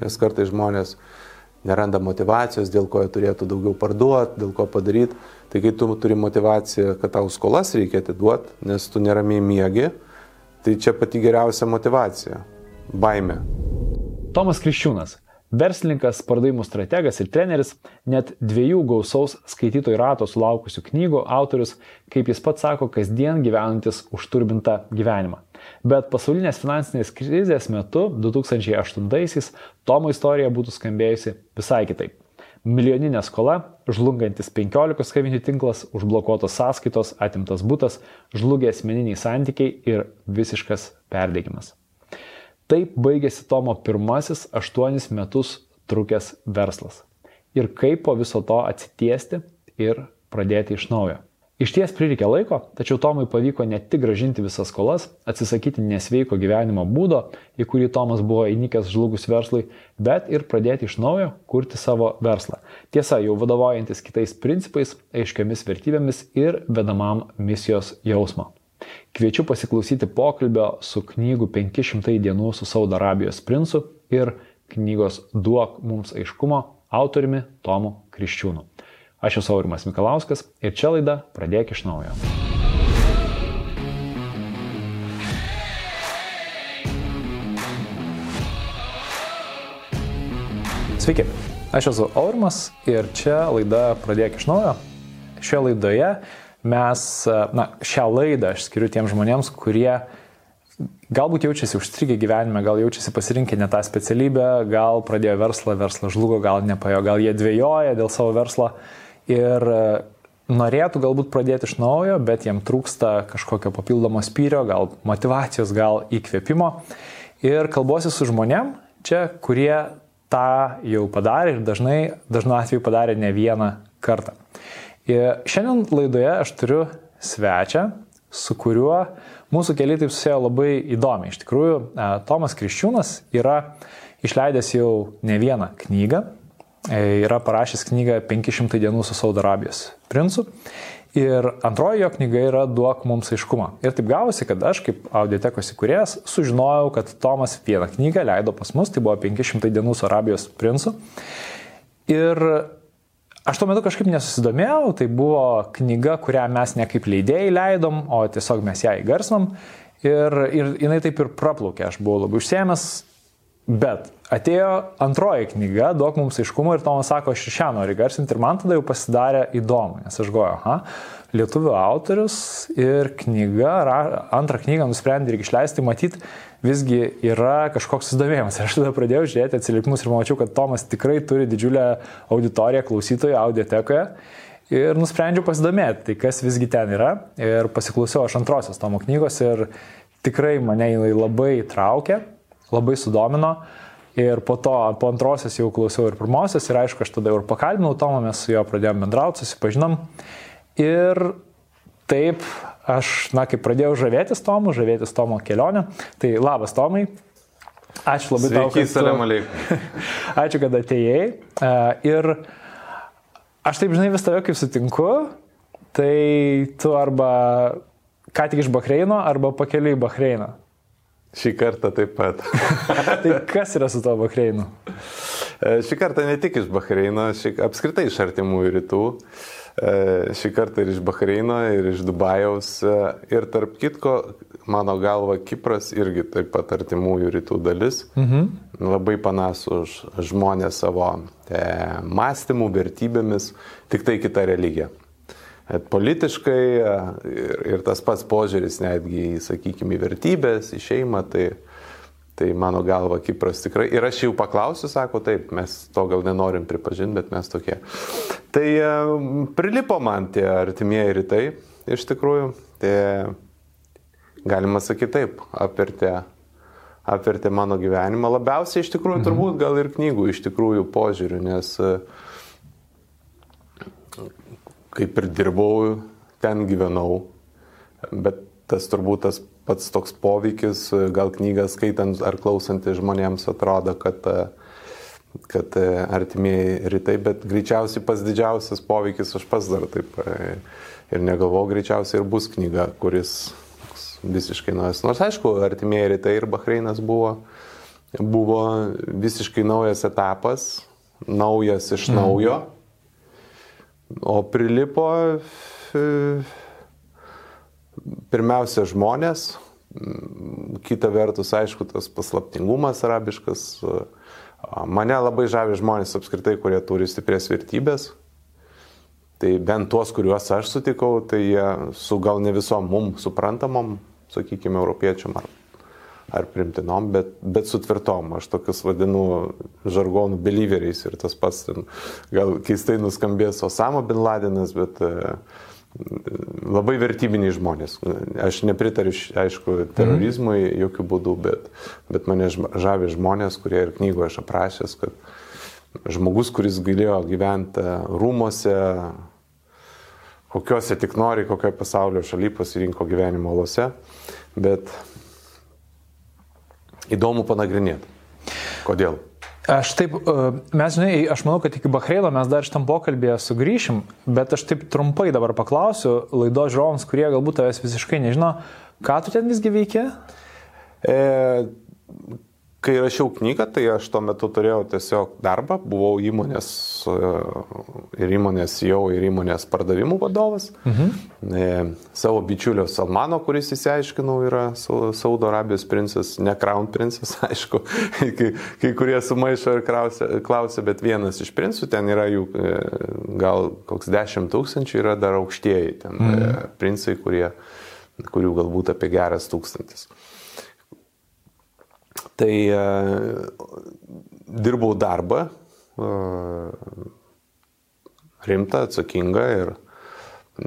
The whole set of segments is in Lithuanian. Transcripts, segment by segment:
Nes kartai žmonės neranda motivacijos, dėl ko jie turėtų daugiau parduoti, dėl ko padaryti. Tai kai tu turi motivaciją, kad tau skolas reikia atiduoti, nes tu neramiai miegi, tai čia pati geriausia motivacija - baime. Tomas Kriščiūnas Verslininkas, pardavimų strategas ir treneris, net dviejų gausaus skaitytojų rato sulaukusių knygų autorius, kaip jis pats sako, kasdien gyvenantis užturbintą gyvenimą. Bet pasaulinės finansinės krizės metu 2008-aisiais Tomo istorija būtų skambėjusi visai kitaip. Milijoninė skola, žlungantis 15 kavinių tinklas, užblokuotos sąskaitos, atimtas būtas, žlugę asmeniniai santykiai ir visiškas perdėgymas. Taip baigėsi Tomo pirmasis aštuonis metus trukęs verslas. Ir kaip po viso to atsitiesti ir pradėti iš naujo. Iš ties prireikė laiko, tačiau Tomui pavyko ne tik gražinti visas skolas, atsisakyti nesveiko gyvenimo būdo, į kurį Tomas buvo įnikęs žlugus verslui, bet ir pradėti iš naujo kurti savo verslą. Tiesa, jau vadovaujantis kitais principais, aiškiamis vertybėmis ir vedamam misijos jausmo. Kviečiu pasiklausyti pokalbio su knygų 500 dienų su Saudo Arabijos princu ir knygos Duok mums aiškumo autoriumi Tomu Kriščiūnu. Aš esu Aurimas Mikalauskas ir čia laida Pradėk iš naujo. Sveiki, aš esu Aurimas ir čia laida Pradėk iš naujo. Šioje laidoje mes, na, šią laidą aš skiriu tiems žmonėms, kurie galbūt jaučiasi užstrigę gyvenime, gal jaučiasi pasirinkę ne tą specialybę, gal pradėjo verslą, verslas žlugo, gal nepajo, gal jie dvėjoja dėl savo verslo ir norėtų galbūt pradėti iš naujo, bet jiem trūksta kažkokio papildomo spyrio, gal motivacijos, gal įkvėpimo. Ir kalbuosi su žmonėm čia, kurie tą jau padarė ir dažnai, dažnu atveju padarė ne vieną kartą. Ir šiandien laidoje aš turiu svečią, su kuriuo mūsų keliai taip susėjo labai įdomiai. Iš tikrųjų, e, Tomas Kriščiūnas yra išleidęs jau ne vieną knygą, e, yra parašęs knygą 500 dienų su Saudo Arabijos princu. Ir antroji jo knyga yra Duok mums aiškumą. Ir taip gavosi, kad aš kaip audiotekos įkūrėjas sužinojau, kad Tomas vieną knygą leido pas mus, tai buvo 500 dienų su Arabijos princu. Ir Aš tuo metu kažkaip nesusidomėjau, tai buvo knyga, kurią mes ne kaip leidėjai leidom, o tiesiog mes ją įgarsinom. Ir, ir jinai taip ir praplaukė, aš buvau labai užsiemęs, bet atėjo antroji knyga, duok mums aiškumo ir Tomas sako, aš ir šią noriu garsinti ir man tada jau pasidarė įdomu, nes aš galvoju, aha, lietuvių autorius ir knyga, antrą knygą nusprendė irgi išleisti, matyt, visgi yra kažkoks susidomėjimas. Ir aš tada pradėjau žiūrėti atsiliepimus ir mačiau, kad Tomas tikrai turi didžiulę auditoriją klausytojų audiotekoje. Ir nusprendžiau pasidomėti, tai kas visgi ten yra. Ir pasiklausiau aš antrosios Tomo knygos ir tikrai mane jinai labai traukė, labai sudomino. Ir po to, po antrosios jau klausiau ir pirmosios ir aišku, aš tada jau ir pakalbinau Tomą, mes su juo pradėjome bendrauti, susipažinom. Ir taip aš, na, kai pradėjau žavėtis Tomu, žavėtis Tomo kelionę, tai labas Tomai. Ačiū labai tau. Sveiki, salam Ačiū, kad atėjai. E, ir aš taip žinai vis tave kaip sutinku, tai tu arba ką tik iš Bahreino, arba pakeliui į Bahreiną. Šį kartą taip pat. tai kas yra su to Bahreinu? E, šį kartą ne tik iš Bahreino, šį, apskritai iš artimųjų rytų. Uh, šį kartą ir iš Bahreino, ir iš Dubajaus. E, ir tarp kitko, mano galva, Kipras irgi taip pat artimųjų rytų dalis. Mhm. Labai panašus žmonės savo e, mąstymų, vertybėmis, tik tai kita religija. Et politiškai e, ir, ir tas pats požiūris netgi, sakykime, į vertybės, į šeimą, tai Tai mano galva Kipras tikrai. Ir aš jau paklausiu, sako, taip, mes to gal nenorim pripažinti, bet mes tokie. Tai prilipo man tie artimieji rytai, iš tikrųjų. Tai galima sakyti taip, apvertė, apvertė mano gyvenimą. Labiausiai iš tikrųjų mhm. turbūt gal ir knygų iš tikrųjų požiūrių, nes e, kaip ir dirbau, ten gyvenau, bet tas turbūt tas pats toks poveikis, gal knygą skaitant ar klausantys žmonėms atrodo, kad, kad artimieji rytai, bet greičiausiai pas didžiausias poveikis aš pas dar taip ir negalvoju, greičiausiai ir bus knyga, kuris visiškai naujas. Nors aišku, artimieji rytai ir Bahreinas buvo buvo visiškai naujas etapas, naujas iš mhm. naujo, o prilipo e, pirmiausia žmonės, kita vertus, aišku, tas paslaptingumas arabiškas. Mane labai žavi žmonės apskritai, kurie turi stiprės vertybės. Tai bent tuos, kuriuos aš sutikau, tai jie su gal ne visom mum suprantamom, sakykime, europiečiam ar, ar primtinom, bet, bet su tvirtom. Aš tokius vadinu žargonų believeriais ir tas pats, gal keistai nuskambės Osama bin Ladenas, bet uh, labai vertybiniai žmonės. Aš nepritariu, aišku, terorizmui mm. jokių būdų, bet, bet mane žavi žmonės, kurie ir knygoje aš aprašęs, kad žmogus, kuris galėjo gyventi rūmose, kokiuose tik nori, kokioje pasaulio šalyje pasirinko gyvenimo lose, bet įdomu panagrinėti. Kodėl? Aš taip, e, mes žinai, aš manau, kad iki Bahreino mes dar šitam pokalbėje sugrįšim, bet aš taip trumpai dabar paklausiu laido žiūrovams, kurie galbūt tavęs visiškai nežino, ką tu ten visgi veiki? E, kai rašiau knygą, tai aš tuo metu turėjau tiesiog darbą, buvau įmonės e, ir įmonės jau ir įmonės pardavimų vadovas. Mhm. E, savo bičiulio Salmano, kuris įsiaiškinau, yra Saudo Arabijos princas, ne Crown princas, aišku, kai, kai kurie sumaišo ir klausia, klausia, bet vienas iš princų, ten yra jų e, gal koks dešimt tūkstančių, yra dar aukštieji ten mhm. E, princai, kurie, kurių galbūt apie geras tūkstantis. Tai e, dirbau darbą, e, rimtą, atsakingą ir,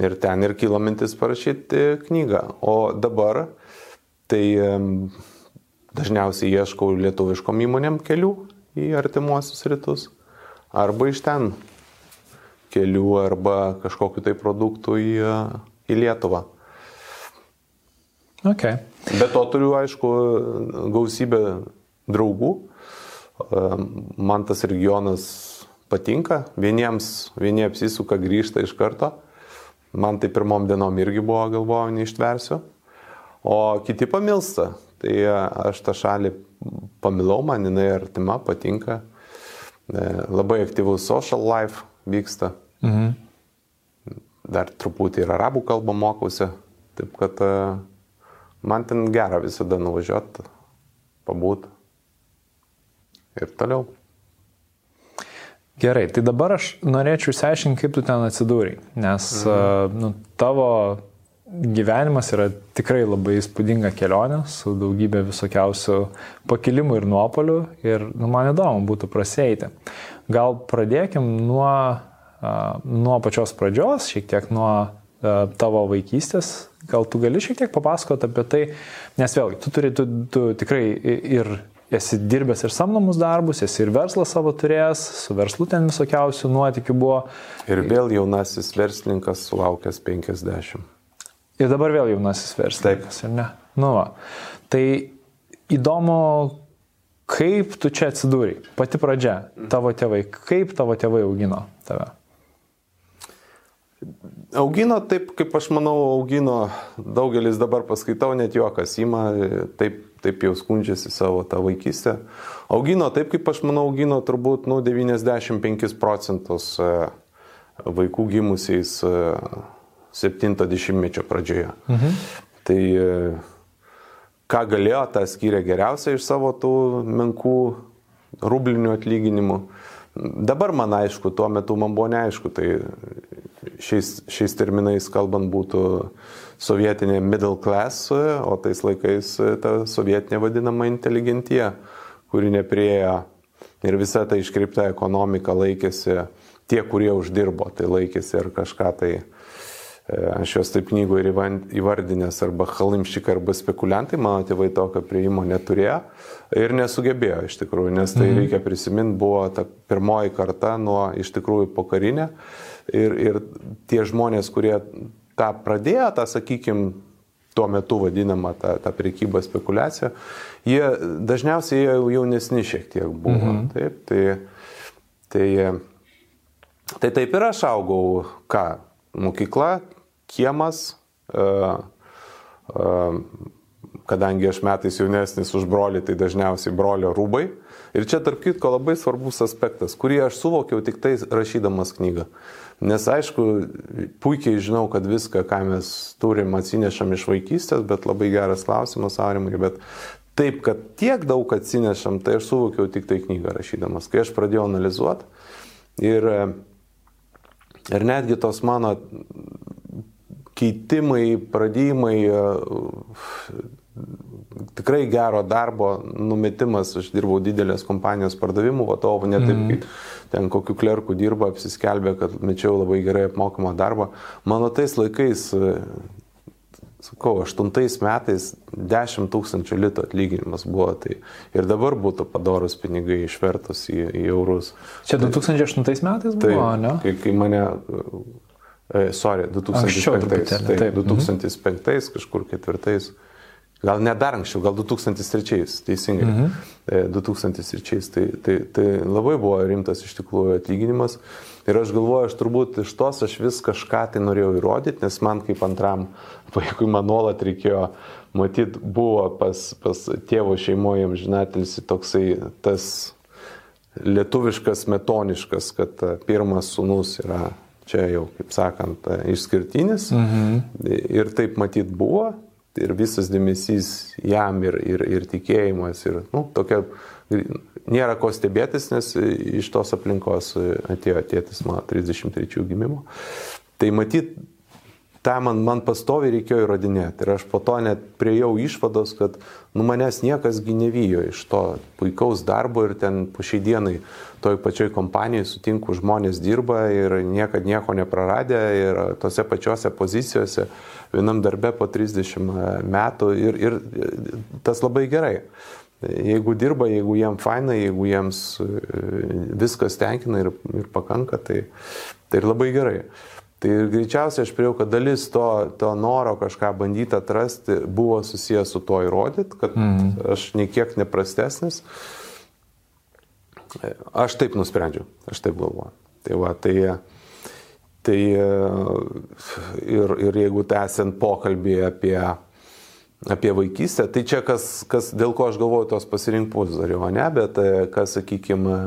ir ten ir kilo mintis parašyti knygą. O dabar tai e, dažniausiai ieškau lietuviškom įmonėm kelių į artimuosius rytus arba iš ten kelių arba kažkokiu tai produktų į, į Lietuvą. Okay. Be to turiu, aišku, gausybę draugų. Man tas regionas patinka. Vieniems, vieni apsisuka, grįžta iš karto. Man tai pirmom dienom irgi buvo, galvoju, neištversiu. O kiti pamilsta. Tai aš tą šalį pamilau, man jinai artima, patinka. E, labai aktyvus social life vyksta. Mhm. Dar truputį ir arabų kalbą mokausi. Taip kad uh, Man ten gera visada nuvažiuoti, pabūt ir toliau. Gerai, tai dabar aš norėčiau išsiaiškinti, kaip tu ten atsidūrai, nes mhm. nu, tavo gyvenimas yra tikrai labai įspūdinga kelionė su daugybė visokiausių pakilimų ir nuopolių ir nu, man įdomu būtų prasėti. Gal pradėkim nuo, nuo pačios pradžios, šiek tiek nuo tavo vaikystės, Gal tu gali šiek tiek papasakoti apie tai, nes vėlgi, tu turi, tu, tu tikrai ir esi dirbęs ir samdomus darbus, esi ir verslą savo turėjęs, su verslu ten visokiausių nuotikių buvo. Ir vėl jaunasis verslininkas sulaukęs 50. Ir dabar vėl jaunasis verslininkas, ar ne? Nu, va. Tai įdomu, kaip tu čia atsidūrai, pati pradžia, tavo tėvai, kaip tavo tėvai augino tave? Augino taip, kaip aš manau, augino daugelis dabar paskaitau, net juokas įma, taip, taip jau skundžiasi savo tą vaikystę. Augino taip, kaip aš manau, augino turbūt nu, 95 procentus e, vaikų gimusiais 70-mečio e, pradžioje. Mhm. Tai e, ką galėjo, tą skyrė geriausiai iš savo tų menkų rublinių atlyginimų. Dabar man aišku, tuo metu man buvo neaišku, tai šiais, šiais terminais kalbant būtų sovietinė middle class, o tais laikais ta sovietinė vadinama inteligentija, kuri nepriejo ir visa ta iškreipta ekonomika laikėsi tie, kurie uždirbo, tai laikėsi ir kažką tai e, aš juos taip knygoje įvardinęs arba halimščikai, arba spekuliantai, mano tėvai tokio prieimo neturėjo ir nesugebėjo iš tikrųjų, nes tai mhm. reikia prisiminti, buvo ta pirmoji karta nuo iš tikrųjų pokarinė Ir, ir tie žmonės, kurie tą pradėjo, tą, sakykime, tuo metu vadinamą tą, tą priekybą spekulaciją, jie dažniausiai jie jaunesni šiek tiek buvo. Mhm. Taip, tai, tai, tai taip ir aš augau, ką, mokykla, kiemas, uh, uh, kadangi aš metais jaunesnis už brolį, tai dažniausiai brolio rūbai. Ir čia tarp kitko labai svarbus aspektas, kurį aš suvokiau tik tai rašydamas knygą. Nes aišku, puikiai žinau, kad viską, ką mes turim, atsinešam iš vaikystės, bet labai geras klausimas, Aurimai, bet taip, kad tiek daug atsinešam, tai aš suvokiau tik tai knygą rašydamas. Kai aš pradėjau analizuoti ir, ir netgi tos mano keitimai, pradėjimai, tikrai gero darbo numetimas, aš dirbau didelės kompanijos pardavimų vadovu, ne taip, mm. kaip ten kokiu klerku dirba, apsiskelbė, kad mečiau labai gerai apmokamą darbą. Mano tais laikais, sakau, aštuntais metais 10 tūkstančių litų atlyginimas buvo, tai ir dabar būtų padorus pinigai išvertus į, į eurus. Čia 2008 metais buvo, tai, ne? Kai, kai mane E, sorry, 2005. Taip, taip, 2005 mhm. kažkur ketvirtais. Gal net dar anksčiau, gal 2003, teisingai. Mhm. 2003. Tai, tai, tai labai buvo rimtas iš tikrųjų atlyginimas. Ir aš galvoju, aš turbūt iš tos aš vis kažką tai norėjau įrodyti, nes man kaip antram vaikui man nuolat reikėjo, matyt, buvo pas, pas tėvo šeimoje, žinatelsi, toksai tas lietuviškas, metoniškas, kad pirmas sunus yra čia jau, kaip sakant, išskirtinis. Mhm. Ir taip matyt buvo. Ir visas dėmesys jam ir, ir, ir tikėjimas. Ir, nu, tokia, nėra ko stebėtis, nes iš tos aplinkos atėjo tėtis mano 33 gimimo. Tai matyt, tą man, man pastoviai reikėjo įrodinėti. Ir aš po to net priejau išvados, kad nu manęs niekas gynevijo iš to puikaus darbo ir ten po šiai dienai toj pačioj kompanijai sutinku žmonės dirba ir niekad nieko nepraradė ir tose pačiose pozicijose vienam darbe po 30 metų ir, ir tas labai gerai. Jeigu dirba, jeigu jiem faina, jeigu jiems viskas tenkina ir, ir pakanka, tai, tai ir labai gerai. Tai greičiausiai aš priejau, kad dalis to, to noro kažką bandyti atrasti buvo susijęs su to įrodyti, kad mm. aš niekiek neprastesnis. Aš taip nusprendžiau, aš taip galvoju. Tai va, tai, tai ir, ir jeigu tęsiant pokalbį apie, apie vaikystę, tai čia kas, kas, dėl ko aš galvoju tos pasirinkimus dariau, ne, bet kas, sakykime,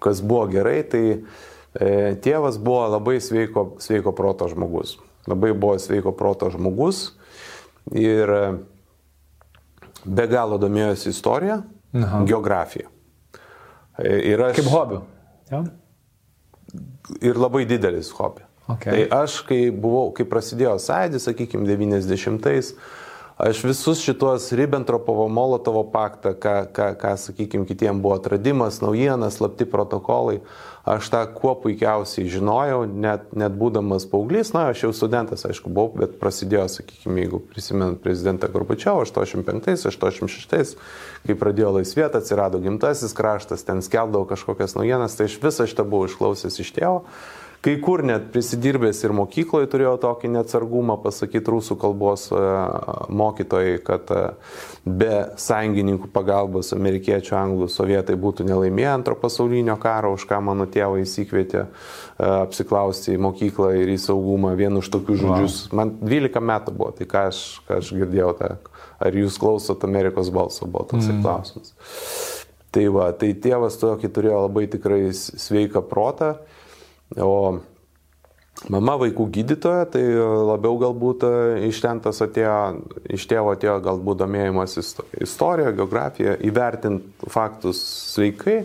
kas buvo gerai, tai tėvas buvo labai sveiko, sveiko proto žmogus. Labai buvo sveiko proto žmogus ir e, be galo domėjosi istorija, Aha. geografija. E, ir aš, Kaip hobi. Ja? Ir labai didelis hobi. Okay. Tai aš, kai buvau, kai prasidėjo sąjūdis, sakykime, 90-ais, aš visus šitos Ribbentropovo Molotovo paktą, ką, ką, ką sakykime, kitiems buvo atradimas, naujienas, slapti protokolai, Aš tą kuo puikiausiai žinojau, net, net būdamas paauglys, na, aš jau studentas, aišku, buvau, bet prasidėjo, sakykime, jeigu prisimenant prezidentą Gorbačiovą 85-86, kai pradėjo laisvėti, atsirado gimtasis kraštas, ten skeldavo kažkokias naujienas, tai aš visą šitą buvau išklausęs iš tėvo. Kai kur net prisidirbęs ir mokykloje turėjau tokį neatsargumą pasakyti rusų kalbos e, mokytojai, kad e, be sąjungininkų pagalbos amerikiečių, anglų, sovietai būtų nelaimėję antro pasaulinio karo, už ką mano tėvai įsikvietė e, apsiklausti į mokyklą ir į saugumą. Vienu iš tokių žodžius. Wow. Man 12 metų buvo, tai ką aš, ką aš girdėjau, tą, ar jūs klausot Amerikos balso, buvo toks mm. klausimas. Tai va, tai tėvas tokį turėjo labai tikrai sveiką protą. O mama vaikų gydytoja, tai labiau galbūt e, iš ten tas atėjo, iš tėvo atėjo galbūt domėjimas istorija, geografija, įvertinti faktus sveikai.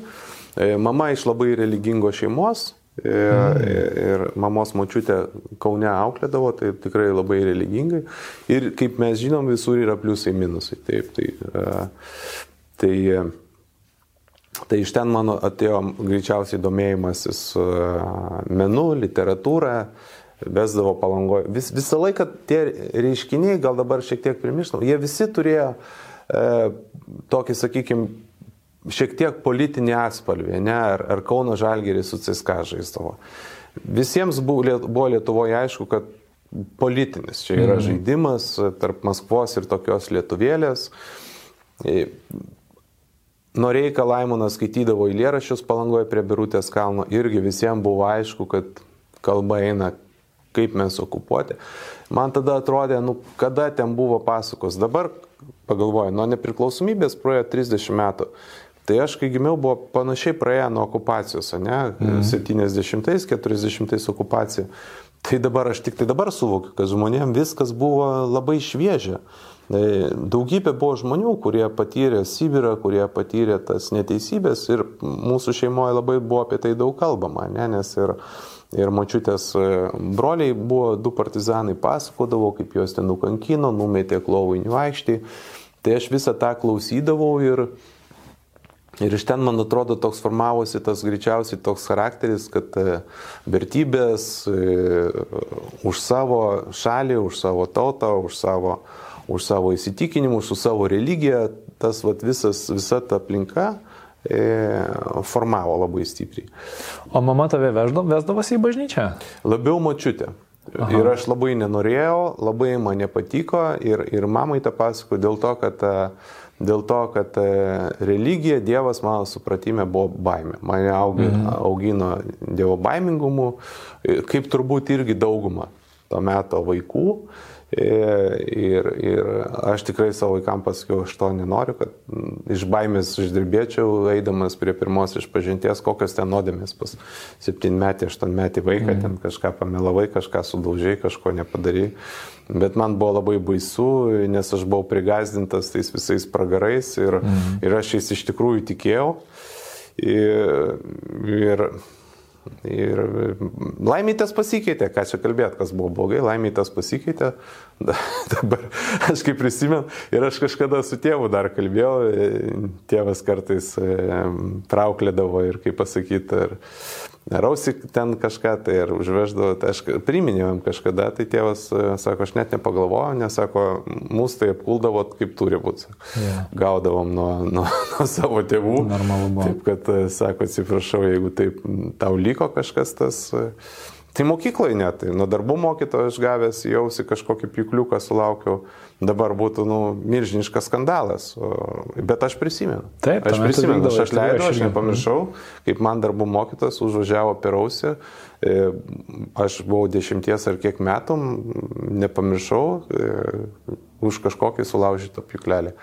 E, mama iš labai religingos šeimos, Ir, mm. ir mamos močiutė Kaune auklėdavo, tai tikrai labai religingai. Ir kaip mes žinom, visur yra pliusai, minusai. Taip, tai, e, tai Tai iš ten mano atėjo greičiausiai domėjimasis e, menu, literatūra, vesdavo palangoje. Vis, visą laiką tie reiškiniai, gal dabar šiek tiek primirštam, jie visi turėjo e, tokį, sakykime, šiek tiek politinį atspalvį, ne, ar, ar Kauno Žalgeris su CSK žaisdavo. Visiems buvo, buvo Lietuvoje aišku, kad politinis čia yra mm. žaidimas tarp Maskvos ir tokios lietuvėlės. Noreika Laimonas skaitydavo eilėraščius palangoje prie Birutės kalno, irgi visiems buvo aišku, kad kalba eina kaip mes okupuoti. Man tada atrodė, nu, kada ten buvo pasakos. Dabar pagalvoju, nuo nepriklausomybės praėjo 30 metų. Tai aš, kai gimiau, buvo panašiai praėję nuo okupacijos, ne? Mm. 70-ais, 40-ais okupacija. Tai dabar aš tik tai dabar suvokiu, kad žmonėms viskas buvo labai šviežia. Tai daugybė buvo žmonių, kurie patyrė Sibirą, kurie patyrė tas neteisybės ir mūsų šeimoje labai buvo apie tai daug kalbama, ne? nes ir, ir mačiutės e, broliai buvo du partizanai, pasakodavo, kaip juos ten nukankino, numetė klovainių aikštį. Tai aš visą tą klausydavau ir, Ir iš ten, man atrodo, toks formavosi tas greičiausiai toks charakteris, kad e, vertybės e, už savo šalį, už savo tautą, už savo, už savo įsitikinimus, už savo religiją, tas vat, visas, visa ta aplinka e, formavo labai stipriai. O mama tave vesdavosi į bažnyčią? Labiau mačiutė. Aha. Ir aš labai nenorėjau, labai man nepatiko ir, ir mamai tą pasako dėl to, kad uh, Dėl to, kad e, religija, Dievas mano supratime buvo baimė. Mane augi, mhm. augino Dievo baimingumu, kaip turbūt irgi dauguma to meto vaikų. Ir, ir aš tikrai savo vaikams pasakiau, aš to nenoriu, kad iš baimės išdirbėčiau, eidamas prie pirmos išpažinties, kokios ten nuodėmės pas septynmetį, aštuonmetį vaiką, mm. ten kažką pamelavai, kažką sudaužiai, kažko nepadarai. Bet man buvo labai baisu, nes aš buvau prigazdintas tais visais pragarais ir, mm. ir aš jais iš tikrųjų tikėjau. Ir, ir Ir laimytas pasikeitė, ką čia kalbėt, kas buvo blogai, laimytas pasikeitė. Dabar aš kaip prisimenu ir aš kažkada su tėvu dar kalbėjau, tėvas kartais trauklėdavo ir kaip pasakyti, ir rausi ten kažką, tai ir užveždavo, tai aš priminėjom kažkada, tai tėvas sako, aš net nepagalvojau, nes sako, mūsų tai apkuldavo kaip turi būti. Yeah. Gaudavom nuo, nuo, nuo savo tėvų. Normalu buvo. Taip, kad sako, atsiprašau, jeigu taip tau liko kažkas tas. Tai mokykloje net, tai nuo darbų mokytojo aš gavęs jausi kažkokį pikliuką sulaukiau, dabar būtų nu, milžiniškas skandalas. Bet aš prisimenu. Taip, aš prisimenu, aš, aš leidau, aš nepamiršau, kaip man darbų mokytojas užvažiavo per ausį, e, aš buvau dešimties ar kiek metų, nepamiršau e, už kažkokį sulaužytą piklelį.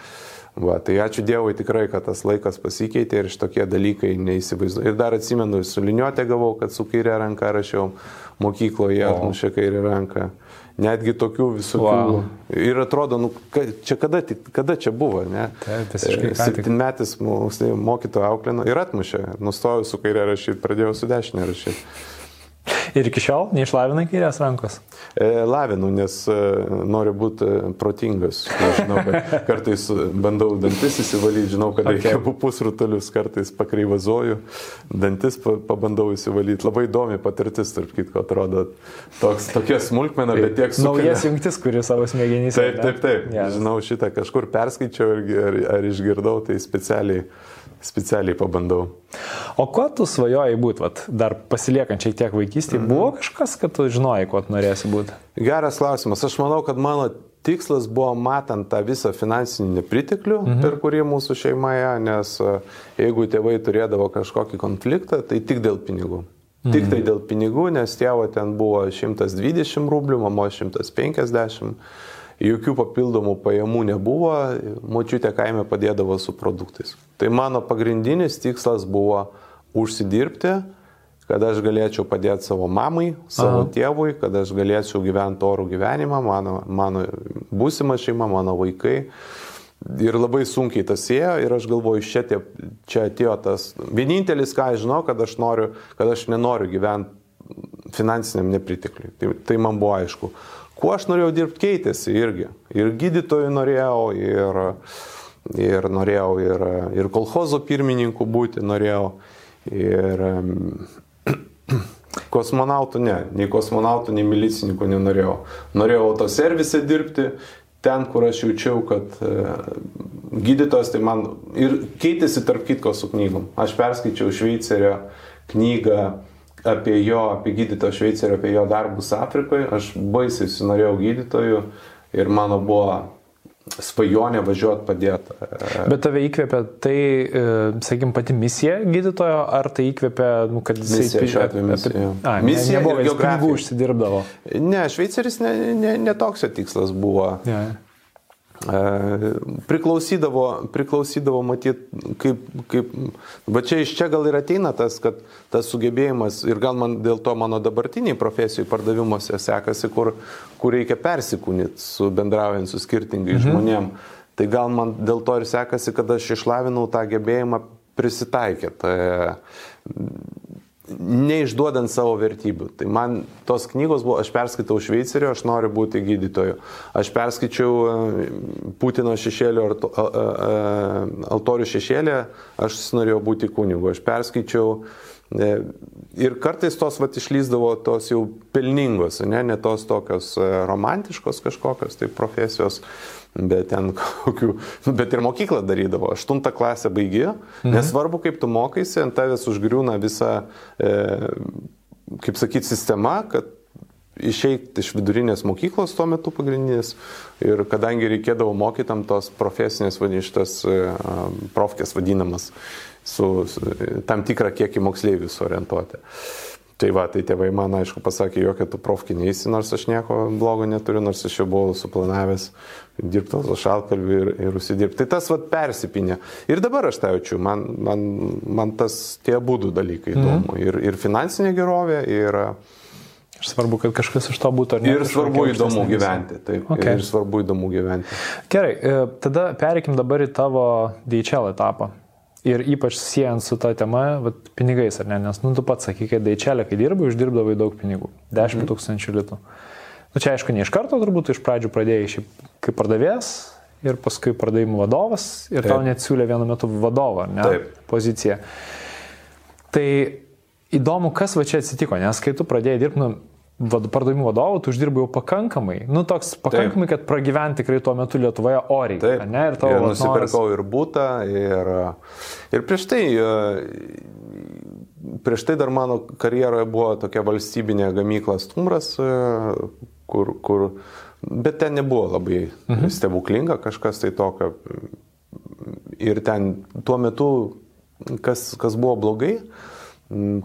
Va, tai ačiū Dievui tikrai, kad tas laikas pasikeitė ir šitokie dalykai neįsivaizduoju. Ir dar atsimenu, su liniuotė gavau, kad su kairė ranka rašiau mokykloje atmušė kairį ranką. Netgi tokių visokių. Wow. Ir atrodo, nu, čia kada, kada čia buvo, ne? Taip, Septynmetis mokytojo auklino ir atmušė. Nustojau su kairė rašyti, pradėjau su dešinė rašyti. Ir iki šiol neišlavinai kairės rankos? E, lavinu, nes e, noriu būti e, protingas. Žinau, kartais bandau dantis įsivalyti, žinau, kad okay. reikia pusrutulius, kartais pakreivazoju, dantis pabandau įsivalyti. Labai įdomi patirtis, tarp kitko, atrodo, toks, tokia smulkmena, bet tiek su... Naujas jungtis, kuri savo smegenyse. Taip, taip, taip. Yes. Žinau šitą, kažkur perskaičiau ir, ar, ar išgirdau, tai specialiai specialiai pabandau. O ko tu svajojai būti, vat, dar pasiliekant šiek tiek vaikystėje, -hmm. buvo kažkas, kad tu žinojai, kuo tu norėsi būti? Geras klausimas. Aš manau, kad mano tikslas buvo matant tą visą finansinį nepriteklių, mhm. per kurį mūsų šeimoje, nes e, jeigu tėvai turėdavo kažkokį konfliktą, tai tik dėl pinigų. Mhm. Tik tai dėl pinigų, nes tėvo ten buvo 120 rublių, mamos 150 jokių papildomų pajamų nebuvo, močiutė kaime padėdavo su produktais. Tai mano pagrindinis tikslas buvo užsidirbti, kad aš galėčiau padėti savo mamai, savo Aha. tėvui, kad aš galėčiau gyventi orų gyvenimą, mano, mano būsima šeima, mano vaikai. Ir labai sunkiai tas ėjo ir aš galvoju, čia, tie, čia atėjo tas. Vienintelis, ką aš žinau, kad aš, noriu, kad aš nenoriu gyventi finansiniam nepritekliui. Tai, tai man buvo aišku. Kuo aš norėjau dirbti keitėsi irgi. Ir gydytojų norėjau, ir, ir norėjau ir, ir kolhozo pirmininku būti, norėjau. Ir kosmonautų ne, nei kosmonautų, nei milicininkų nenorėjau. Norėjau autoservise dirbti, ten, kur aš jaučiau, kad e, gydytojas, tai man ir keitėsi tarp kitko su knygom. Aš perskaičiau Šveicerio knygą apie jo, apie gydytoją Šveicario, apie jo darbus Afrikoje. Aš baisiai norėjau gydytojų ir mano buvo svajonė važiuoti padėti. Bet tave įkvėpia tai, e, sakykime, pati misija gydytojo, ar tai įkvėpia, nu, kad jisai... Misija, šiuo atveju misija. A, misija nebuvo, ir jis pinigų užsidirbdavo. Ne, šveiceris netoks ne, ne, ne jo tikslas buvo. Ja. Priklausydavo, priklausydavo matyt, kaip, kaip, va čia iš čia gal ir ateina tas, kad tas sugebėjimas ir gal man dėl to mano dabartiniai profesijų pardavimuose sekasi, kur, kur reikia persikūnyti su bendraujant su skirtingai mhm. žmonėm. Tai gal man dėl to ir sekasi, kad aš išlavinau tą gebėjimą prisitaikyti neišduodant savo vertybių. Tai man tos knygos buvo, aš perskaitau Šveicerio, aš noriu būti gydytoju. Aš perskaičiau e, Putino šešėlio altorių šešėlį, aš norėjau būti kunigu. Aš perskaičiau e, ir kartais tos vat išlyzdavo tos jau pelningos, ne, ne tos tokios e, romantiškos kažkokios tai profesijos bet ten kokių, nu, bet ir mokyklą darydavo. Aštuntą klasę baigė, mhm. nesvarbu kaip tu mokaisi, ant tavęs užgriūna visa, e, kaip sakyti, sistema, kad išeiti iš vidurinės mokyklos tuo metu pagrindinės ir kadangi reikėdavo mokytam tos profesinės, vadinštas, e, profkės vadinamas, su, su tam tikrą kiekį moksleivių suorientuoti. Tai va, tai tėvai man aišku pasakė, jokia tu profkį neįsi, nors aš nieko blogo neturiu, nors aš jau buvau suplanavęs dirbti to šalkalbį ir, ir užsidirbti. Tai tas vat persipinė. Ir dabar aš tai jaučiu, man, man, man tas tie būdų dalykai įdomu. Mm. Ir, ir finansinė gerovė, ir... Ir svarbu, kad kažkas iš to būtų, ar ne? Ir svarbu įdomu gyventi, taip. Okay. Ir svarbu įdomu gyventi. Gerai, e, tada pereikim dabar į tavo DHL etapą. Ir ypač siejant su ta tema, vat, pinigais, ar ne? Nes, nu, tu pats sakai, kad daičelė, kai dirbai, uždirbdavai daug pinigų. 10 mhm. tūkstančių litų. Nu, čia aišku, ne iš karto turbūt, iš pradžių pradėjai šiaip kaip pardavėjas ir paskui pardavimų vadovas ir Taip. tau net siūlė vienu metu vadovą, ne? Taip. Poziciją. Tai įdomu, kas va čia atsitiko, nes kai tu pradėjai dirbti, nu, pardavimų vadovų, tu uždirbai jau pakankamai, nu toks pakankamai, Taip. kad pragyventi tikrai tuo metu Lietuvoje oriai. Taip, ne, ir tavo... Ir nusipirkau noras... ir būtą, ir, ir prieš tai, prieš tai dar mano karjeroje buvo tokia valstybinė gamykla Stumbras, kur, kur, bet ten nebuvo labai mhm. stebuklinga kažkas tai tokio. Ir ten tuo metu, kas, kas buvo blogai,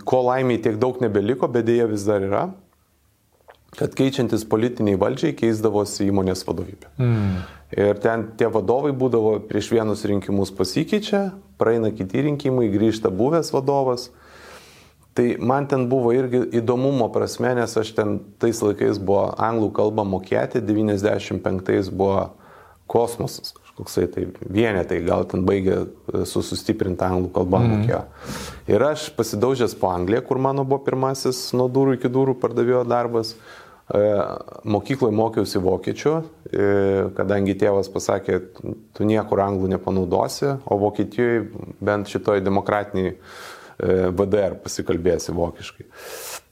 ko laimiai tiek daug nebeliko, bet dėja vis dar yra kad keičiantis politiniai valdžiai keisdavosi įmonės vadovybė. Mm. Ir ten tie vadovai būdavo prieš vienus rinkimus pasikeičia, praeina kiti rinkimai, grįžta buvęs vadovas. Tai man ten buvo irgi įdomumo prasme, nes aš ten tais laikais buvo anglų kalbą mokėti, 95 buvo kosmosas kažkoksai tai vienetai, gal ten baigė su sustiprinta anglų kalba mm. mokėjo. Ir aš pasidaužęs po Angliją, kur mano buvo pirmasis nuo durų iki durų pardavėjo darbas, E, mokykloje mokiausi vokiečių, e, kadangi tėvas pasakė, tu niekur anglų nepanaudosi, o Vokietijoje bent šitoj demokratiniai e, VDR pasikalbėsi vokiškai.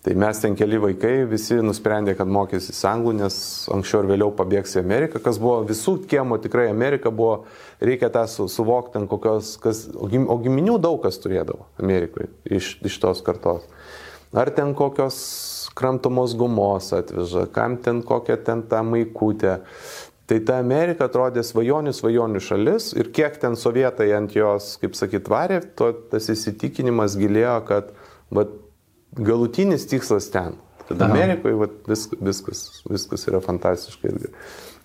Tai mes ten keli vaikai visi nusprendė, kad mokysis anglų, nes anksčiau ir vėliau pabėgs į Ameriką, kas buvo visų kiemo tikrai Amerika buvo, reikia tą su, suvokti, kokios, kas, o giminių daug kas turėdavo Amerikoje iš, iš tos kartos. Ar ten kokios kramtomos gumos atveža, kam ten kokią ten tą maikutę. Tai ta Amerika atrodė svajonių svajonių šalis ir kiek ten sovietai ant jos, kaip sakyt, varė, to tas įsitikinimas gilėjo, kad va, galutinis tikslas ten. Kad Amerikoje va, vis, viskas, viskas yra fantastiškai.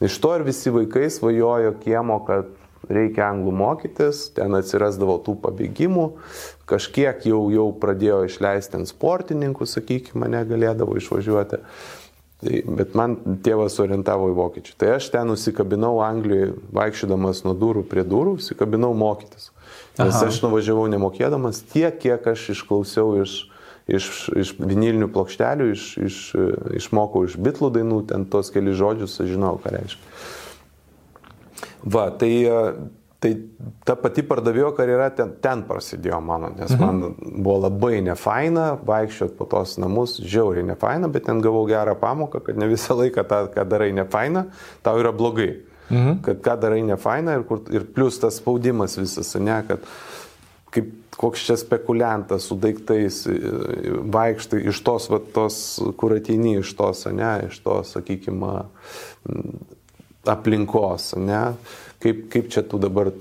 Iš to ir visi vaikai svajojo kiemo, kad reikia anglų mokytis, ten atsirasdavo tų pabėgimų, kažkiek jau, jau pradėjo išleisti ant sportininkų, sakykime, mane galėdavo išvažiuoti. Tai, bet man tėvas orientavo į vokiečių. Tai aš ten nusikabinau Anglijoje, vaikščiodamas nuo durų prie durų, nusikabinau mokytis. Nes Aha. aš nuvažiavau nemokėdamas tiek, kiek aš išklausiau iš, iš, iš vinilinių plokštelių, iš, iš, išmokau iš bitlų dainų, ten tos keli žodžius, žinau, ką reiškia. Va, tai, tai ta pati pardavėjo karjera ten, ten prasidėjo mano, nes mhm. man buvo labai nefaina vaikščioti po tos namus, žiauriai nefaina, bet ten gavau gerą pamoką, kad ne visą laiką tą, ką darai nefaina, tau yra blogai. Mhm. Kad ką darai nefaina ir, kur, ir plus tas spaudimas visas, ne, kad kaip koks čia spekuliantas su daiktais vaikštai iš tos, va, tos kur ateini iš tos, ne, iš tos, sakykime, aplinkos, ne? Kaip, kaip čia tu dabar,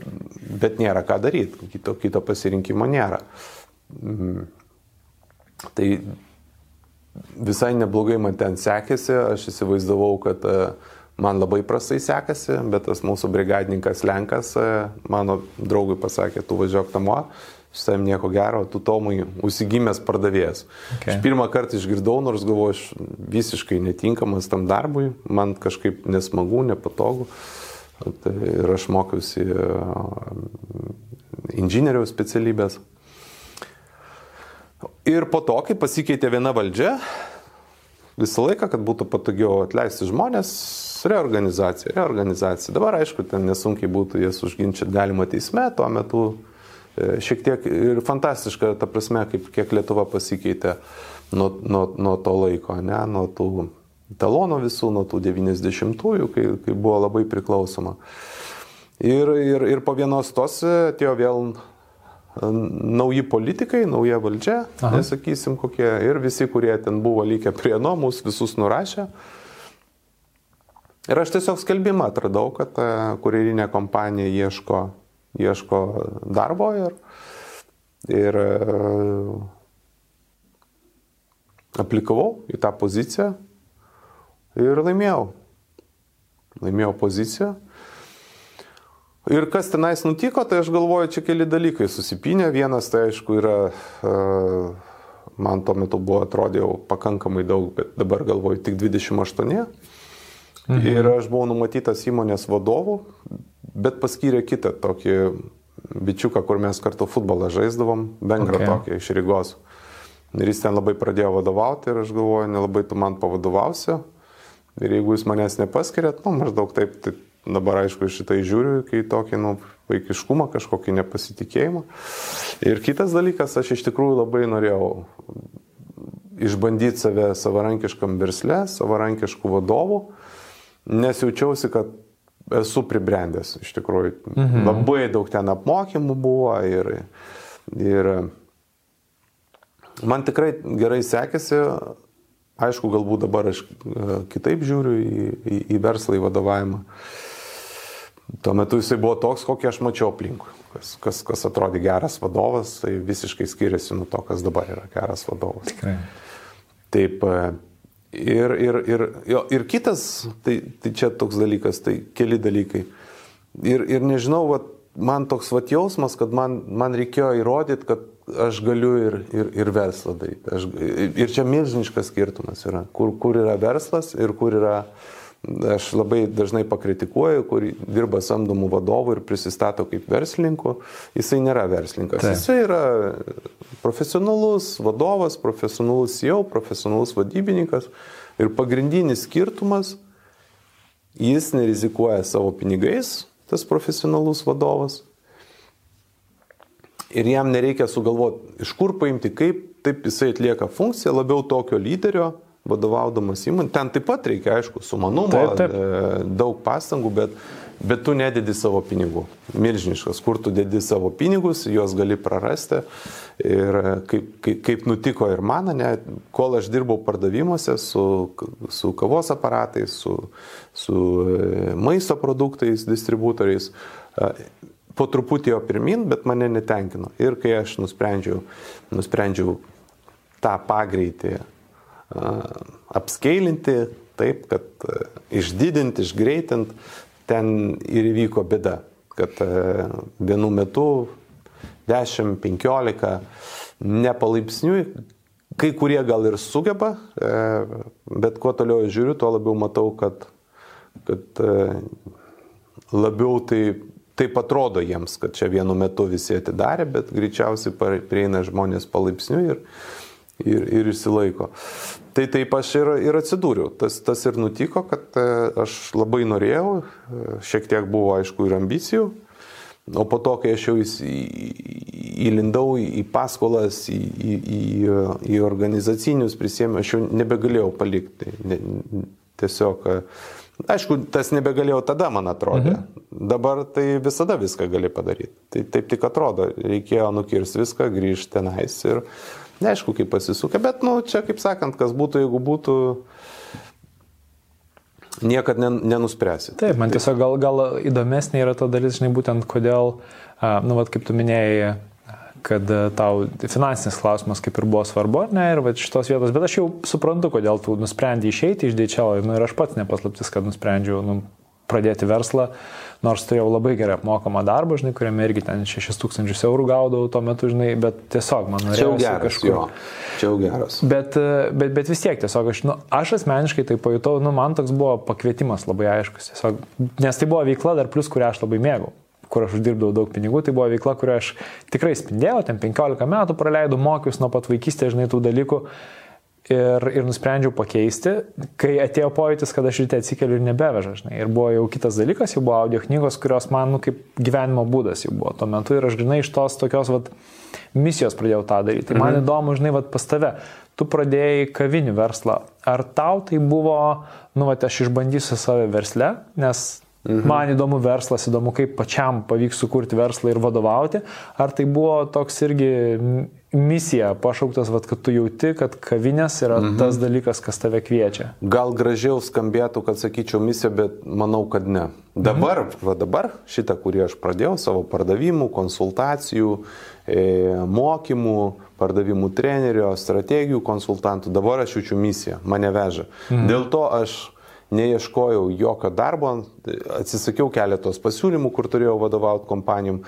bet nėra ką daryti, kito, kito pasirinkimo nėra. Mm. Tai visai neblogai man ten sekėsi, aš įsivaizdavau, kad e, man labai prastai sekasi, bet tas mūsų brigadininkas Lenkas e, mano draugui pasakė, tu važiuok namo, su tavim nieko gero, tu Tomui užsigimęs pardavėjas. Okay. Aš pirmą kartą išgirdau, nors galvoju, aš visiškai netinkamas tam darbui, man kažkaip nesmagu, nepatogu. Tai ir aš mokiausi e, inžinieriaus specialybės. Ir po to, kai pasikeitė viena valdžia, visą laiką, kad būtų patogiau atleisti žmonės, reorganizacija, reorganizacija. Dabar, aišku, ten nesunkiai būtų jas užginčyti galima teisme, tuo metu šiek tiek ir fantastiška, ta prasme, kaip kiek Lietuva pasikeitė nuo, nuo, nuo to laiko, ne, nuo tų talonų visų, nuo tų 90-ųjų, kai, kai buvo labai priklausoma. Ir, ir, ir po vienos tos atėjo vėl nauji politikai, nauja valdžia, Aha. nesakysim kokie, ir visi, kurie ten buvo likę prie nuo, mus visus nurašė. Ir aš tiesiog skelbimą atradau, kad e, kurierinė kompanija ieško, ieško darbo ir, ir e, aplikavau į tą poziciją ir laimėjau. Laimėjau poziciją. Ir kas tenais nutiko, tai aš galvoju, čia keli dalykai susipinė. Vienas tai aišku yra, man tuo metu buvo atrodė jau pakankamai daug, bet dabar galvoju tik 28. Mhm. Ir aš buvau numatytas įmonės vadovų, bet paskyrė kitą tokį bičiuką, kur mes kartu futbolą žaisdavom, bengrą okay. tokį iš Rygos. Ir jis ten labai pradėjo vadovauti ir aš galvoju, nelabai tu man pavadovausi. Ir jeigu jūs manęs nepaskiriat, nu maždaug taip, tai Dabar, aišku, šitai žiūriu, kai tokį, nu, vaikiškumą, kažkokį nepasitikėjimą. Ir kitas dalykas, aš iš tikrųjų labai norėjau išbandyti save savarankiškam versle, savarankiškų vadovų, nes jaučiausi, kad esu pribrendęs, iš tikrųjų. Mhm. Labai daug ten apmokymų buvo ir, ir man tikrai gerai sekėsi, aišku, galbūt dabar aš e, kitaip žiūriu į, į, į verslą, į vadovavimą. Tuo metu jisai buvo toks, kokį aš mačiau aplinkui. Kas, kas, kas atrodė geras vadovas, tai visiškai skiriasi nuo to, kas dabar yra geras vadovas. Tikrai. Taip. Ir, ir, ir, jo, ir kitas, tai, tai čia toks dalykas, tai keli dalykai. Ir, ir nežinau, vat, man toks vat jausmas, kad man, man reikėjo įrodyti, kad aš galiu ir, ir, ir verslą daryti. Aš, ir čia milžiniškas skirtumas yra, kur, kur yra verslas ir kur yra uh, Aš labai dažnai pakritikuoju, kur dirba samdomų vadovų ir prisistato kaip verslininku. Jisai nėra verslininkas. Tai. Jisai yra profesionalus vadovas, profesionalus jau, profesionalus vadybininkas. Ir pagrindinis skirtumas, jis nerizikuoja savo pinigais, tas profesionalus vadovas. Ir jam nereikia sugalvoti, iš kur paimti, kaip, taip jisai atlieka funkciją, labiau tokio lyderio vadovaudamas įmonė. Ten taip pat reikia, aišku, sumanumo, taip, taip. E, daug pastangų, bet, bet tu nededi savo pinigų. Milžiniškas, kur tu dedi savo pinigus, juos gali prarasti. Ir kaip, kaip, kaip nutiko ir man, ne, kol aš dirbau pardavimuose su, su kavos aparatais, su, su e, maisto produktais, distributoriais, e, po truputį jo pirmin, bet mane netenkino. Ir kai aš nusprendžiau, nusprendžiau tą pagreitį apskailinti taip, kad išdidinti, išgreitinti, ten ir įvyko bėda, kad vienu metu 10-15 nepalaipsniui, kai kurie gal ir sugeba, bet kuo toliau žiūriu, tuo labiau matau, kad, kad labiau tai taip atrodo jiems, kad čia vienu metu visi atidarė, bet greičiausiai prieina žmonės palaipsniui ir, ir, ir išsilaiko. Tai taip aš ir, ir atsidūriau. Tas, tas ir nutiko, kad e, aš labai norėjau, e, šiek tiek buvo aišku ir ambicijų, o po to, kai aš jau įlindau į paskolas, į, į, į, į organizacinius prisėmę, aš jau nebegalėjau palikti. Ne, tiesiog, e, aišku, tas nebegalėjau tada, man atrodė. Mhm. Dabar tai visada viską gali padaryti. Tai taip tik atrodo, reikėjo nukirsti viską, grįžti tenais ir Neaišku, kaip pasisuka, bet, nu, čia, kaip sakant, kas būtų, jeigu būtų. niekad nenuspręsi. Taip, man tiesiog gal, gal įdomesnė yra ta dalis, žinai, būtent kodėl, nu, vad kaip tu minėjai, kad tau finansinis klausimas kaip ir buvo svarbu, ne, ir va, šitos vietos, bet aš jau suprantu, kodėl tu nusprendai išeiti iš dėčiavo, nu, ir aš pats nepaslaptis, kad nusprendžiau nu, pradėti verslą, nors turėjau labai gerai apmokamą darbą, žinai, kuriame irgi ten 6000 eurų gaudavau tuo metu, žinai, bet tiesiog man norėjosi kažkur. Čia jau geras. Bet, bet, bet vis tiek, tiesiog aš, nu, aš asmeniškai tai pajutau, nu, man toks buvo pakvietimas labai aiškus, tiesiog, nes tai buvo veikla dar plus, kurią aš labai mėgau kur aš uždirbdavau daug pinigų, tai buvo veikla, kurią aš tikrai spindėjau, ten 15 metų praleidau, mokiausi nuo pat vaikystės, žinai, tų dalykų ir, ir nusprendžiau pakeisti, kai atėjo pojūtis, kad aš ryte atsikeliu ir nebeveža, žinai. Ir buvo jau kitas dalykas, jau buvo audio knygos, kurios man, nu, kaip gyvenimo būdas jau buvo tuo metu ir aš grinai iš tos tokios, vat, misijos pradėjau tą daryti. Tai man mhm. įdomu, žinai, vat, pas tave, tu pradėjai kavinių verslą. Ar tau tai buvo, nu, vat, aš išbandysiu save versle, nes Mhm. Man įdomu verslas, įdomu, kaip pačiam pavyks sukurti verslą ir vadovauti. Ar tai buvo toks irgi misija pašauktas, vat, kad tu jauti, kad kavinės yra mhm. tas dalykas, kas tave kviečia? Gal gražiau skambėtų, kad sakyčiau misija, bet manau, kad ne. Dabar, mhm. va dabar šitą, kurį aš pradėjau, savo pardavimų, konsultacijų, e, mokymų, pardavimų trenerio, strategijų konsultantų, dabar aš jaučiu misiją, mane veža. Mhm. Dėl to aš neieškojau jokio darbo, atsisakiau keletos pasiūlymų, kur turėjau vadovauti kompanijom.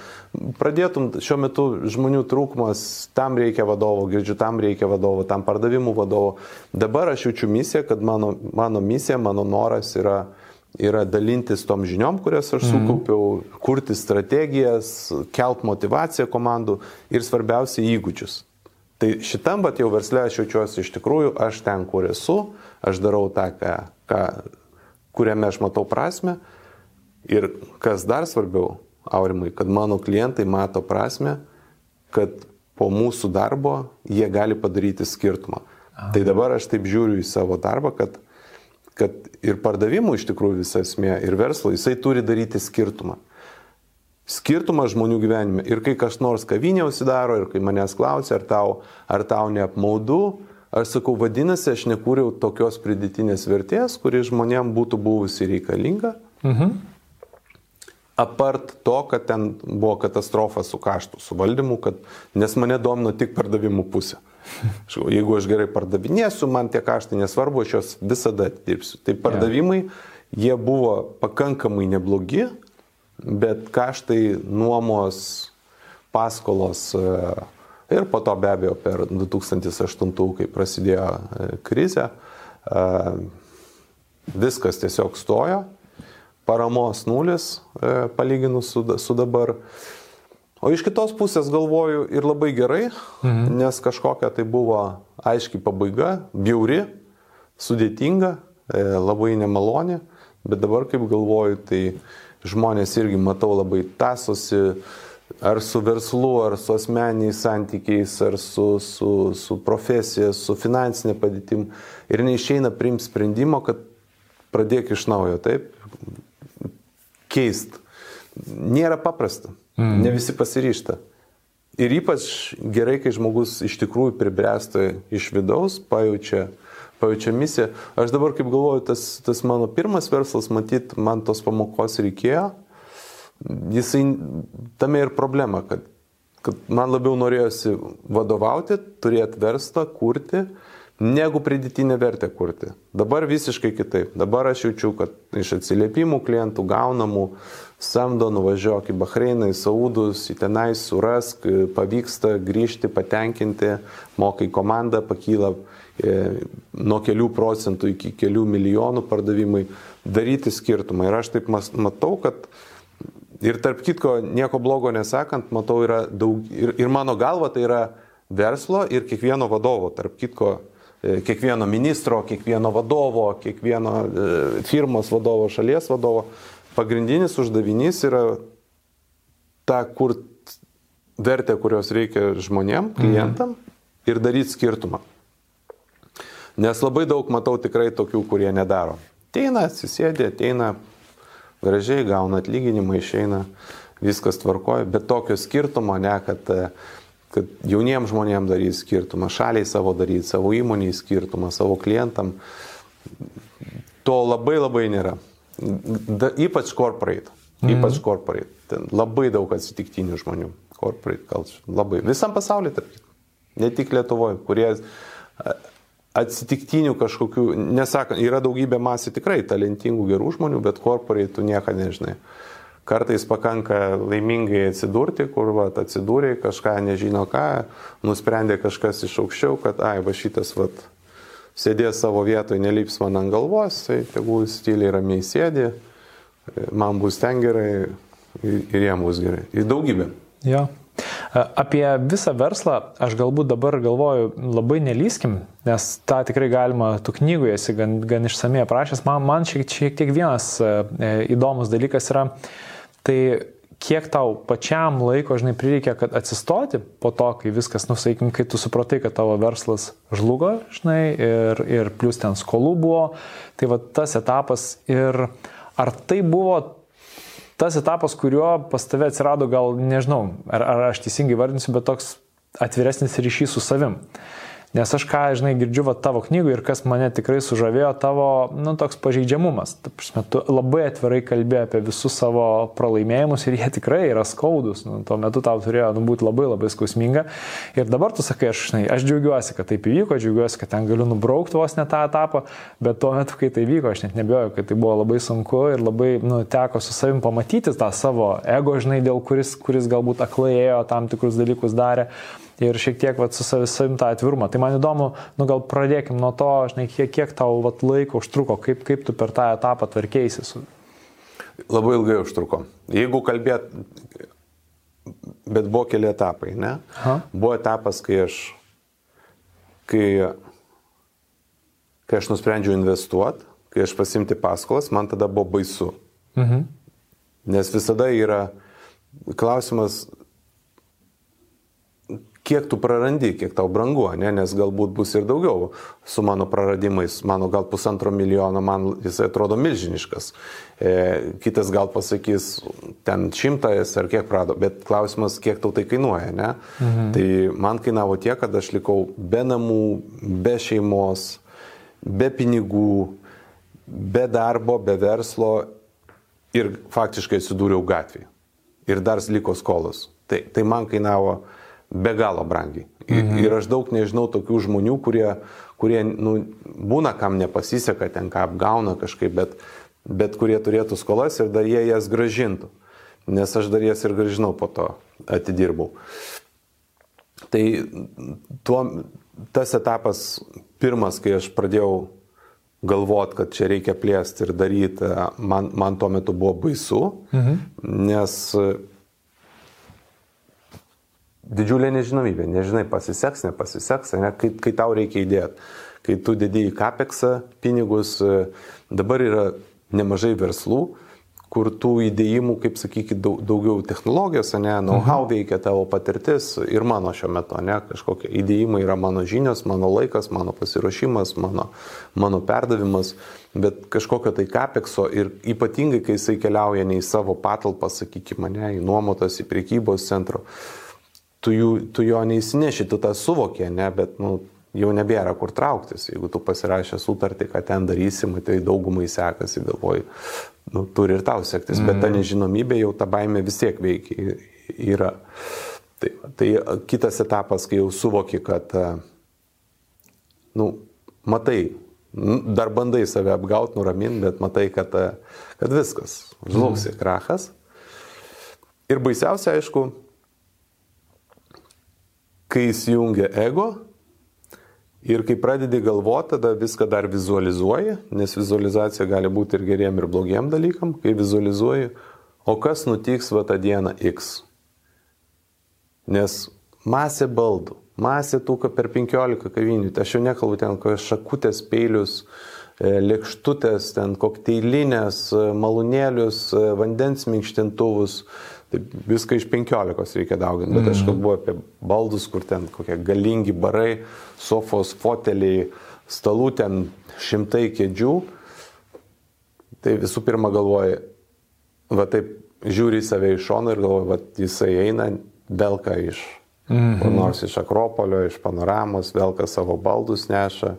Pradėtum, šiuo metu žmonių trūkumas, tam reikia vadovo, girdžiu, tam reikia vadovo, tam pardavimų vadovo. Dabar aš jaučiu misiją, kad mano, mano misija, mano noras yra, yra dalintis tom žiniom, kurias aš mhm. sukaupiau, mm. kurti strategijas, kelt motivaciją komandų ir svarbiausia įgūdžius. Tai šitam bat jau verslė aš jaučiuosi iš tikrųjų, aš ten, kur esu, aš darau tą, ką, ką, kuriame aš matau prasme. Ir kas dar svarbiau, Aurimai, kad mano klientai mato prasme, kad po mūsų darbo jie gali padaryti skirtumą. Aha. Tai dabar aš taip žiūriu į savo darbą, kad, kad ir pardavimų iš tikrųjų visa esmė, ir verslo, jisai turi daryti skirtumą skirtumas žmonių gyvenime. Ir kai kas nors kavinė užsidaro, ir kai manęs klausia, ar tau, ar tau neapmaudu, aš sakau, vadinasi, aš nekūriau tokios pridėtinės vertės, kuri žmonėm būtų buvusi reikalinga. Mhm. Apart to, kad ten buvo katastrofa su kaštų suvaldymu, kad, nes mane domino tik pardavimų pusė. Jeigu aš gerai pardavinėsiu, man tie kaštai nesvarbu, aš juos visada dirbsiu. Tai pardavimai, jie buvo pakankamai neblogi, bet kaštai nuomos, paskolos e, ir po to be abejo per 2008, kai prasidėjo e, krizė, e, viskas tiesiog stojo, paramos nulis palyginus su, su dabar. O iš kitos pusės galvoju ir labai gerai, mhm. nes kažkokia tai buvo aiški pabaiga, biuri, sudėtinga, labai nemaloni, bet dabar kaip galvoju, tai žmonės irgi matau labai tasosi ar su verslu, ar su asmeniais santykiais, ar su, su, su profesija, su finansinė padėtim. Ir neišeina priimti sprendimo, kad pradėk iš naujo, taip, keist. Nėra paprasta, mm. ne visi pasiryšta. Ir ypač gerai, kai žmogus iš tikrųjų pribręsta iš vidaus, pajaučia pajaučia misiją. Aš dabar kaip galvoju, tas, tas mano pirmas verslas, matyt, man tos pamokos reikėjo. Jisai, tame ir problema, kad, kad man labiau norėjosi vadovauti, turėti verslą, kurti, negu pridėtinę vertę kurti. Dabar visiškai kitaip. Dabar aš jaučiu, kad iš atsiliepimų klientų gaunamų samdo, nuvažiuok į Bahreiną, į Saudus, į tenai surask, pavyksta grįžti, patenkinti, mokai komandą, pakyla E, nuo kelių procentų iki kelių milijonų pardavimai daryti skirtumą. Ir aš taip matau, kad ir tarp kitko, nieko blogo nesakant, matau, yra daug, ir, ir mano galva tai yra verslo ir kiekvieno vadovo, tarp kitko, e, kiekvieno ministro, kiekvieno vadovo, kiekvieno e, firmos vadovo, šalies vadovo, pagrindinis uždavinys yra ta, kur vertę, kurios reikia žmonėm, klientam mhm. ir daryti skirtumą. Nes labai daug matau tikrai tokių, kurie nedaro. Teina, atsisėdė, ateina, gražiai gauna atlyginimą, išeina, viskas tvarkoja, bet tokio skirtumo ne, kad, kad jauniems žmonėms darys skirtumą, šaliai savo daryti, savo įmoniai skirtumą, savo klientam. to labai labai nėra. Da, ypač corporate. Mhm. Ypač corporate. Ten labai daug atsitiktinių žmonių. Corporate culture. Labai. Visam pasaulyje, tarp kitko. Ne tik Lietuvoje, kurie atsitiktinių kažkokių, nesakant, yra daugybė masė tikrai talentingų gerų žmonių, bet corporate tu nieko nežinai. Kartais pakanka laimingai atsidurti, kur va, atsidūrė, kažką nežino ką, nusprendė kažkas iš aukščiau, kad, ai, va šitas, va, sėdės savo vietoje, nelips man ant galvos, tai tegul stiliai ramiai sėdi, man bus ten gerai ir jam bus gerai. Ir daugybė. Jo. Apie visą verslą aš galbūt dabar galvoju labai nelyskim, nes tą tikrai galima, tu knygoje esi gan, gan išsamei aprašęs. Man, man šiek, šiek tiek vienas e, įdomus dalykas yra, tai kiek tau pačiam laiko, žinai, prireikia, kad atsistoti po to, kai viskas, nusaikim, kai tu supratai, kad tavo verslas žlugo, žinai, ir, ir plus ten skolų buvo, tai va tas etapas ir ar tai buvo tas etapas, kuriuo pas tave atsirado gal, nežinau, ar, ar aš teisingai vardinsiu, bet toks atviresnis ryšys su savim. Nes aš ką, žinai, girdžiu va, tavo knygų ir kas mane tikrai sužavėjo, tavo, nu, toks pažeidžiamumas. Prasme, tu labai atvirai kalbėjai apie visus savo pralaimėjimus ir jie tikrai yra skaudus. Nu, tuo metu tau turėjo nu, būti labai labai skausminga. Ir dabar tu sakai, aš, žinai, aš džiaugiuosi, kad taip įvyko, džiaugiuosi, kad ten galiu nubraukti vos ne tą etapą, bet tuo metu, kai tai vyko, aš net nebijoju, kad tai buvo labai sunku ir labai, nu, teko su savim pamatyti tą savo ego, žinai, dėl kuris, kuris galbūt aklai ėjo, tam tikrus dalykus darė ir šiek tiek vat, su savim tą atvirumą. Tai man įdomu, nu gal pradėkim nuo to, žinai, kiek, kiek tau vat, laiko užtruko, kaip, kaip tu per tą etapą tvarkėsi su... Labai ilgai užtruko. Jeigu kalbėt, bet buvo keli etapai, ne? Ha? Buvo etapas, kai aš, kai, kai aš nusprendžiau investuoti, kai aš pasimti paskolas, man tada buvo baisu. Mhm. Nes visada yra klausimas, kiek tu prarandi, kiek tau brangu, ne? nes galbūt bus ir daugiau su mano praradimais. Mano gal pusantro milijono, man jisai atrodo milžiniškas. E, kitas gal pasakys, ten šimtas ar kiek prado, bet klausimas, kiek tau tai kainuoja. Ne? Mhm. Tai man kainavo tiek, kad aš likau be namų, be šeimos, be pinigų, be darbo, be verslo ir faktiškai atsidūriau gatvėje. Ir dar liko skolos. Tai, tai man kainavo be galo brangiai. Mhm. Ir aš daug nežinau tokių žmonių, kurie, kurie nu, būna, kam nepasiseka, ten ką apgauna kažkaip, bet, bet kurie turėtų skolas ir dar jie jas gražintų. Nes aš dar jas ir gražinau po to, atidirbau. Tai tuo, tas etapas pirmas, kai aš pradėjau galvot, kad čia reikia plėsti ir daryti, man, man tuo metu buvo baisu, mhm. nes didžiulė nežinomybė, nežinai, pasiseks, nepasiseks, ne, kai, kai tau reikia įdėti, kai tu į kapeksą pinigus, e, dabar yra nemažai verslų, kur tų įdėjimų, kaip sakykit, daug, daugiau technologijos, ne, know-how mhm. veikia tavo patirtis ir mano šiuo metu, ne, kažkokie įdėjimai yra mano žinios, mano laikas, mano pasiruošimas, mano, mano perdavimas, bet kažkokio tai kapekso ir ypatingai, kai jisai keliauja ne į savo patalpą, sakykime, ne, į nuomotas, į priekybos centro, tu, jų, tu jo neįsineši, tu tą suvokė, ne, bet nu, jau nebėra kur trauktis. Jeigu tu pasirašė sutartį, ką ten darysim, tai daugumai sekasi, galvoji, nu, turi ir tau sektis, mm. bet ta mhm. nežinomybė jau ta baimė vis tiek veikia yra. Tai, tai kitas etapas, kai jau suvoki, kad, nu, matai, dar bandai save apgauti, nuraminti, bet matai, kad, kad viskas, žlugsi, mm. krachas. Ir baisiausia, aišku, kai įsijungia ego ir kai pradedi galvoti, tada viską dar vizualizuoji, nes vizualizacija gali būti ir geriem, ir blogiem dalykam, kai vizualizuoji, o kas nutiks va tą dieną X. Nes masė baldų, masė tų per 15 kavinių, tai aš jau nekalbu ten kokias šakutės, peilius, e, lėkštutės, ten kokteilinės, e, malūnėlius, e, vandens minkštintuvus, Tai viską iš penkiolikos reikia dauginti, bet aš mhm. kalbu apie baldus, kur ten kokie galingi barai, sofos, foteliai, stalų ten šimtai kėdžių. Tai visų pirma galvoji, va taip žiūri į save iš šono ir galvoji, va jisai eina, belka iš, mhm. nors iš Akropolio, iš panoramos, velka savo baldus neša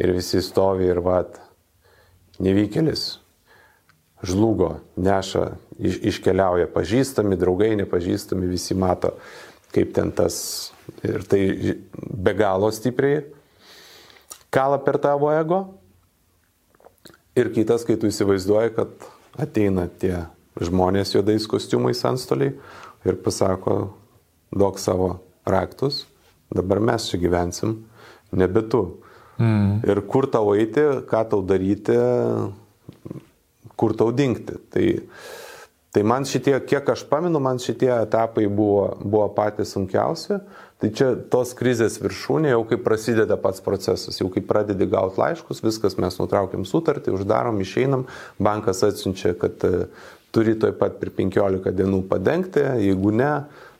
ir visi stovi ir va nevykėlis. Žlugo, neša, iš, iškeliauja pažįstami, draugai nepažįstami, visi mato, kaip ten tas ir tai be galo stipriai kala per tavo ego. Ir kitas, kai tu įsivaizduoji, kad ateina tie žmonės juodais kostiumais antstoliai ir pasako, duok savo raktus, dabar mes čia gyvensim, nebe tu. Mm. Ir kur tau eiti, ką tau daryti, kur tau dinkti. Tai, tai man šitie, kiek aš pamenu, man šitie etapai buvo, buvo patys sunkiausi. Tai čia tos krizės viršūnė, jau kai prasideda pats procesas, jau kai pradedi gauti laiškus, viskas mes nutraukiam sutartį, uždarom, išeinam, bankas atsiunčia, kad e, turi toj pat per 15 dienų padengti, jeigu ne,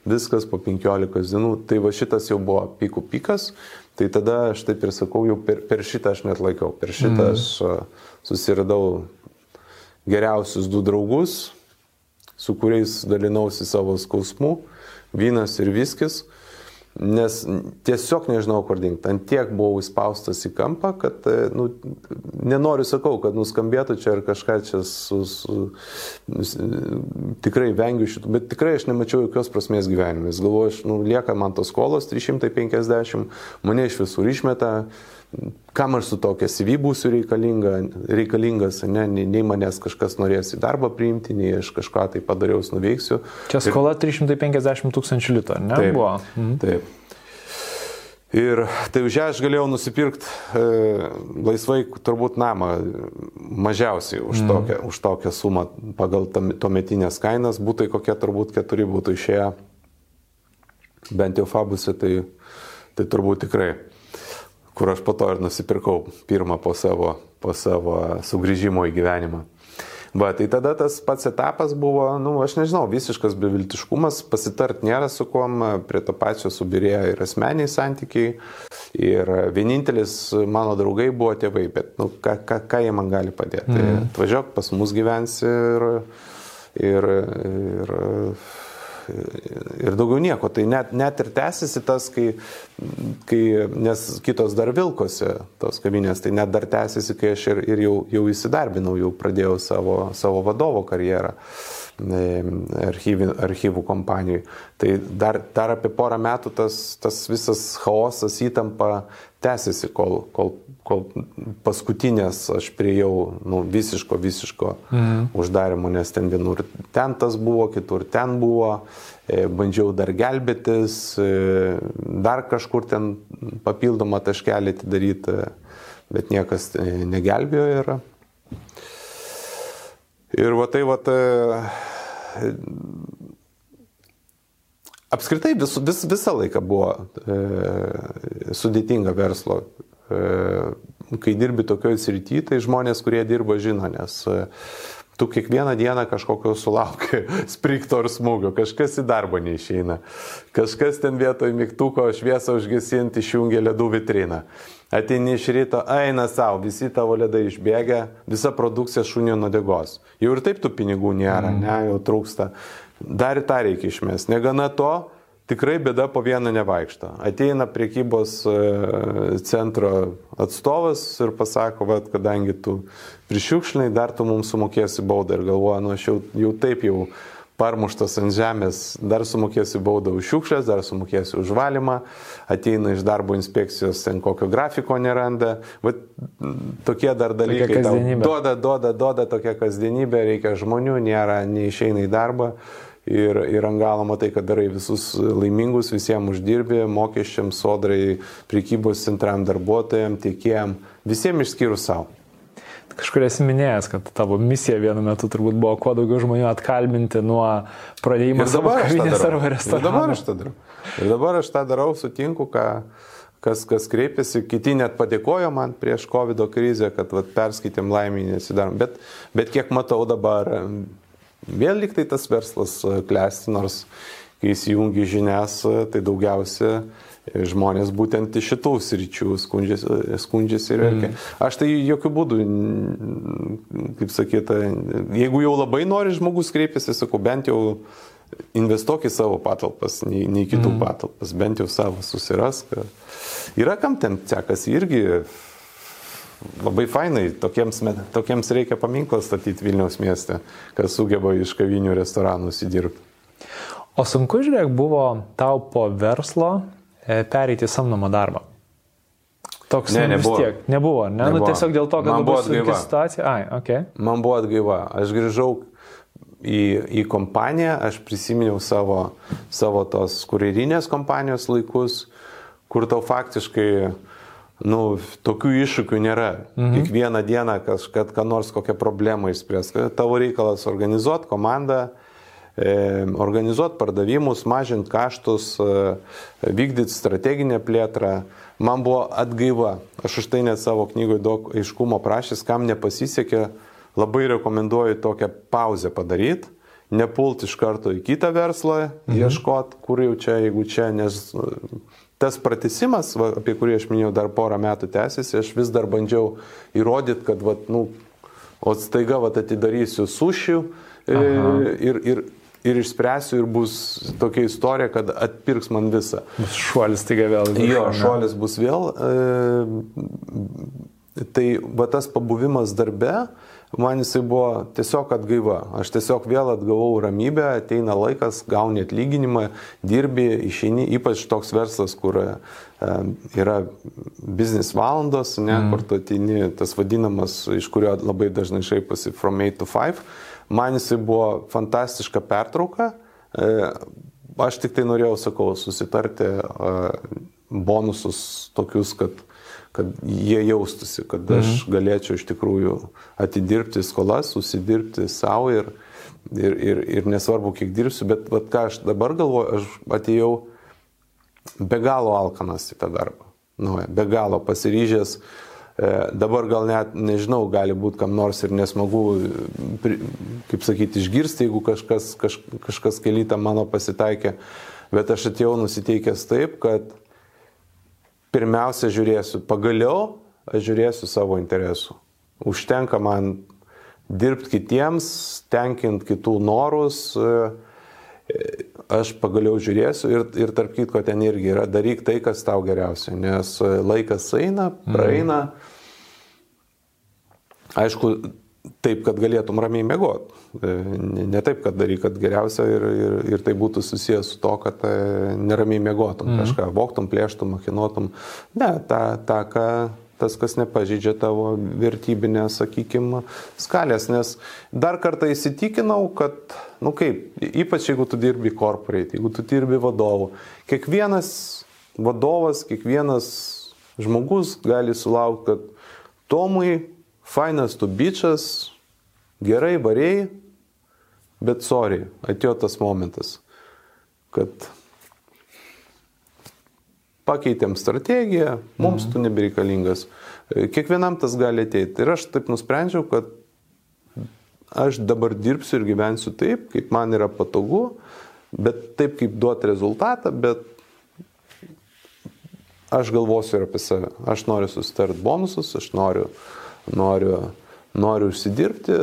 viskas po 15 dienų. Tai va šitas jau buvo pikų pikas, tai tada aš taip ir sakau, jau per, per šitą aš net laikau, per šitą mm. aš e, susiradau geriausius du draugus, su kuriais dalinausi savo skausmu, vynas ir viskis nes tiesiog nežinau, kur dingti. Ant tiek buvau įspaustas į kampą, kad, e, nu, nenoriu sakau, kad nuskambėtų čia ar kažką čia su, su, tikrai vengiu šitų, bet tikrai aš nemačiau jokios prasmės gyvenime. Galvoju, aš, nu, lieka man tos skolos 350, mane iš visur išmeta kam aš su tokia CV būsiu reikalinga, reikalingas, ne, nei, nei manęs kažkas norės į darbą priimti, nei aš kažką tai padariaus nuveiksiu. Čia skola ir... 350 tūkstančių litų, ne? Taip, buvo. Mhm. taip. Ir tai už ją aš galėjau nusipirkti e, laisvai turbūt namą mažiausiai už, mm. tokią, už tokią sumą pagal tuometinės kainas. Būtai kokie turbūt keturi būtų išėję, bent jau fabuse, tai, tai turbūt tikrai kur aš po to ir nusipirkau pirmą po savo, po savo sugrįžimo į gyvenimą. Va, tai tada tas pats etapas buvo, nu, aš nežinau, visiškas beviltiškumas, pasitart nėra su kuom, prie to pačio subirėjo ir asmeniai santykiai. Ir vienintelis mano draugai buvo tėvai, bet, nu, ką, ką, ką jie man gali padėti. Mm. Atvažiuok pas mus gyvensi ir, ir, ir ir daugiau nieko. Tai net, net ir tęsiasi tas, kai, kai, nes kitos dar vilkosi tos kavinės, tai net dar tęsiasi, kai aš ir, ir jau, jau įsidarbinau, jau pradėjau savo, savo vadovo karjerą archyvų, archyvų kompanijai. Tai dar, dar apie porą metų tas, tas visas chaosas įtampa tęsiasi, kol, kol, kol paskutinės aš priejau nu, visiško, visiško mhm. uždarimo, nes ten vienur ten tas buvo, kitur ten buvo, e, bandžiau dar gelbėtis, e, dar kažkur ten papildomą taškelį atidaryti, bet niekas e, negelbėjo ir Ir va tai va, e, apskritai vis, vis, visą laiką buvo e, sudėtinga verslo. E, kai dirbi tokioje srityje, tai žmonės, kurie dirba, žino, nes e, tu kiekvieną dieną kažkokio sulauki sprikto ar smūgio, kažkas į darbą neišeina, kažkas ten vietoj mygtuko šviesą užgesinti išjungia ledų vitriną ateini iš ryto, eina savo, visi tavo ledai išbėga, visa produkcija šunio nuodegos. Jau ir taip tų pinigų nėra, mm. ne, jau trūksta. Dar ir tą reikia išmest. Negana to, tikrai bėda po vieną nevaikšto. Ateina priekybos e, centro atstovas ir pasako, kad kadangi tu prišiukšlinai, dar tu mums sumokėsi baudą ir galvoja, nu aš jau, jau taip jau parmuštas ant žemės, dar sumokėsiu baudą už šiukšlės, dar sumokėsiu už valymą, ateina iš darbo inspekcijos, ten kokio grafiko neranda. Vat, tokie dar dalykai. Duoda, duoda, duoda tokia kasdienybė, reikia žmonių, nėra, neišeina į darbą. Ir, ir ant galo matai, kad darai visus laimingus, visiems uždirbi, mokesčiams, sodrai, prekybos centram, darbuotojams, tiekėjams, visiems išskyrus savo kažkur esi minėjęs, kad tavo misija vienu metu turbūt buvo kuo daugiau žmonių atkalbinti nuo pradėjimo savo kavinės arba restorano. Ir dabar aš tą darau. Ir dabar aš tą darau, sutinku, ką, kas, kas kreipiasi, kiti net padėkojo man prieš COVID krizę, kad vat, perskaitėm laiminį nesidarom. Bet, bet kiek matau dabar, vėl liktai tas verslas klesti, nors kai įsijungi žinias, tai daugiausia žmonės būtent iš šitų sričių skundžiasi, skundžiasi ir verkia. Mm. Aš tai jokių būdų, kaip sakyta, jeigu jau labai nori žmogus kreipiasi, sakau, bent jau investuok į savo patalpas, nei, nei kitų mm. patalpas, bent jau savo susirask. Yra kam ten sekasi irgi labai fainai, tokiems, tokiems reikia paminklą statyti Vilniaus mieste, kas sugeba iš kavinių restoranų įsidirbti. O sunku, žiūrėk, buvo tau po verslo e, pereiti samdomą darbą. Toks Ne, nu, nebuvo. tiek nebuvo, ne? Nu, Nebuvo. tiesiog dėl to, kad Man buvo atgaiva. situacija. Ai, ok. Man buvo atgaiva. Aš grįžau į, į kompaniją, aš prisiminiau savo, savo tos kurierinės kompanijos laikus, kur tau faktiškai nu, tokių iššūkių nėra. Mhm. Kiekvieną dieną kažkad, ką nors kokią problemą išspręs. Tavo reikalas organizuoti komandą, e, organizuoti pardavimus, mažinti kaštus, e, vykdyti strateginę plėtrą. Man buvo atgaiva. Aš už tai net savo knygoje daug aiškumo prašęs, kam nepasisekė, labai rekomenduoju tokią pauzę padaryti. Nepult iš karto į kitą verslą, mhm. ieškot, kur jau čia, jeigu čia, nes tas pratesimas, va, apie kurį aš minėjau, dar porą metų tęsiasi, aš vis dar bandžiau įrodyti, kad, va, nu, o staiga va, atidarysiu sušių e, ir, ir, ir išspręsiu ir bus tokia istorija, kad atpirks man visą. Bus šuolis taiga vėl. Jo, šuolis bus vėl. E, tai va tas pabuvimas darbe, man jisai buvo tiesiog atgaiva. Aš tiesiog vėl atgavau ramybę, ateina laikas, gauni atlyginimą, dirbi, išeini, ypač toks verslas, kur e, yra biznis valandos, ne, mm. kur tu ateini, tas vadinamas, iš kurio labai dažnai šaipasi from 8 to 5. Man jisai buvo fantastiška pertrauka. E, Aš tik tai norėjau, sakau, susitarti uh, bonusus tokius, kad, kad jie jaustųsi, kad aš mhm. galėčiau iš tikrųjų atidirbti skolas, susidirbti savo ir, ir, ir, ir nesvarbu, kiek dirbsiu, bet vat, ką aš dabar galvoju, aš atėjau be galo alkanas į tą darbą. Nu, be galo pasiryžęs. E, Dabar gal net, nežinau, gali būti kam nors ir nesmagu, pri- kaip sakyti, išgirsti, jeigu kažkas, kaž, kažkas kelytą mano pasitaikė, bet aš atėjau nusiteikęs taip, kad pirmiausia žiūrėsiu, pagaliau aš žiūrėsiu savo interesų. Užtenka man dirbti kitiems, tenkinti kitų norus, aš pagaliau žiūrėsiu ir, ir tarp kitko ten irgi yra daryk tai, kas tau geriausia, nes laikas eina, praeina. Mm. Aišku, taip, kad galėtum ramiai mėgoti. Ne, ne taip, kad daryk, kad geriausia ir, ir, ir tai būtų susijęs su to, kad e, neramiai mėgotum, mm. kažką voktum, plėštum, machinotum. Ne, ta, ta ką, tas, kas nepažydžia tavo vertybinės, sakykime, skalės. Nes dar kartą įsitikinau, kad, na nu kaip, ypač jeigu tu dirbi corporate, jeigu tu dirbi vadovu, kiekvienas vadovas, kiekvienas žmogus gali sulaukti, kad Tomui fainas tu bičias, gerai variai, bet sorry, atėjo tas momentas, kad pakeitėm strategiją, mums tu nebereikalingas. Kiekvienam tas gali ateiti. Ir aš taip nusprendžiau, kad aš dabar dirbsiu ir gyvensiu taip, kaip man yra patogu, bet taip kaip duoti rezultatą, bet aš galvosiu ir apie save. Aš noriu susitart bonusus, aš noriu, noriu, noriu užsidirbti,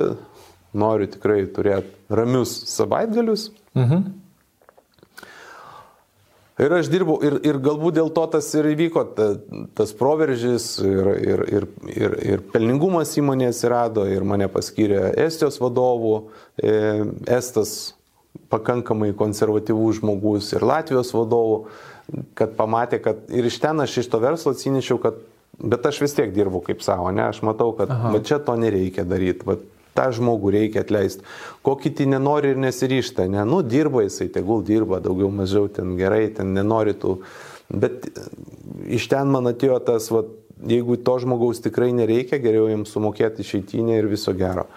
noriu tikrai turėti ramius savaitgalius. Mhm. Ir aš dirbau, ir, ir galbūt dėl to tas ir įvyko, ta, tas proveržys ir, ir, ir, ir, ir pelningumas įmonėje atsirado, ir mane paskyrė Estijos vadovų, e, Estas pakankamai konservatyvus žmogus ir Latvijos vadovų, kad pamatė, kad ir iš ten aš iš to verslo atsinešiau, kad, bet aš vis tiek dirbu kaip savo, ne, aš matau, kad va, čia to nereikia daryti, va, tą žmogų reikia atleisti, ko kiti nenori ir nesiryšta, ne, nu dirba jisai, tegul dirba, daugiau mažiau ten gerai, ten nenori tų, bet e, iš ten man atėjo tas, va, jeigu to žmogaus tikrai nereikia, geriau jam sumokėti išeitinę ir viso gero.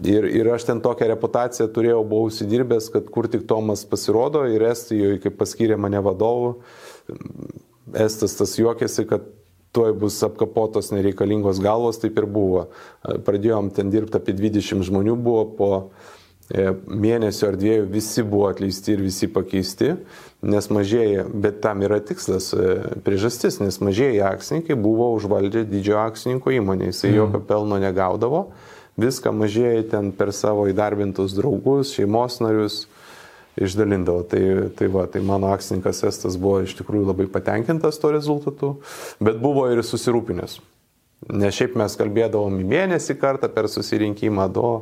Ir, ir aš ten tokią reputaciją turėjau, buvau įsidirbęs, kad kur tik Tomas pasirodo ir Estijoje, kai paskyrė mane vadovu, Estas tas juokėsi, kad tuoj bus apkapotos nereikalingos galvos, taip ir buvo. Pradėjom ten dirbti apie 20 žmonių, buvo po e, mėnesio ar dviejų visi buvo atleisti ir visi pakeisti, nes mažėja, bet tam yra tikslas, e, priežastis, nes mažėja akcininkai buvo užvaldę didžiojo akcininko įmonė, jisai mm. jokio pelno negaudavo, viską mažėja ten per savo įdarbintus draugus, šeimos narius išdalindavo. Tai, tai, va, tai mano akcininkas Estas buvo iš tikrųjų labai patenkintas to rezultatu, bet buvo ir susirūpinęs. Ne šiaip mes kalbėdavom į mėnesį kartą per susirinkimą, do,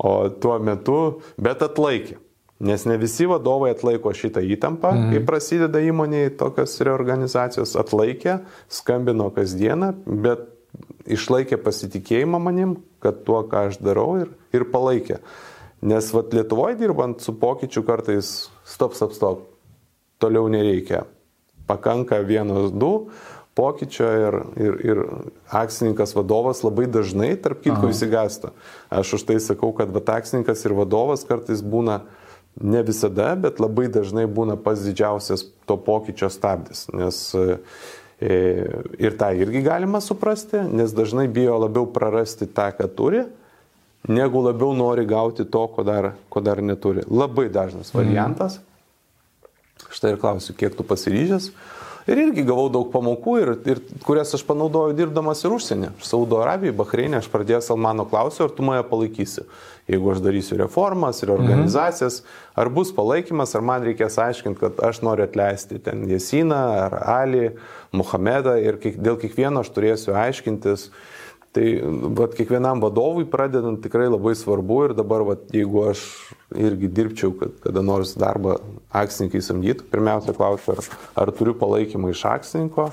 o tuo metu, bet atlaikė. Nes ne visi vadovai atlaiko šitą įtampą, mhm. kai prasideda įmonėje tokios reorganizacijos, atlaikė, skambino kasdieną, bet išlaikė pasitikėjimą manim, kad tuo, ką aš darau ir, ir palaikė. Nes vat, Lietuvoje dirbant su pokyčiu kartais stop, stop, stop, toliau nereikia. Pakanka vienos, du, pokyčio ir, ir, ir akcininkas vadovas labai dažnai, tarp kitko, įsigasta. Aš už tai sakau, kad vat, akcininkas ir vadovas kartais būna ne visada, bet labai dažnai būna pats didžiausias to pokyčio stabdis. Nes e, ir tą irgi galima suprasti, nes dažnai bijo labiau prarasti tą, ką turi, negu labiau nori gauti to, ko dar, ko dar neturi. Labai dažnas variantas. Mm. Štai ir klausiu, kiek tu pasiryžęs Ir irgi gavau daug pamokų, ir, ir, kurias aš panaudojau dirbdamas ir užsienį. Saudo Arabijoje, Bahreinė, aš pradėjau Salmano klausiu, ar tu mane palaikysi. Jeigu aš darysiu reformas ir organizacijas, mhm. ar bus palaikymas, ar man reikės aiškinti, kad aš noriu atleisti ten Jesiną, ar Ali, Muhamedą ir kiek, dėl kiekvieno aš turėsiu aiškintis. Tai vat, kiekvienam vadovui pradedant tikrai labai svarbu ir dabar, vat, jeigu aš irgi dirbčiau, kad kada nors darbą akcininkai samdytų, pirmiausia klausiu, ar, ar turiu palaikymą iš akcininko,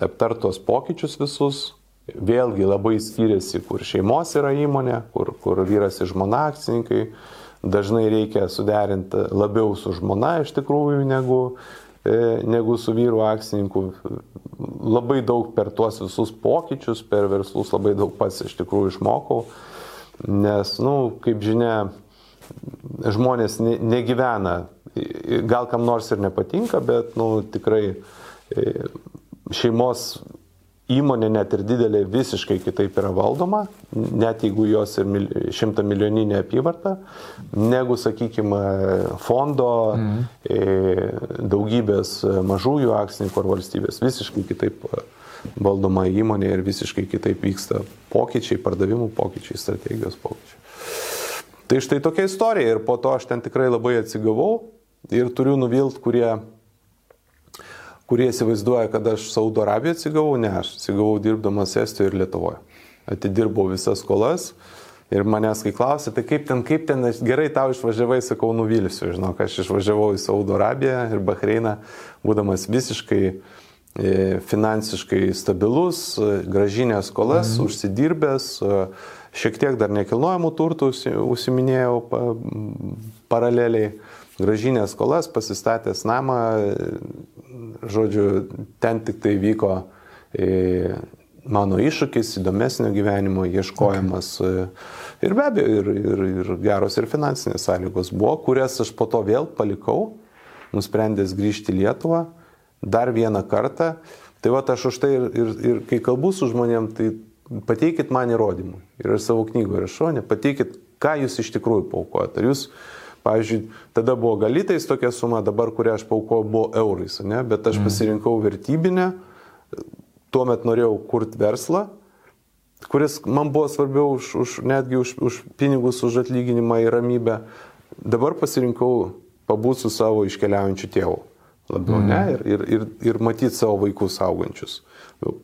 aptartos pokyčius visus. Vėlgi labai skiriasi, kur šeimos yra įmonė, kur, kur vyras ir žmona akcininkai. Dažnai reikia suderinti labiau su žmona iš tikrųjų negu, E, negu su vyru akcininku. Labai daug per tuos visus pokyčius, per verslus labai daug pats iš tikrųjų išmokau, nes, na, nu, kaip žinia, žmonės ne, negyvena, gal kam nors ir nepatinka, bet, na, nu, tikrai e, šeimos įmonė net ir didelė visiškai kitaip yra valdoma, net jeigu jos ir šimta milijoninė apyvarta, negu, sakykime, fondo, mm. daugybės mažųjų akcininkų ar valstybės. Visiškai kitaip valdoma įmonė ir visiškai kitaip vyksta pokyčiai, pardavimų pokyčiai, strategijos pokyčiai. Tai štai tokia istorija ir po to aš ten tikrai labai atsigavau ir turiu nuvilt, kurie kurie įsivaizduoja, kad aš Saudo Arabiją atsigavau, ne, aš atsigavau dirbdamas Estijoje ir Lietuvoje. Atidirbau visas skolas ir manęs, kai klausė, tai kaip ten, kaip ten, gerai tau išvažiavai, sakau, nuvilsiu, žinok, aš išvažiavau į Saudo Arabiją ir Bahreiną, būdamas visiškai e, finansiškai stabilus, gražinės skolas, mhm. užsidirbęs, e, šiek tiek dar nekilnojamų turtų užsiminėjau paraleliai, gražinės skolas, pasistatęs namą, žodžiu, ten tik tai vyko e, mano iššūkis, įdomesnio gyvenimo ieškojimas. Okay. E, ir be abejo, ir, ir, ir geros ir finansinės sąlygos buvo, kurias aš po to vėl palikau, nusprendęs grįžti į Lietuvą dar vieną kartą. Tai va aš už tai ir, ir, ir kai kalbu su žmonėm, tai pateikit man įrodymų. Ir aš savo knygoje rašau, ne, pateikit, ką jūs iš tikrųjų paukojate. Ar jūs Pavyzdžiui, tada buvo galitais tokia suma, dabar kurią aš paukojau buvo eurais, ne? bet aš mm. pasirinkau vertybinę, tuo metu norėjau kurti verslą, kuris man buvo svarbiau už, už, netgi už, už pinigus, už atlyginimą ir ramybę. Dabar pasirinkau pabūti su savo iškeliaujančiu tėvu. Labiau mm. ne ir, ir, ir, ir matyti savo vaikus augančius.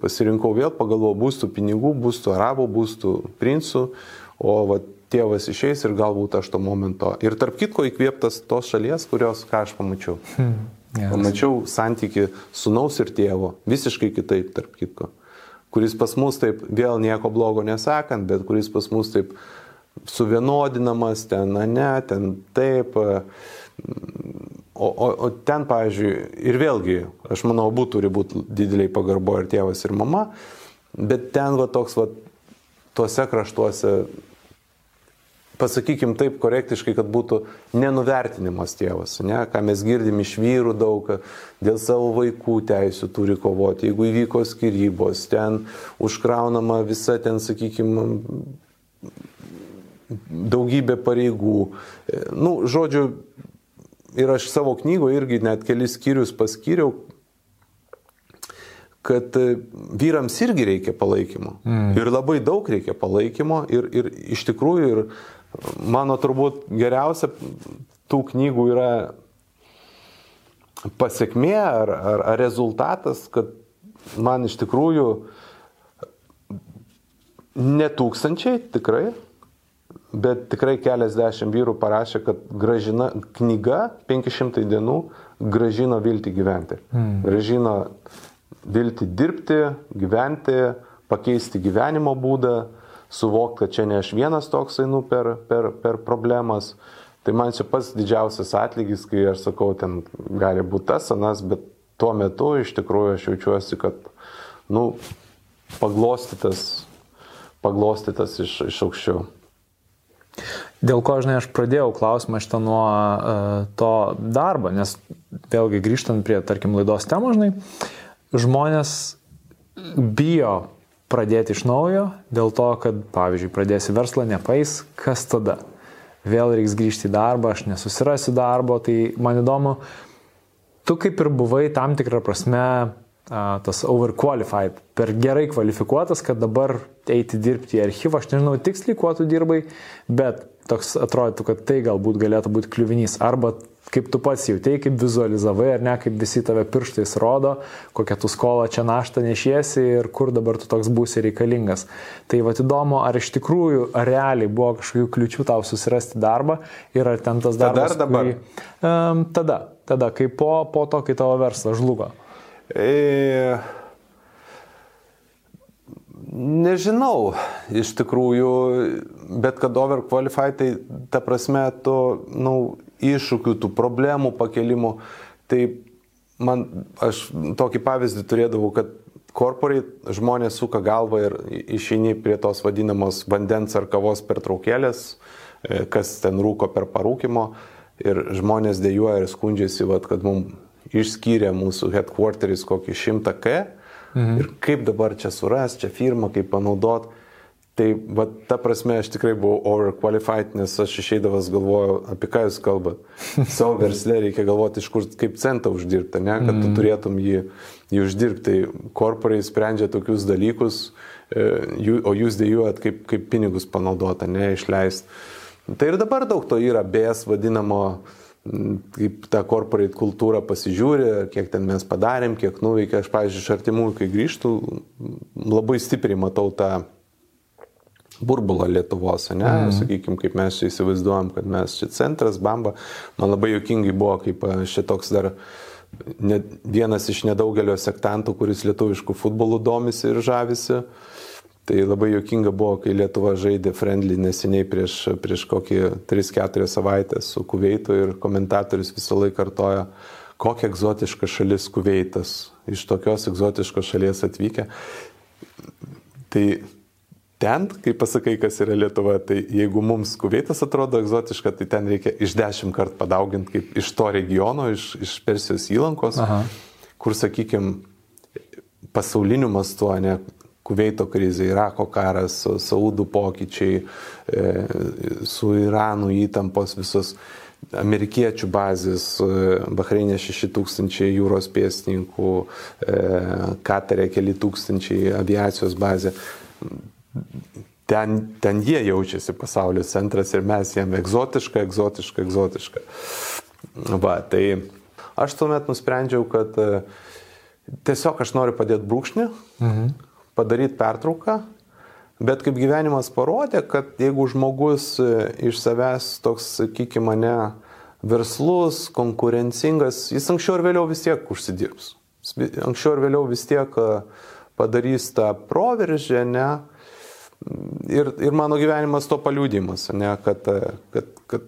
Pasirinkau vėl, pagalvojau, bus tų pinigų, bus tų arabų, bus tų princų, o vat, tėvas išeis ir galbūt aš to momento. Ir tarp kitko įkvėptas tos šalies, kurios, ką aš pamačiau. Hmm, yes. Pamačiau santyki sunaus ir tėvo, visiškai kitaip, tarp kitko. Kuris pas mus taip, vėl nieko blogo nesakant, bet kuris pas mus taip suvienodinamas, ten, na ne, ten taip. O, o, o ten, pavyzdžiui, ir vėlgi, aš manau, abu turi būti dideliai pagarbo ir tėvas, ir mama, bet ten va toks, va, tuose kraštuose pasakykim taip korektiškai, kad būtų nenuvertinimas tėvas, ne, ką mes girdim iš vyrų daug, dėl savo vaikų teisų turi kovoti, jeigu įvyko skirybos, ten užkraunama visa ten, sakykim, daugybė pareigų. Nu, žodžiu, ir aš savo knygoje irgi net kelis skyrius paskyriau, kad vyrams irgi reikia palaikymo. Mm. Ir labai daug reikia palaikymo. Ir, ir iš tikrųjų, ir mano turbūt geriausia tų knygų yra pasiekmė ar, ar, ar rezultatas, kad man iš tikrųjų Ne tūkstančiai, tikrai, bet tikrai keliasdešimt vyrų parašė, kad gražina knyga 500 dienų gražino viltį gyventi. Mm. Gražino viltį dirbti, gyventi, pakeisti gyvenimo būdą, suvokti, kad čia ne aš vienas toks einu per, per, per problemas. Tai man čia pats didžiausias atlygis, kai aš sakau, ten gali būti tas, anas, bet tuo metu iš tikrųjų aš jaučiuosi, kad, nu, paglostytas, paglostytas iš, iš aukščiau. Dėl ko, žinai, aš pradėjau klausimą šitą nuo uh, to darbo, nes vėlgi grįžtant prie, tarkim, laidos temų, žinai, žmonės bijo pradėti iš naujo dėl to, kad, pavyzdžiui, pradėsi verslą, nepais, kas tada? Vėl reiks grįžti į darbą, aš nesusirasiu darbo, tai man įdomu, tu kaip ir buvai tam tikrą prasme tas overqualified, per gerai kvalifikuotas, kad dabar eiti dirbti į archyvą, aš nežinau tiksliai, kuo tu dirbai, bet toks atrodytų, kad tai galbūt galėtų būti kliuvinys. Arba kaip tu pats jautėjai, kaip vizualizavai, ar ne, kaip visi tave pirštais rodo, kokią tu skolą čia naštą nešiesi ir kur dabar tu toks būsi reikalingas. Tai va įdomu, ar iš tikrųjų ar realiai buvo kažkokių kliučių tau susirasti darbą ir ar ten tas darbas. Tada ar dabar? Kurį, um, tada, tada, kai po, po to, kai tavo verslas žlugo. E... Nežinau, iš tikrųjų, bet kad overqualified, tai ta prasme, to, nu, iššūkių, tų problemų pakelimų, tai man, aš tokį pavyzdį turėdavau, kad corporate žmonės suka galvą ir išeini prie tos vadinamos vandens ar kavos pertraukėlės, e, kas ten rūko per parūkimo ir žmonės dėjuoja ir skundžiasi, vat, kad mums išskyrė mūsų headquarteris kokį 100 K mhm. ir kaip dabar čia suras, čia firmą, kaip panaudot. Tai va, ta prasme aš tikrai buvau overqualified, nes aš išeidavas galvojau, apie ką jūs kalbat. Savo verslę reikia galvoti, iš kur, kaip centą uždirbti, ne, kad tu mhm. turėtum jį, jį uždirbti. Tai korporai sprendžia tokius dalykus, e, o jūs dėjuojat, kaip, kaip pinigus panaudota, ne, išleisti. Tai ir dabar daug to yra, bės vadinamo, kaip ta corporate kultūra pasižiūri, kiek ten mes padarėm, kiek nuveikė. Aš, pavyzdžiui, iš artimųjų, kai grįžtų, labai stipriai matau tą burbulą Lietuvos, ne, mm. sakykime, kaip mes čia įsivaizduojam, kad mes čia centras, bamba. Man labai jokingai buvo, kaip šitoks dar ne, vienas iš nedaugelio sektantų, kuris lietuviškų futbolų domisi ir žavisi. Uh, Tai labai jokinga buvo, kai Lietuva žaidė friendly neseniai prieš, prieš kokį 3-4 savaitės su Kuveitu ir komentatorius visą laiką kartojo, kokia egzotiška šalis Kuveitas, iš tokios egzotiškos šalies atvykę. Tai ten, kai pasakai, kas yra Lietuva, tai jeigu mums Kuveitas atrodo egzotiška, tai ten reikia iš dešimt kart padauginti kaip iš to regiono, iš, iš Persijos įlankos, Aha. kur, sakykime, pasauliniu mastu, ne, Kuveito krizė, Irako karas, Saudų pokyčiai, e, su Iranu įtampos visos amerikiečių bazės, e, Bahreinė 6000 jūros pėstininkų, e, Katarė keli tūkstančiai aviacijos bazė. Ten, ten jie jaučiasi pasaulio centras ir mes jiem egzotiška, egzotiška, egzotiška. Va, tai aš tuomet nusprendžiau, kad tiesiog aš noriu padėti brūkšnį. Mhm padaryti pertrauką, bet kaip gyvenimas parodė, kad jeigu žmogus e, iš savęs toks, sakykime, mane verslus, konkurencingas, jis anksčiau ar vėliau vis tiek užsidirbs. Anksčiau ar vėliau vis tiek e, padarys tą proveržę, ne? Ir, ir mano gyvenimas to paliūdimas, ne, kad, e, kad, kad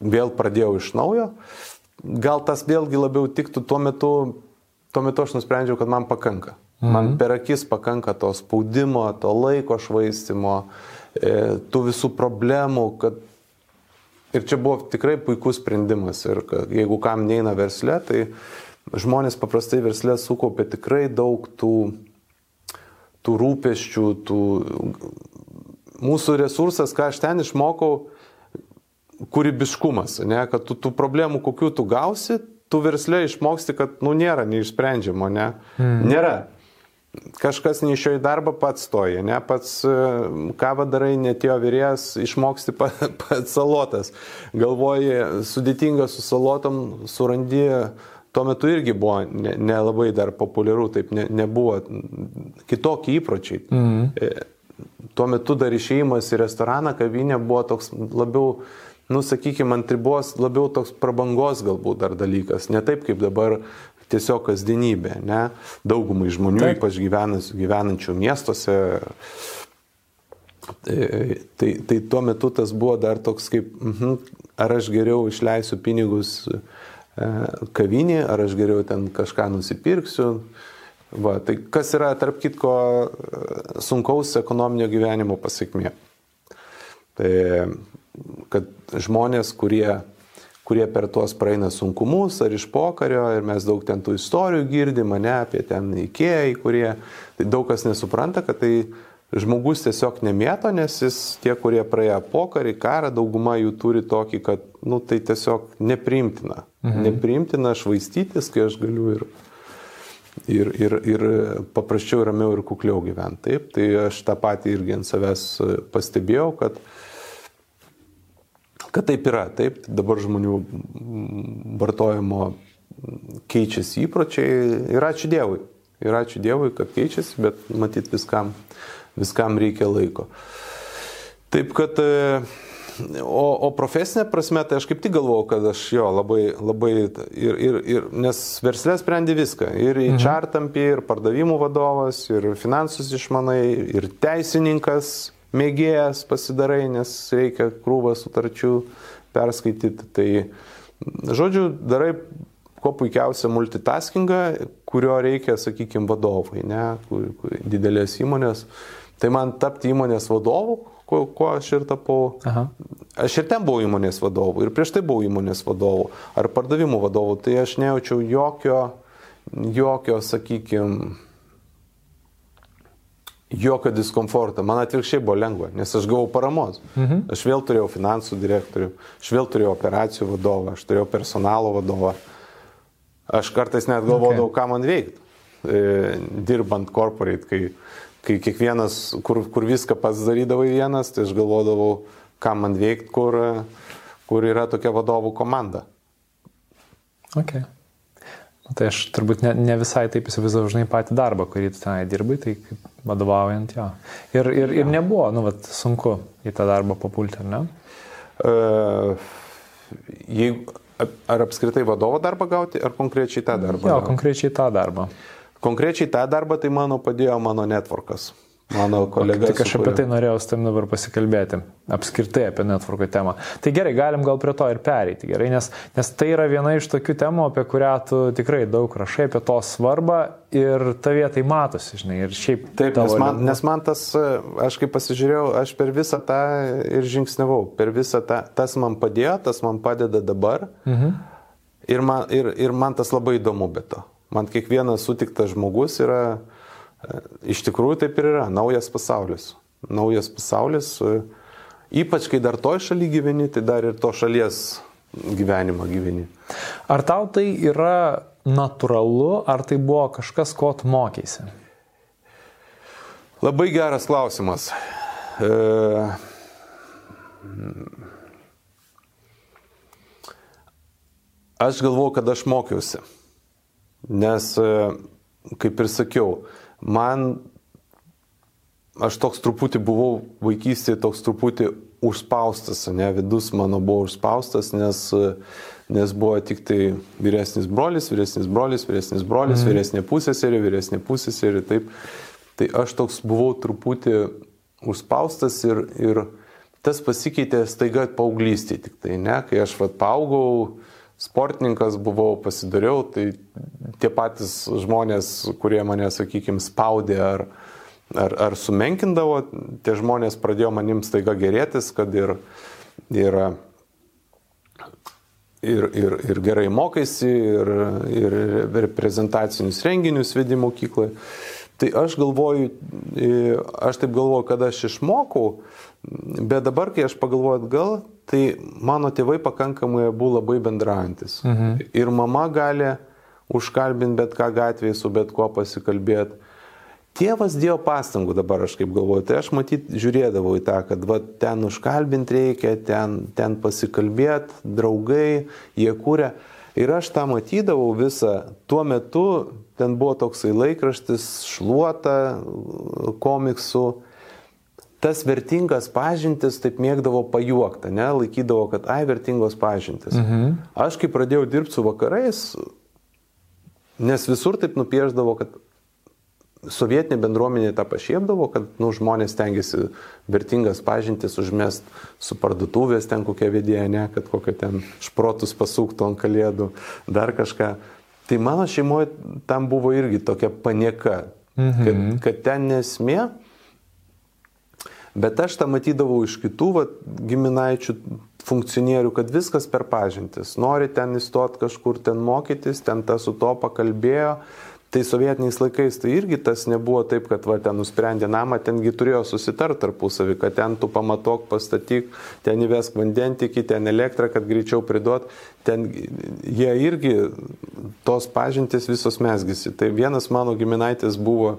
vėl pradėjau iš naujo. Gal tas vėlgi labiau tiktų tuo metu, tuo metu aš nusprendžiau, kad man pakanka. Mhm. Man per akis pakanka to spaudimo, to laiko švaistimo, e, tų visų problemų, kad ir čia buvo tikrai puikus sprendimas. Ir jeigu kam neina verslė, tai žmonės paprastai verslė sukaupia tikrai daug tų, tų rūpeščių, tų mūsų resursas, ką aš ten išmokau, kūrybiškumas, ne, kad tų, tų problemų, kokių tu gausi, tu verslė išmoksti, kad, nu, nėra neišsprendžiamo, ne, mm. nėra kažkas neišėjo į darbą, pats stoja, ne, pats e, kavą darai, netėjo vyrės, išmoksti pats salotas. Galvoji, sudėtinga su salotom, surandi, tuo metu irgi buvo nelabai ne dar populiaru, taip ne, nebuvo, kitokie įpročiai. Mhm. tuo metu dar išėjimas į restoraną, kavinę buvo toks labiau, nu, sakykime, ant ribos, labiau toks prabangos galbūt dar dalykas. Ne taip kaip dabar tiesiog kasdienybė, ne? Daugumai žmonių, taip. ypač gyvenančių, gyvenančių miestuose. Tai, tai, tai tuo metu tas buvo dar toks kaip, mhm, ar aš geriau išleisiu pinigus e, kavinį, ar aš geriau ten kažką nusipirksiu. Va, tai kas yra, tarp kitko, sunkaus ekonominio gyvenimo pasiekmė. Tai kad žmonės, kurie, kurie per tuos praeina sunkumus ar iš pokario ir mes daug ten tų istorijų girdim, mane apie ten įkėjai, kurie, tai daug kas nesupranta, kad tai žmogus tiesiog nemėto, nes jis tie, kurie praėjo pokarį, karą, dauguma jų turi tokį, kad, nu, tai tiesiog nepriimtina. Mhm. Nepriimtina švaistytis, kai aš galiu ir, ir, ir, ir paprasčiau, ramiau ir kukliau gyventi. Taip, tai aš tą patį irgi ant savęs pastebėjau, kad, kad taip yra. Taip, dabar žmonių vartojimo keičiasi įpročiai ir ačiū Dievui. Ir ačiū Dievui, kad keičiasi, bet matyt viskam viskam reikia laiko. Taip kad, e, o, o profesinė prasme, tai aš kaip tik galvojau, kad aš jo labai, labai ir, ir, ir nes verslė sprendi viską. Ir į mhm. čartampį, ir pardavimų vadovas, ir finansus išmanai, ir teisininkas, mėgėjas pasidarai, nes reikia krūvą sutarčių perskaityti. Tai, žodžiu, darai kuo puikiausią multitaskingą, kurio reikia, sakykime, vadovai, ne, didelės įmonės. Tai man tapti įmonės vadovu, kuo, kuo aš ir tapau. Aha. Aš ir ten buvau įmonės vadovu, ir prieš tai buvau įmonės vadovu, ar pardavimų vadovu, tai aš nejaučiau jokio, jokio, sakykime, jokio diskomforto. Man atvirkščiai buvo lengva, nes aš gavau paramos. Mhm. Aš vėl turėjau finansų direktorių, aš vėl turėjau operacijų vadovą, aš turėjau personalo vadovą. Aš kartais net galvodavau, okay. ką man veikti, e, dirbant corporate, kai kai kiekvienas, kur, kur viską pats darydavai vienas, tai aš galvodavau, ką man veikti, kur, kur yra tokia vadovų komanda. Okay. Tai aš turbūt ne, ne visai taip įsivaizduoju žinai patį darbą, kurį tu tenai dirbai, tai vadovaujant jo. Ir, ir, ir nebuvo, nu, vat, sunku į tą darbą papulti, ar ne? Uh, jeigu, ar apskritai vadovo darbą gauti, ar konkrečiai tą darbą? Jo, gauti? konkrečiai tą darbą. Konkrečiai tą darbą tai mano padėjo mano networkas. Mano kolega. Tik aš apie tai norėjau su tam dabar pasikalbėti, apskritai apie networko temą. Tai gerai, galim gal prie to ir pereiti, gerai, nes, nes tai yra viena iš tokių temų, apie kurią tu tikrai daug rašai, apie to svarbą ir tavie tai matosi, žinai, ir šiaip. Taip, nes man, nes man tas, aš kaip pasižiūrėjau, aš per visą tą ir žingsniavau, per visą tą, tas man padėjo, tas man padeda dabar. Mhm. Ir man, ir, ir man tas labai įdomu be to. Man kiekvienas sutiktas žmogus yra, e, iš tikrųjų taip ir yra, naujas pasaulis. Naujas pasaulis, e, ypač kai dar toj šaly gyveni, tai dar ir to šalies gyvenimą gyveni. Ar tau tai yra natūralu, ar tai buvo kažkas, ko tu mokėsi? Labai geras klausimas. E... Aš galvoju, kad aš mokiausi. Nes, e, kaip ir sakiau, man, aš toks truputį buvau vaikystėje, toks truputį užspaustas, ne, vidus mano buvo užspaustas, nes, nes buvo tik tai vyresnis brolis, vyresnis brolis, vyresnis brolis, mm. vyresnė pusėserė, vyresnė pusėserė, taip. Tai aš toks buvau truputį užspaustas ir, ir tas pasikeitė staiga paauglystėje tik tai, ne, kai aš vad paaugau, sportininkas buvau, pasidariau, tai tie patys žmonės, kurie mane, sakykime, spaudė ar, ar, ar sumenkindavo, tie žmonės pradėjo manim staiga gerėtis, kad ir, ir, ir, ir, ir gerai mokaisi, ir, ir reprezentacinius renginius vedi mokyklai. Tai aš galvoju, aš taip galvoju, kad aš išmokau, bet dabar, kai aš pagalvoju atgal, tai mano tėvai pakankamai buvo labai bendraujantis. Mhm. Ir mama gali užkalbinti bet ką gatvėje, su bet kuo pasikalbėti. Tėvas dėjo pastangų dabar, aš kaip galvoju, tai aš matyt žiūrėdavau į tą, kad va, ten užkalbinti reikia, ten, ten pasikalbėti, draugai, jie kūrė. Ir aš tą matydavau visą. Tuo metu ten buvo toksai laikraštis, šluota komiksų tas vertingas pažintis taip mėgdavo pajuoktą, ne, laikydavo, kad ai vertingos pažintis. Mhm. Aš kai pradėjau dirbti su vakarais, nes visur taip nupieždavo, kad sovietinė bendruomenė tą pašiepdavo, kad nu, žmonės tengiasi vertingas pažintis užmest su parduotuvės ten kokia vedėja, ne, kad kokią ten šprotus pasuktų ant kalėdų, dar kažką. Tai mano šeimoje tam buvo irgi tokia panieka, mhm. kad, kad ten nesmė, bet aš tą matydavau iš kitų va, giminaičių funkcionierių, kad viskas per pažintis. Nori ten įstot kažkur, ten mokytis, ten tas su to pakalbėjo, Tai sovietiniais laikais tai irgi tas nebuvo taip, kad va, ten nusprendė namą, tengi turėjo susitart tarpusavį, kad ten tu pamatok, pastatyk, ten įvesk vandentikį, ten elektrą, kad greičiau priduot. Ten jie irgi tos pažintis visos mesgisi. Tai vienas mano giminaitis buvo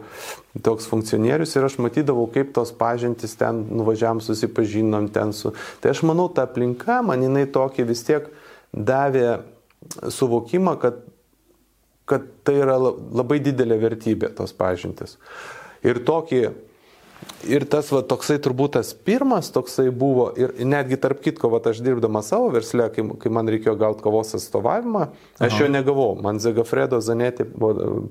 toks funkcionierius ir aš matydavau, kaip tos pažintis ten nuvažiavam, susipažinom ten su. Tai aš manau, ta aplinka man jinai tokia vis tiek davė suvokimą, kad kad tai yra labai didelė vertybė tos pažintis. Ir tokį, ir tas va, toksai turbūt tas pirmas toksai buvo, ir netgi tarp kitko, va, aš dirbdama savo verslę, kai, kai man reikėjo gauti kavos atstovavimą, aš Aha. jo negavau. Man Zegafredo Zanetė,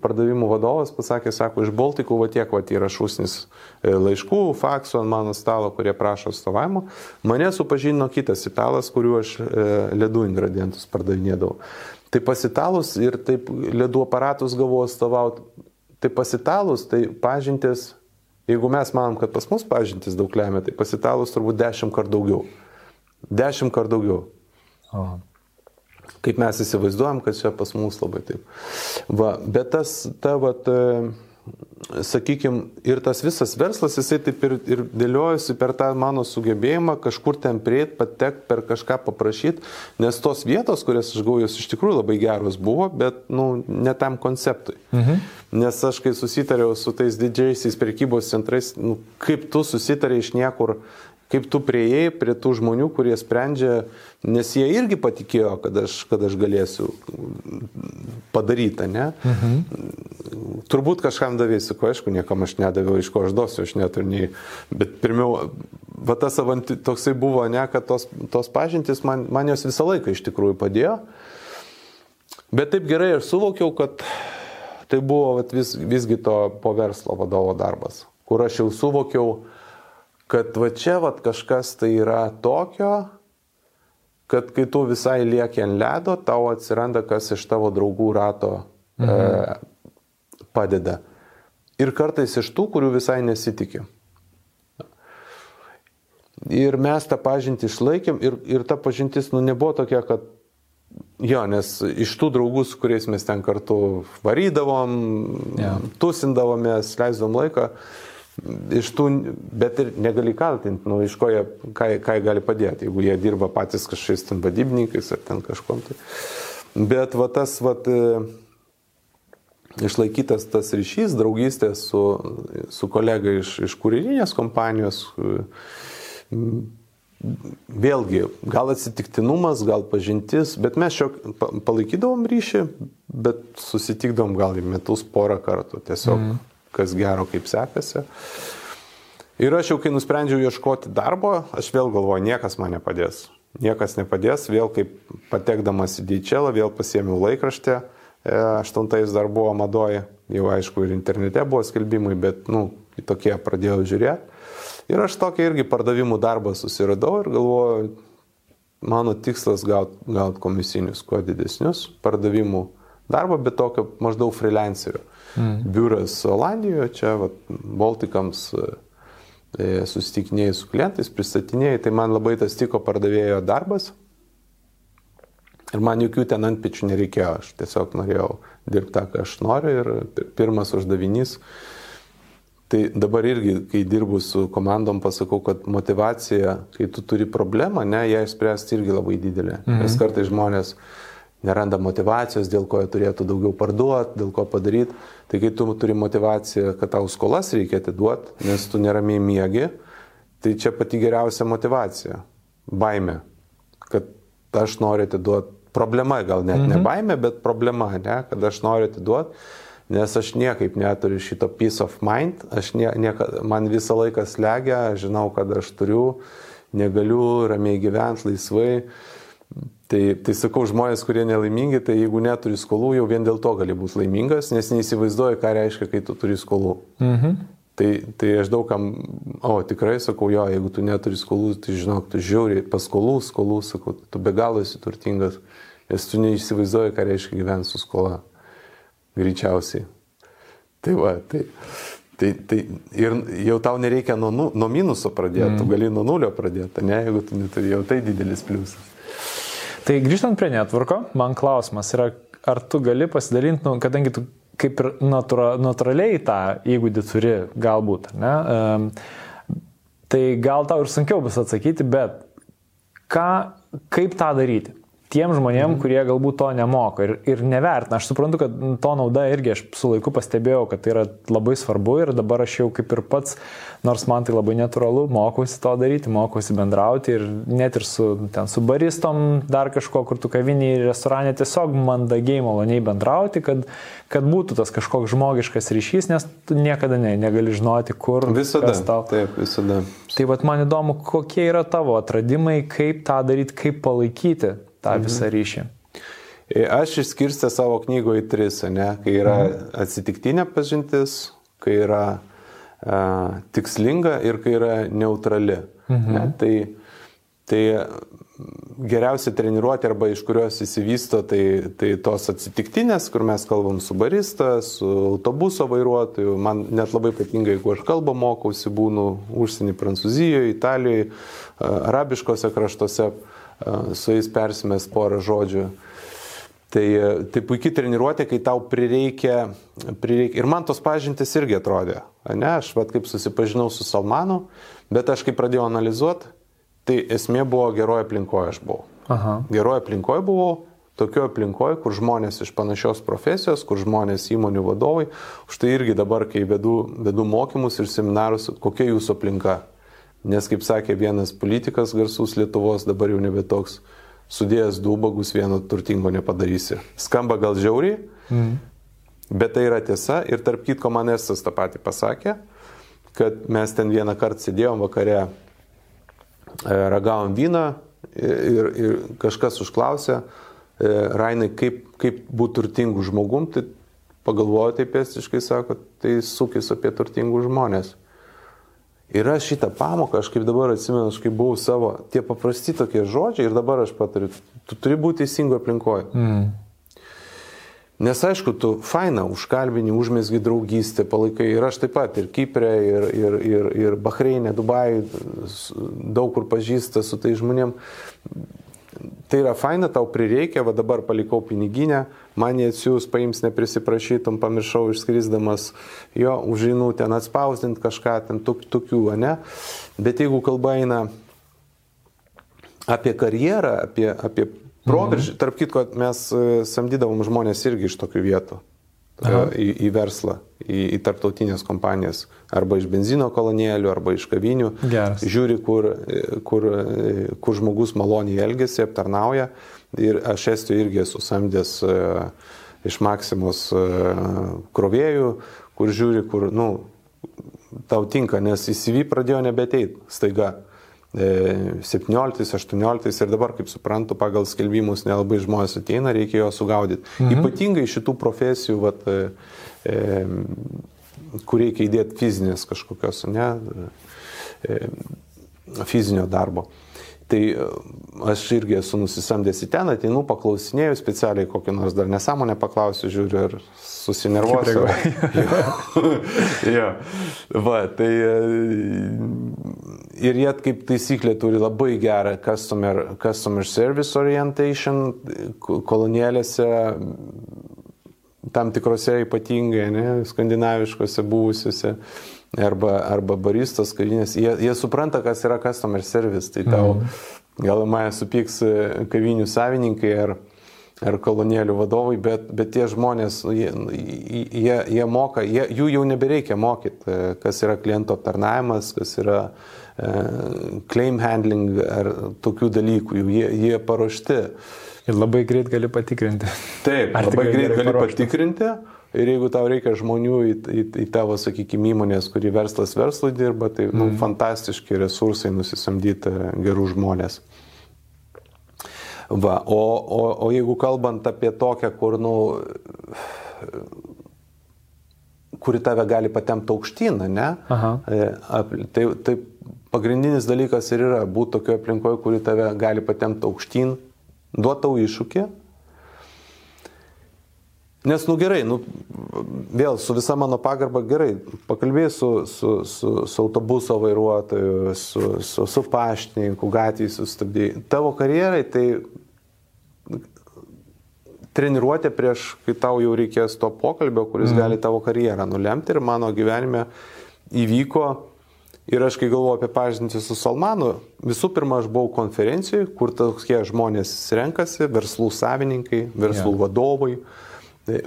pardavimų vadovas, pasakė, sako, iš Baltikų va tiek va yra šūsnis e, laiškų, faksų ant mano stalo, kurie prašo atstovavimo. Mane supažino kitas italas, kuriuo aš e, ledų ingredientus pardavinėdavau. Tai pasitalus ir taip ledų aparatus gavau atstovauti. Tai pasitalus, tai pažintis, jeigu mes manom, kad pas mus pažintis daug lemia, tai pasitalus turbūt dešimt kart daugiau. Dešimt kart daugiau. O. Kaip mes įsivaizduojam, kad čia pas mus labai taip. Va, bet tas, ta, vat, sakykime, ir tas visas verslas, jisai taip ir, ir dėliojasi per tą mano sugebėjimą kažkur ten prieit, patekti, per kažką paprašyti, nes tos vietos, kurias aš gavau, jos iš tikrųjų labai geros buvo, bet, nu, ne tam konceptui. Mhm. Nes aš, kai susitariau su tais didžiaisiais prekybos centrais, nu, kaip tu susitariai iš niekur kaip tu prieėjai prie tų žmonių, kurie sprendžia, nes jie irgi patikėjo, kad aš, kad aš galėsiu padaryti, ne? Mhm. Turbūt kažkam davėsiu, ko aišku, niekam aš nedaviau, iš ko aš duosiu, aš neturiu nei, bet pirmiau, va tas avanti, toksai buvo, ne, kad tos, tos pažintis man, man jos visą laiką iš tikrųjų padėjo, bet taip gerai aš suvokiau, kad tai buvo vat, vis, visgi to po verslo vadovo darbas, kur aš jau suvokiau, kad va čia va kažkas tai yra tokio, kad kai tu visai lieki ant ledo, tau atsiranda kas iš tavo draugų rato mhm. e, padeda. Ir kartais iš tų, kurių visai nesitikė. Ir mes tą pažintį išlaikėm ir, ir ta pažintis, nu, nebuvo tokia, kad jo, nes iš tų draugų, su kuriais mes ten kartu varydavom, ja. tusindavomės, leisdavom laiką, uh, iš tų, bet ir negali kaltinti, nu, iš ko jie, ką, ką jie gali padėti, jeigu jie dirba patys kažkokiais ten vadybininkais ar ten kažkom. Tai. Bet va tas, va, e, išlaikytas tas ryšys, draugystė su, su kolega iš, iš kūrinės kompanijos, e, vėlgi, gal atsitiktinumas, gal pažintis, bet mes šio palaikydavom ryšį, bet susitikdavom gal į metus porą kartų tiesiog. Mm kas gero, kaip sekasi. Ir aš jau kai nusprendžiau ieškoti darbo, aš vėl galvoju, niekas man nepadės. Niekas nepadės, vėl kaip patekdamas į Deičelą, vėl pasiemiau laikraštę, e, aštuntais dar buvo madoje, jau aišku ir internete buvo skelbimai, bet, nu, tokie pradėjau žiūrėti. Ir aš tokį irgi pardavimų darbą susiradau ir galvoju, mano tikslas gauti gaut komisinius, kuo didesnius pardavimų darbą, bet tokio maždaug freelancerio mm. biuras Olandijoje, čia vat, Baltikams e, susitikinėjai su klientais, pristatinėjai, tai man labai tas tiko pardavėjo darbas. Ir man jokių ten antpečių nereikėjo, aš tiesiog norėjau dirbti tą, ką aš noriu ir pirmas uždavinys. Tai dabar irgi, kai dirbu su komandom, pasakau, kad motivacija, kai tu turi problemą, ne, ją išspręsti irgi labai didelė. Mhm. Nes kartais žmonės neranda motivacijos, dėl ko jie turėtų daugiau parduoti, dėl ko padaryti. Tai kai tu turi motivaciją, kad tau skolas reikia atiduoti, nes tu neramiai miegi, tai čia pati geriausia motivacija - baime. Kad aš noriu atiduoti, problema gal net mhm. ne baime, bet problema, ne, kad aš noriu atiduoti. nes aš niekaip neturiu šito peace of mind, aš nie, nieka, man visą laiką slegia, žinau, kad aš turiu, negaliu ramiai gyventi laisvai. Tai, tai sakau, žmonės, kurie nelaimingi, tai jeigu neturi skolų, jau vien dėl to gali būti laimingas, nes neįsivaizduoju, ką reiškia, kai tu turi skolų. Mhm. Tai, tai aš daugam, o tikrai sakau, jo, jeigu tu neturi skolų, tai žinok, tu žiūri, paskolų, skolų, sakau, tu be galo esi turtingas, nes tu neįsivaizduoji, ką reiškia gyventi su skola greičiausiai. Tai va, tai, tai, tai ir jau tau nereikia nuo, nu, nuo minuso pradėti, mm. tu gali nuo nulio pradėti, ne, jeigu tu neturi, jau tai didelis pliusas. Tai grįžtant prie netvarko, man klausimas yra, ar tu gali pasidalinti, nu, kadangi tu kaip ir natura, natūraliai tą įgūdį turi, galbūt, ne? Um, tai gal tau ir sunkiau bus atsakyti, bet ką, kaip tą daryti? tiem žmonėm, mhm. kurie galbūt to nemoko ir, ir nevertina. Aš suprantu, kad to nauda irgi aš su laiku pastebėjau, kad tai yra labai svarbu ir dabar aš jau kaip ir pats, nors man tai labai natūralu, mokausi to daryti, mokausi bendrauti ir net ir su, ten, su baristom, dar kažko, kur tu kaviniai ir restorane tiesiog mandagiai, maloniai bendrauti, kad, kad būtų tas kažkoks žmogiškas ryšys, nes tu niekada ne, negali žinoti, kur. Visada. Taip, visada. Tai vad man įdomu, kokie yra tavo atradimai, kaip tą daryti, kaip palaikyti tą mhm. visą ryšį. E, aš išskirstę savo knygoje tris, ne, kai yra mhm. atsitiktinė pažintis, kai yra a, tikslinga ir kai yra neutrali. Mhm. Ne, tai, tai geriausia treniruoti arba iš kurios įsivysto, tai, tai tos atsitiktinės, kur mes kalbam su barista, su autobuso vairuotoju. Man net labai patinka, jeigu aš kalbą mokausi, būnu užsienį Prancūzijoje, Italijoje, arabiškose kraštuose su jais persimės porą žodžių. Tai, tai puikiai treniruotė, kai tau prireikia, prireikia. Ir man tos pažintis irgi atrodė. Ne, aš vad kaip susipažinau su Salmanu, bet aš kai pradėjau analizuoti, tai esmė buvo geroje aplinkoje aš buvau. Aha. Geroje aplinkoje buvau, tokioje aplinkoje, kur žmonės iš panašios profesijos, kur žmonės įmonių vadovai. Už tai irgi dabar, kai vedu, vedu mokymus ir seminarus, kokia jūsų aplinka, Nes, kaip sakė vienas politikas garsus Lietuvos, dabar jau nebe toks, sudėjęs du ubagus vieno turtingo nepadarysi. Skamba gal žiauriai, mm. Bet tai yra tiesa ir tarp kitko man Estas tą patį pasakė, kad mes ten vieną kartą sėdėjom vakare, e, ragavom vyną ir, ir kažkas užklausė, e, Rainai, kaip, kaip būti turtingų žmogum, tai pagalvojo taip estiškai, sako, tai sukis apie turtingų žmonės. Ir aš šitą pamoką, aš kaip dabar atsimenu, aš kaip buvau savo, tie paprasti tokie žodžiai ir dabar aš patariu, tu turi būti teisingo aplinkoje. Mm. Nes aišku, tu faina, užkalbini, užmėsgi draugystę, palaikai ir aš taip pat, ir Kiprė, ir, ir, ir, ir Bahreinė, Dubajai, daug kur pažįsta su tai žmonėm tai yra faina, tau prireikia, va dabar palikau piniginę, man jie atsiūs, paims neprisiprašytum, pamiršau išskrisdamas jo, užinų ten atspausdinti kažką, ten tok, tokių, ne? Bet jeigu kalba eina apie karjerą, apie, apie proveržį, mhm. tarp kitko, mes e, samdydavom žmonės irgi iš tokių vietų. Aha. į, į verslą, į, į tarptautinės kompanijas, arba iš benzino kolonėlių, arba iš kavinių. Geras. Žiūri, kur, kur, kur žmogus maloniai elgesi, aptarnauja. Ir aš esu irgi esu samdęs iš Maksimos krovėjų, kur žiūri, kur, nu, tau tinka, nes įsivy pradėjo nebeteit staiga. 17, 18 ir dabar, kaip suprantu, pagal skelbimus nelabai žmonės ateina, reikia jo sugaudyti. Mhm. Ypatingai šitų profesijų, vat, e, e, kur reikia įdėti fizinės kažkokios, ne, e, fizinio darbo. Tai e, aš irgi esu nusisamdęs į ten, ateinu, paklausinėjau specialiai kokį nors dar nesąmonę paklausiu, žiūriu ir susinervuosiu. jo. Va, tai e, ir jie kaip taisyklė turi labai gerą customer, customer service orientation kolonėlėse, tam tikrose ypatingai, ne, skandinaviškose buvusiuose arba, arba baristas kavinės, jie, jie supranta, kas yra customer service, tai tau mm. gal mane supyks e, kavinių savininkai ar, ar kolonėlių vadovai, bet, bet tie žmonės, jie, jie, jie moka, jie, jų jau nebereikia mokyti, e, kas yra kliento aptarnavimas, kas yra e, claim handling ar tokių dalykų, jie, jie paruošti. Ir labai greit gali patikrinti. Taip, ar labai greit gali paruošti. patikrinti. Ir jeigu tau reikia žmonių į, į, į tavo, sakykime, įmonės, kuri verslas verslui dirba, tai nu, mm. fantastiški resursai nusisamdyti gerų žmonės. Va, o, o, o jeigu kalbant apie tokią, kur, nu, kuri tave gali patemti aukštyn, ne? Aha. E, tai, tai pagrindinis dalykas ir yra būti tokioje aplinkoje, kuri tave gali patemti aukštyn, duoti tau iššūkį Nes, nu gerai, nu, vėl su visa mano pagarba gerai, pakalbėsiu su, su, su, su autobuso vairuotoju, su, su, su paštininku, gatvėje sustabdėjai. Tavo karjerai tai treniruotė prieš, kai tau jau reikės to pokalbio, kuris mm. gali tavo karjerą nulemti ir mano gyvenime įvyko. Ir aš kai galvoju apie pažinti su Salmanu, visų pirma, aš buvau konferencijoje, kur tokie žmonės renkasi, verslų savininkai, verslų yeah. vadovai, Tai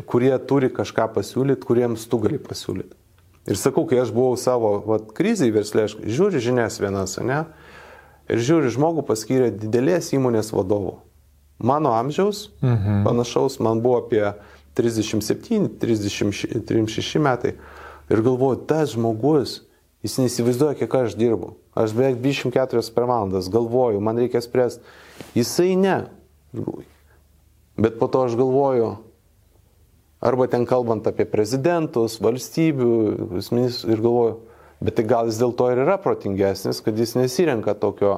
kurie turi kažką pasiūlyti, kuriems tu gali pasiūlyti. Ir sakau, kai aš buvau savo vat, krizai verslė, aš žiūriu žinias vienas, ne? Ir žiūriu, žmogų paskyrė didelės įmonės vadovu. Mano amžiaus, mhm. panašaus, man buvo apie 37, 36 metai. Ir galvoju, tas žmogus, jis neįsivaizduoja, kiek aš dirbu. Aš beveik 24 per valandas galvoju, man reikia spręsti. Jisai ne. Bet po to aš galvoju, Arba ten kalbant apie prezidentus, valstybių, ir galvoju, bet tai gal jis dėl to ir yra protingesnis, kad jis nesirenka tokio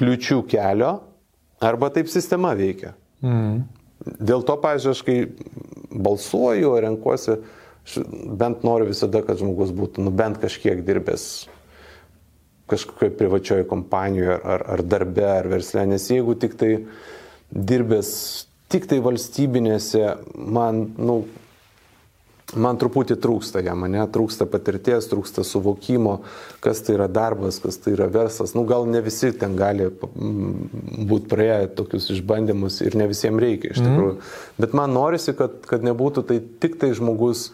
kliučių kelio, arba taip sistema veikia. Mm. Dėl to, pažiūrėjau, aš kai balsuoju, renkuosi, bent noriu visada, kad žmogus būtų nu, bent kažkiek dirbęs kažkokioje privačioje kompanijoje ar, ar darbe ar versle, nes jeigu tik tai dirbęs tik tai valstybinėse man, nu, man truputį trūksta jam, mane trūksta patirties, trūksta suvokimo, kas tai yra darbas, kas tai yra verslas. Nu, gal ne visi ten gali būti praėję tokius išbandymus ir ne visiems reikia iš mhm. tikrųjų. Mm. Bet man norisi, kad, kad nebūtų tai tik tai žmogus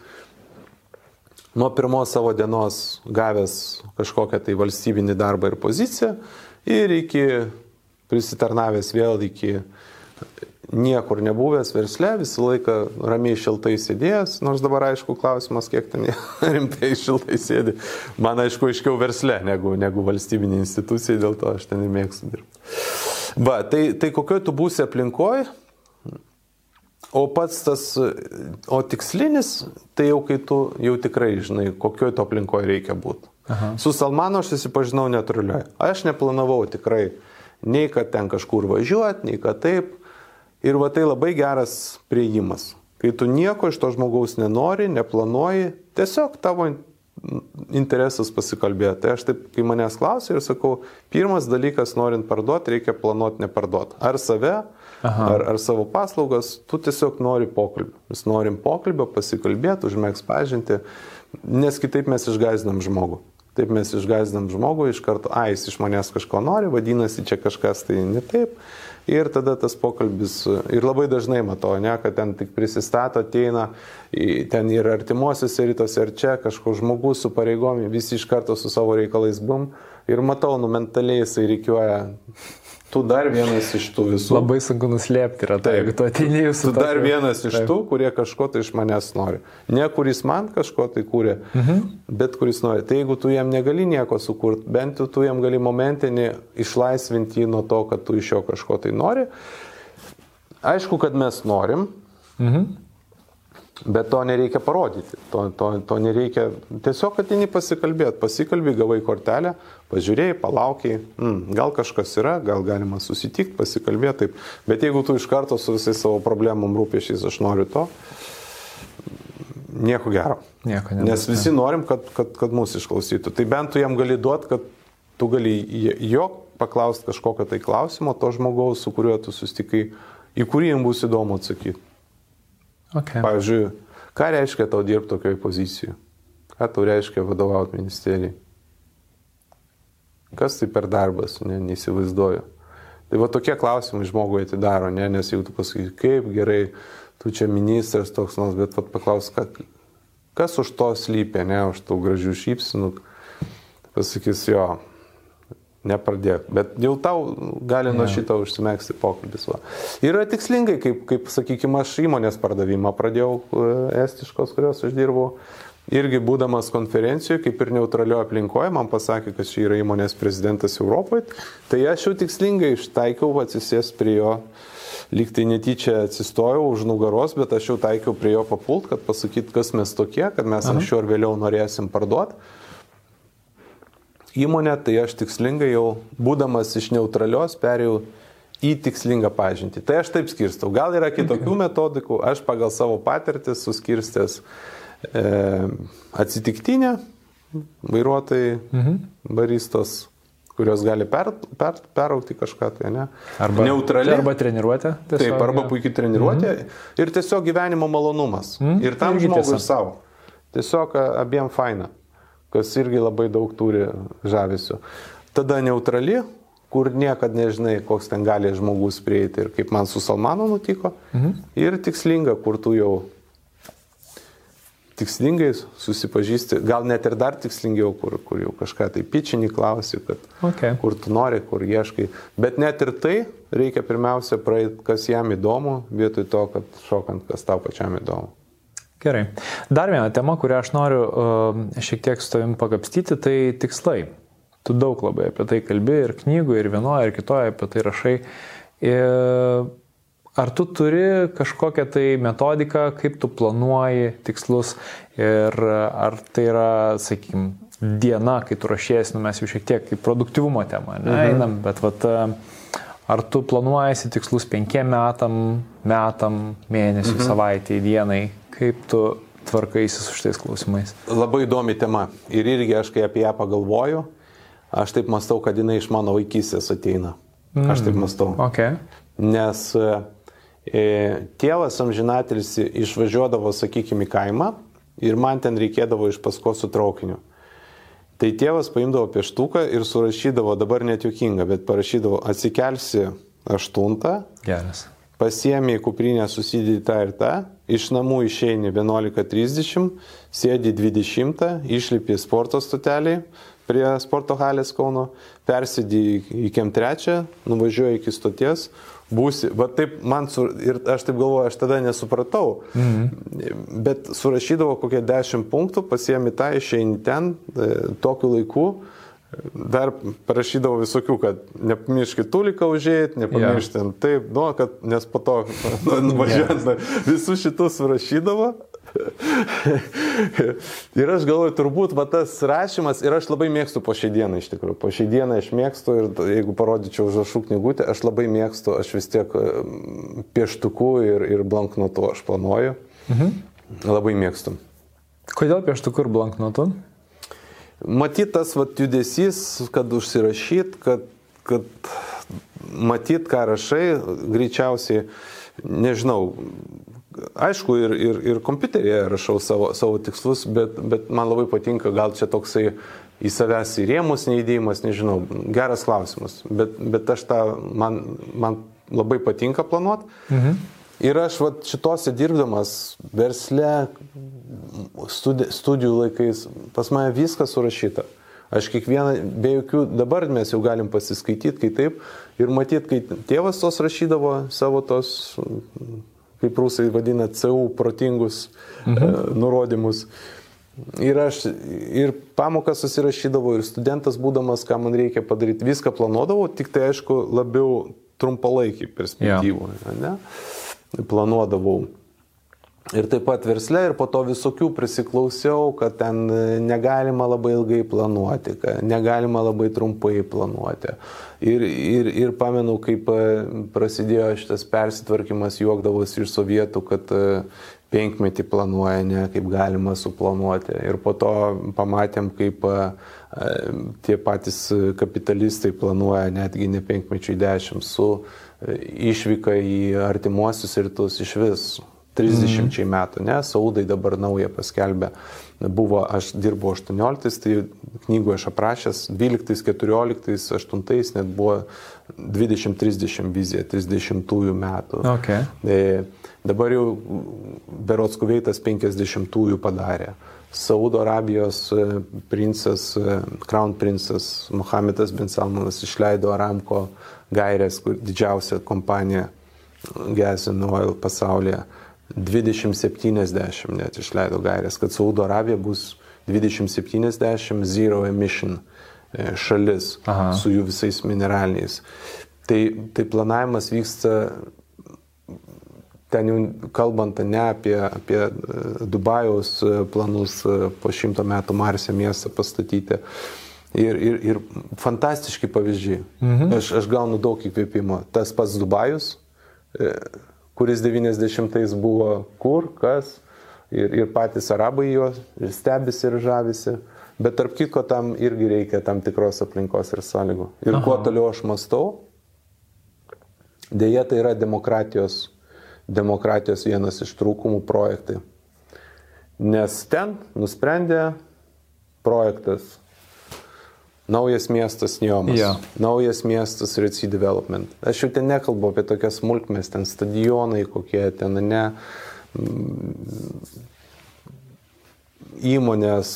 nuo pirmos savo dienos gavęs kažkokią tai valstybinį darbą ir poziciją ir iki prisitarnavęs vėl iki niekur nebuvęs versle, visą laiką ramiai šiltai sėdėjęs, nors dabar aišku klausimas, kiek ten rimtai šiltai sėdi. Man aišku aiškiau versle negu, negu valstybinė institucija, dėl to aš ten ir mėgstu dirbti. Va, tai, tai kokioje tu būsi aplinkoje, o pats tas, o tikslinis, tai jau kai tu jau tikrai žinai, kokioje to aplinkoje reikia būti. Su Salmanu aš susipažinau netruliai. Aš neplanavau tikrai nei kad ten kažkur važiuoti, nei kad taip. Ir va tai labai geras prieimas. Kai tu nieko iš to žmogaus nenori, neplanuoji, tiesiog tavo interesas pasikalbėti. Tai aš taip, kai manęs klausia ir sakau, pirmas dalykas, norint parduoti, reikia planuoti neparduoti. Ar save, Aha. ar, ar savo paslaugas, tu tiesiog nori pokalbio. Mes norim pokalbio, pasikalbėti, užmėgs pažinti, nes kitaip mes išgazdinam žmogų. Taip mes išgazdinam žmogų, iš karto, ai, jis iš manęs kažko nori, vadinasi, čia kažkas tai ne taip. Ir tada tas pokalbis, ir labai dažnai matau, ne, kad ten tik prisistato, ateina, ten ir artimuosiuose rytuose, ir čia kažkoks žmogus su pareigomi, visi iš karto su savo reikalais bum. Ir matau, nu mentaliai jisai reikiuoja Tu dar vienas iš tų visų. Labai sunku nuslėpti yra tai, jeigu tu ateini su... Tu dar vienas iš Taip. tų, kurie kažko tai iš manęs nori. Ne kuris man kažko tai kūrė, mhm. bet kuris nori. Tai jeigu tu jam negali nieko sukurti, bent tu jam gali momentinį išlaisvinti jį nuo to, kad tu iš jo kažko tai nori. Aišku, kad mes norim. Mhm. Bet to nereikia parodyti, to, to, to nereikia, tiesiog atini pasikalbėti, pasikalbė, gavai kortelę, pažiūrėjai, palaukiai, mm, gal kažkas yra, gal galima susitikti, pasikalbėti taip, bet jeigu tu iš karto su visais savo problemom rūpėšiais aš noriu to, nieko gero. Nieko nebus, Nes visi norim, kad, kad, kad mūsų išklausytų. Tai bent tu jam gali duoti, kad tu gali jo paklausti kažkokio tai klausimo, to žmogaus, su kuriuo tu susitikai, į kurį jam bus įdomu atsakyti. Okay. Pavyzdžiui, ką reiškia tau dirbti tokioje pozicijoje? Ką tau reiškia vadovauti ministerijai? Kas tai per darbas, ne, neįsivaizduoju. Tai va tokie klausimai žmogui atidaro, ne, nes jau tu pasakai, kaip gerai, tu čia ministras toks nors, bet pat paklaus, ką, kas už to slypia, ne, už tų gražių šypsinų. Pasakys, jo, nepradėk. Bet jau tau gali nuo šito užsimėgsti pokalbis. Va. Yra tikslingai, kaip, kaip sakykime, aš įmonės pardavimą pradėjau e, estiškos, kurios aš dirbau. Irgi būdamas konferencijoje, kaip ir neutralioje aplinkoje, man pasakė, kad čia yra įmonės prezidentas Europoje, tai aš jau tikslingai ištaikiau atsisės prie jo, lyg tai netyčia atsistojau už nugaros, bet aš jau taikiau prie jo papult, kad pasakyt, kas mes tokie, kad mes Aha. anksčiau ar vėliau norėsim parduoti įmonę, tai aš tikslingai jau, būdamas iš neutralios, perėjau į tikslingą pažintį. Tai aš taip skirstau. Gal yra kitokių metodikų, aš pagal savo patirtį suskirstęs e, atsitiktinę vairuotojai, mhm. baristos, kurios gali per, per, peraukti kažką, tai ne? Arba neutrali. Arba treniruotė. Tiesiog, taip, arba ja. puikiai treniruotė mhm. ir tiesiog gyvenimo malonumas. Mhm. Ir tam žmogui ir savo. Tiesiog abiem faina kas irgi labai daug turi žavesių. Tada neutrali, kur niekada nežinai, koks ten gali žmogus prieiti ir kaip man su Salmanu nutiko. Mhm. Ir tikslinga, kur tu jau tikslingai susipažįsti, gal net ir dar tikslingiau, kur, kur jau kažką tai pičinį klausi, kad okay. kur tu nori, kur ieškai. Bet net ir tai reikia pirmiausia praeiti, kas jam įdomu, vietoj to, kad šokant, kas tau pačiam įdomu. Gerai. Dar viena tema, kurią aš noriu uh, šiek tiek su tavim pagapstyti, tai tikslai. Tu daug labai apie tai kalbi ir knygų, ir vienoje, ir kitoje apie tai rašai. Ir ar tu turi kažkokią tai metodiką, kaip tu planuoji tikslus ir ar tai yra, sakykime, diena, kai tu rašiesi, nu mes jau šiek tiek į produktivumo temą, ne, mhm. einam, bet vat, ar tu planuojasi tikslus penkiem metam, metam, mėnesiui, mhm. savaitėjai, dienai, Kaip tu tvarkaisi su šitais klausimais? Labai įdomi tema. Ir irgi aš, kai apie ją pagalvoju, aš taip mastau, kad jinai iš mano vaikystės ateina. Mm. Aš taip mastau. Okay. Nes e, tėvas amžinatelis išvažiuodavo, sakykime, į kaimą ir man ten reikėdavo iš paskos su traukiniu. Tai tėvas paimdavo pieštuką ir surašydavo, dabar net juokinga, bet parašydavo, atsikelsi aštuntą. Geras pasiemi į kuprinę susidėti tą ir tą, iš namų išeini 11.30, sėdi 20, išlipi sporto stotelį prie sporto halės Kauno, persėdi į kiem trečią, nuvažiuoji iki stoties, būsi, va taip man, su, ir aš taip galvoju, aš tada nesupratau, mhm. bet surašydavo kokie 10 punktų, pasiemi tą, išeini ten, e, tokiu laiku, Dar parašydavau visokių, kad nepamiršk kitų liką užėjti, nepamiršk ten taip, nu, kad, nes po to nuvažiuojant yeah. visus šitus rašydavo. ir aš galvoju, turbūt va, tas rašymas, ir aš labai mėgstu po šią dieną iš tikrųjų. Po šią dieną aš mėgstu ir jeigu parodyčiau užrašų knygutę, aš labai mėgstu, aš vis tiek pieštuku ir, ir blanknotu aš planuoju. Mhm. Labai mėgstu. Kodėl pieštuku ir blanknotu? Matyt, tas vat, judesys, kad užsirašyt, kad, kad matyt, ką rašai, greičiausiai, nežinau, aišku, ir, ir, ir kompiuterėje rašau savo, savo tikslus, bet, bet man labai patinka, gal čia toksai į savęs įrėmus neįdėjimas, nežinau, geras klausimas, bet, bet aš tą, man, man labai patinka planuoti. Mhm. Ir aš vat, šitose dirbdamas versle, studi studijų laikais, pas mane viskas surašyta. Aš kiekvieną, be jokių, dabar mes jau galim pasiskaityti, kai taip, ir matyti, kai tėvas tos rašydavo savo tos, kaip rusai vadina, CU protingus mhm. e, nurodymus. Ir aš ir pamokas susirašydavau, ir studentas būdamas, ką man reikia padaryti, viską planuodavau, tik tai aišku labiau trumpalaikį perspektyvų. Ja planuodavau. Ir taip pat versle ir po to visokių prisiklausiau, kad ten negalima labai ilgai planuoti, kad negalima labai trumpai planuoti. Ir, ir, ir pamenu, kaip e, prasidėjo šitas persitvarkymas, juokdavosi iš sovietų, kad e, penkmetį planuoja, ne kaip galima suplanuoti. Ir po to pamatėm, kaip e, tie patys kapitalistai planuoja netgi ne penkmečiui dešimt su išvyka į artimuosius rytus iš vis 30 mm. metų, ne, Saudai dabar naują paskelbė. Buvo, aš dirbau 18, tai knygų aš aprašęs, 12, 14, 8 net buvo 20-30 vizija, 30 metų. Okay. E, dabar jau Berots Kuveitas 50-ųjų padarė. Saudo Arabijos e, princas, e, Crown princas Mohamedas bin Salmanas išleido Aramko gairės, kur didžiausia kompanija Gas and Oil pasaulyje. 2070 net išleido gairės, kad Saudo Arabija bus 2070 zero emission e, šalis Aha. su jų visais mineraliniais. Tai, tai planavimas vyksta ten jau kalbant ne apie, apie e, Dubajaus e, planus po šimto metų Marsė miestą pastatyti. Ir, ir, ir fantastiški pavyzdžiai. Mhm. Aš, aš gaunu daug įkvėpimo. Tas pats Dubajus, kuris 90-ais buvo kur, kas, ir, ir patys arabai jo stebisi ir žavisi. Bet tarp kitko tam irgi reikia tam tikros aplinkos ir sąlygų. Ir Aha. kuo toliau aš mastau, dėja tai yra demokratijos demokratijos vienas iš trūkumų projektai. Nes ten nusprendė projektas Naujas miestas Niomas. Ja. Naujas miestas Reci Development. Aš jau ten nekalbu apie tokias smulkmes, ten stadionai kokie ten, ne įmonės,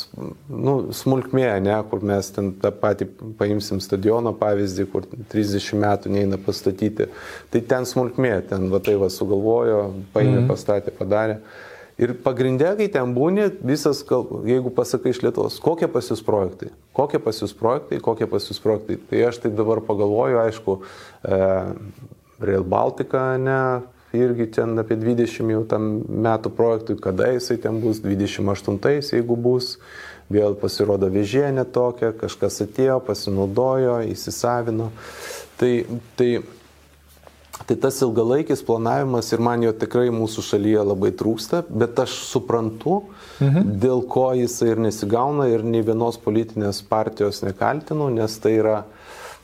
nu, smulkmė, ne, kur mes ten tą patį paimsim stadiono pavyzdį, kur 30 metų neina pastatyti. Tai ten smulkmė, ten va tai va sugalvojo, paėmė, mm. pastatė, padarė. Ir pagrindė, kai ten būni, visas, jeigu pasakai iš Lietuvos, kokie pas jūs projektai, kokie pas jūs projektai, kokie pas jūs projektai. Tai aš tai dabar pagalvoju, aišku, e, Rail Baltica, ne, irgi ten apie 20 jau tam metų projektui, kada jisai ten bus, 28 jeigu bus, vėl pasirodo vėžė netokia, kažkas atėjo, pasinaudojo, įsisavino. Tai, tai, tai tas ilgalaikis planavimas ir man jo tikrai mūsų šalyje labai trūksta, bet aš suprantu, mhm. dėl ko jisai ir nesigauna ir nei vienos politinės partijos nekaltinu, nes tai yra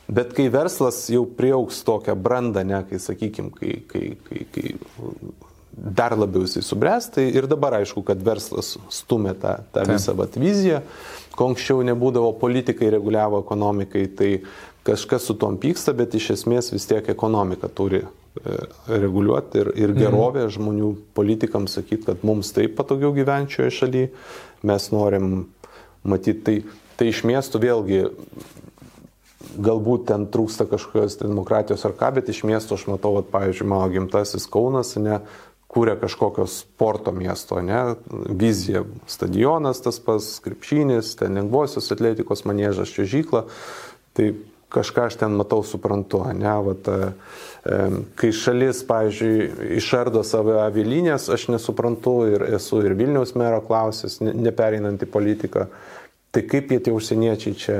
Bet kai verslas jau prieauks tokią brandą, ne, kai, sakykime, kai, kai, kai, kai dar labiau jisai subręs, tai ir dabar aišku, kad verslas stumė tą, tą Taip. visą vat, viziją, ko anksčiau nebūdavo politikai reguliavo ekonomikai, tai kažkas su tom pyksta, bet iš esmės vis tiek ekonomika turi e, reguliuoti ir, ir mhm. gerovė mm. žmonių politikams sakyti, kad mums taip patogiau gyventi šioje šalyje, mes norim matyti tai. Tai iš miestų vėlgi galbūt ten trūksta kažkokios demokratijos ar ką, bet iš miesto aš matau, vat, pavyzdžiui, mano gimtasis Kaunas, ne, kūrė kažkokios sporto miesto, ne, vizija, stadionas tas pas, krepšinis, ten lengvosios atletikos manėžas, čiužykla, tai kažką aš ten matau, suprantu, ne, vat, e, kai šalis, pavyzdžiui, išardo savo avilinės, aš nesuprantu ir esu ir Vilniaus mero klausęs, nepereinant į politiką, tai kaip jie tie užsieniečiai čia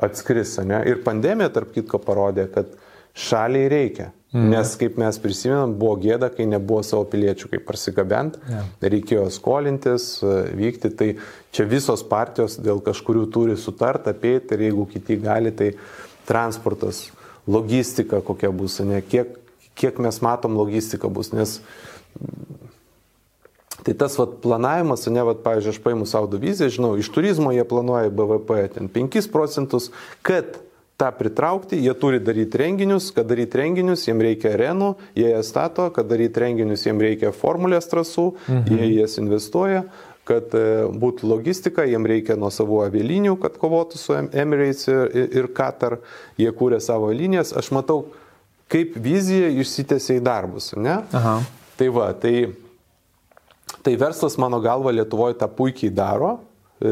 atskris, ne? Ir pandemija, tarp kitko, parodė, kad šaliai reikia. Mm. Nes, kaip mes prisimenam, buvo gėda, kai nebuvo savo piliečių, kaip parsigabent, yeah. reikėjo skolintis, vykti. Tai čia visos partijos dėl kažkurių turi sutart, apeiti ir jeigu kiti gali, tai transportas, logistika kokia bus, ne, kiek, kiek mes matom logistika bus, nes Tai tas vat, planavimas, ne, vat, pavyzdžiui, aš paimu savo viziją, žinau, iš turizmo jie planuoja BVP ten 5 procentus, kad tą pritraukti, jie turi daryti renginius, kad daryti renginius, jiems reikia arenų, jie jas stato, kad daryti renginius, jiems reikia formulės trasų, mhm. jie jas investuoja, kad e, būtų logistika, jiems reikia nuo savo avialinių, kad kovotų su Emirates ir, Qatar, jie kūrė savo linijas, aš matau, kaip vizija išsitėsia į darbus, ne? Aha. Tai va, tai Tai verslas mano galva Lietuvoje tą puikiai daro, e,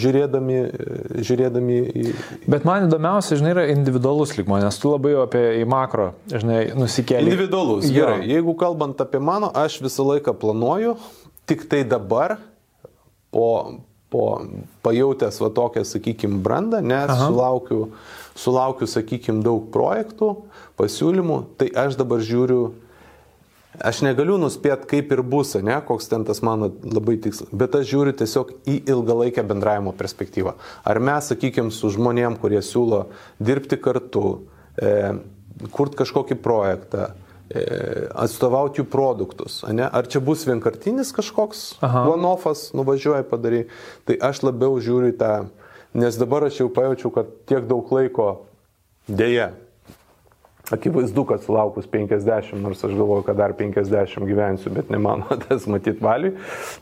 žiūrėdami, e, žiūrėdami į... Bet man įdomiausia, žinai, yra individualus lygmo, nes tu labai apie į makro, žinai, nusikėlė. Individualus, jo. gerai. Jeigu kalbant apie mano, aš visą laiką planuoju, tik tai dabar, po, po pajutęs va tokią, sakykime, brandą, nes Aha. sulaukiu, sulaukiu, sakykime, daug projektų, pasiūlymų, tai aš dabar žiūriu Aš negaliu nuspėti, kaip ir bus, ne, koks ten tas mano labai tikslas, bet aš žiūriu tiesiog į ilgalaikę bendravimo perspektyvą. Ar mes, sakykime, su žmonėm, kurie siūlo dirbti kartu, e, kurti kažkokį projektą, atstovauti jų produktus, ne? ar čia bus vienkartinis kažkoks one-offas, nuvažiuoja padarai, tai aš labiau žiūriu tą, nes dabar aš jau pajaučiau, kad tiek daug laiko dėja Akivaizdu, kad sulaukus 50, nors aš galvoju, kad dar 50 gyvensiu, bet ne mano tas matyt valiui,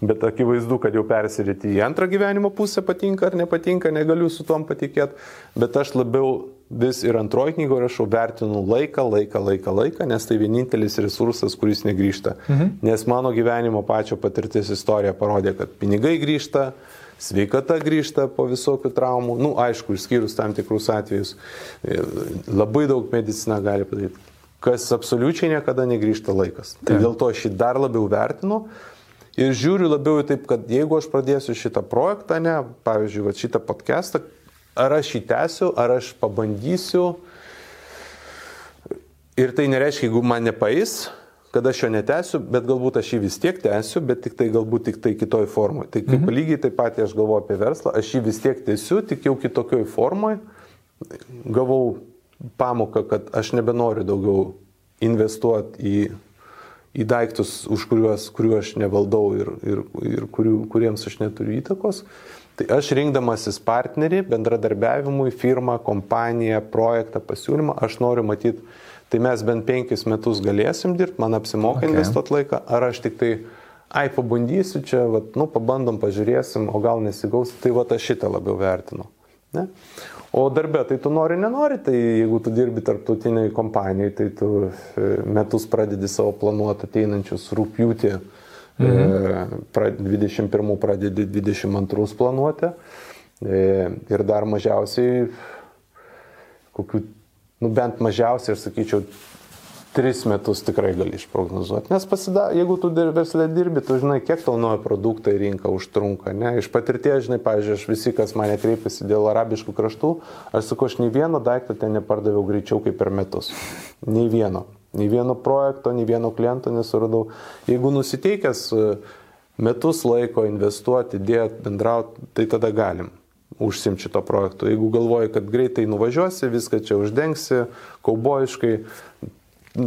bet akivaizdu, kad jau persiryti į antrą gyvenimo pusę patinka ar nepatinka, negaliu su tom patikėti, bet aš labiau vis ir antroji knygoje rašau, vertinu laiką, laiką, laiką, laiką, nes tai vienintelis resursas, kuris negrįžta. Mhm. Nes mano gyvenimo pačio patirtis istorija parodė, kad pinigai grįžta, sveikata grįžta po visokių traumų, nu, aišku, išskyrus tam tikrus atvejus, e, labai daug medicina gali padaryti, kas absoliučiai niekada negrįžta laikas. Tai dėl to aš jį dar labiau vertinu ir žiūriu labiau į taip, kad jeigu aš pradėsiu šitą projektą, ne, pavyzdžiui, va, šitą podcastą, ar aš jį tęsiu, ar aš pabandysiu. Ir tai nereiškia, jeigu man nepais, kad aš jo netęsiu, bet galbūt aš jį vis tiek tęsiu, bet tik tai galbūt tik tai kitoj formoje. Tai kaip mhm. lygiai taip pat aš galvoju apie verslą, aš jį vis tiek tęsiu, tik jau kitokioj formoje. Gavau pamoką, kad aš nebenoriu daugiau investuoti į, į daiktus, už kuriuos, kuriuos aš nevaldau ir, ir, ir kurių, kuriems aš neturiu įtakos. Tai aš rinkdamasis partnerį, bendradarbiavimui, firmą, kompaniją, projektą, pasiūlymą, aš noriu matyti tai mes bent penkis metus galėsim dirbti, man apsimoka okay. investuoti laiką, ar aš tik tai, ai, pabandysiu čia, vat, nu, pabandom, pažiūrėsim, o gal nesigaus, tai va aš šitą labiau vertinu. Ne? O darbė, tai tu nori, nenori, tai jeigu tu dirbi tarptautiniai kompanijai, tai tu e, metus pradedi savo planuoti ateinančius rūpjūtį, mhm. e, 21 pradedi 22 planuoti e, ir dar mažiausiai kokių nu bent mažiausiai, aš sakyčiau, tris metus tikrai gali išprognozuoti. Nes pasida, jeigu tu verslė dirbi, tu žinai, kiek tau naujo produktą į rinką užtrunka. Ne? Iš patirties, žinai, pavyzdžiui, aš visi, kas mane kreipiasi dėl arabiškų kraštų, aš sakau, aš nei vieno daikto ten nepardaviau greičiau kaip per metus. Nei vieno. Nei vieno projekto, nei vieno kliento nesuradau. Jeigu nusiteikęs e, metus laiko investuoti, dėti, bendrauti, tai tada galim užsimti šito projektu. Jeigu galvoji, kad greitai nuvažiuosi, viską čia uždengsi, kaubojiškai,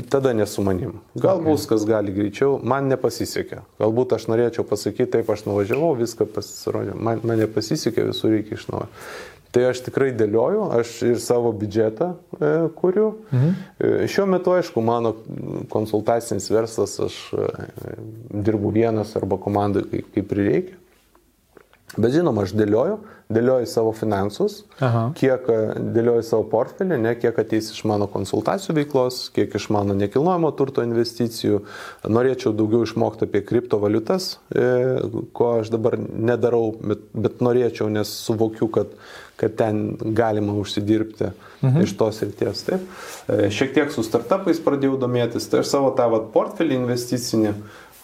tada nesu manim. Gal bus, kas gali greičiau, man nepasisekė. Galbūt aš norėčiau pasakyti, taip aš nuvažiavau, viską pasirodė, man, man nepasisekė, visur reikia iš naujo. Tai aš tikrai dėlioju, aš ir savo biudžetą e, kuriu. Mhm. E, šiuo metu, aišku, mano konsultacinis verslas, aš e, dirbu vienas arba komandai, kaip, kaip prireikia. Bet žinoma, aš dėlioju, dėlioju savo finansus, Aha. kiek e, dėlioju savo portfelį, ne, kiek ateis iš mano konsultacijų veiklos, kiek iš mano nekilnojamo turto investicijų. Norėčiau daugiau išmokti apie kriptovaliutas, e, ko aš dabar nedarau, bet, bet norėčiau, nes suvokiu, kad, kad ten galima užsidirbti mhm. iš tos ryties. Taip. E, šiek tiek su startupais pradėjau domėtis, tai aš savo tą vat, portfelį investicinį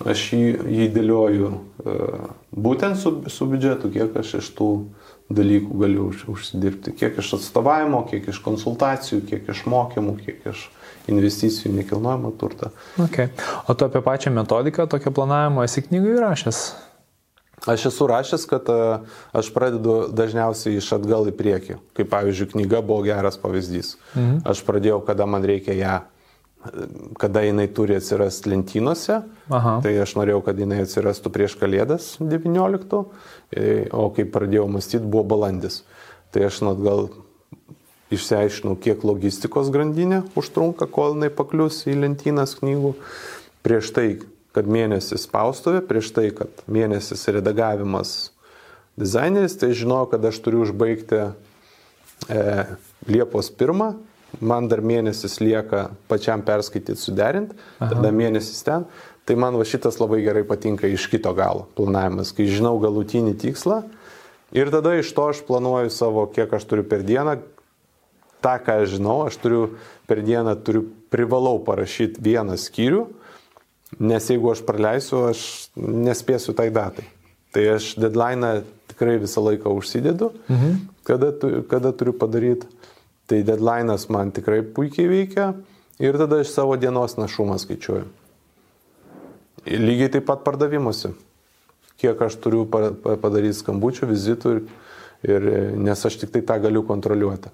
aš jį, jį dėlioju uh, būtent su, su biudžetu, kiek aš iš tų dalykų galiu už, užsidirbti, kiek iš atstovavimo, kiek iš konsultacijų, kiek iš mokymų, kiek iš investicijų į nekilnojamą turtą. Okay. O tu apie pačią metodiką, tokio planavimo esi knygai rašęs? Aš esu rašęs, kad uh, aš pradedu dažniausiai iš atgal į priekį. Kaip pavyzdžiui, knyga buvo geras pavyzdys. Mhm. Aš pradėjau, kada man reikia ją kada jinai turi atsirasti lentynose. Aha. Tai aš norėjau, kad jinai atsirastų prieš Kalėdas 19, e, o kai pradėjau mąstyti, buvo balandis. Tai aš net gal išsiaiškinau, kiek logistikos grandinė užtrunka, kol jinai paklius į lentynas knygų. Prieš tai, kad mėnesis spaustuvė, prieš tai, kad mėnesis redagavimas dizaineris, tai žinojau, kad aš turiu užbaigti e, Liepos 1 man dar mėnesis lieka pačiam perskaityti, suderint, Aha. tada mėnesis ten. Tai man va šitas labai gerai patinka iš kito galo planavimas, kai žinau galutinį tikslą ir tada iš to aš planuoju savo, kiek aš turiu per dieną. Ta, ką aš žinau, aš turiu per dieną, turiu privalau parašyti vieną skyrių, nes jeigu aš praleisiu, aš nespėsiu tai datai. Tai aš deadline tikrai visą laiką užsidedu, mhm. kada, tu, kada turiu padaryti. Tai deadline'as man tikrai puikiai veikia ir tada iš savo dienos našumą skaičiuoju. Lygiai taip pat pardavimuose. Kiek aš turiu padaryti skambučių, vizitų, ir, ir, nes aš tik tai tą galiu kontroliuoti.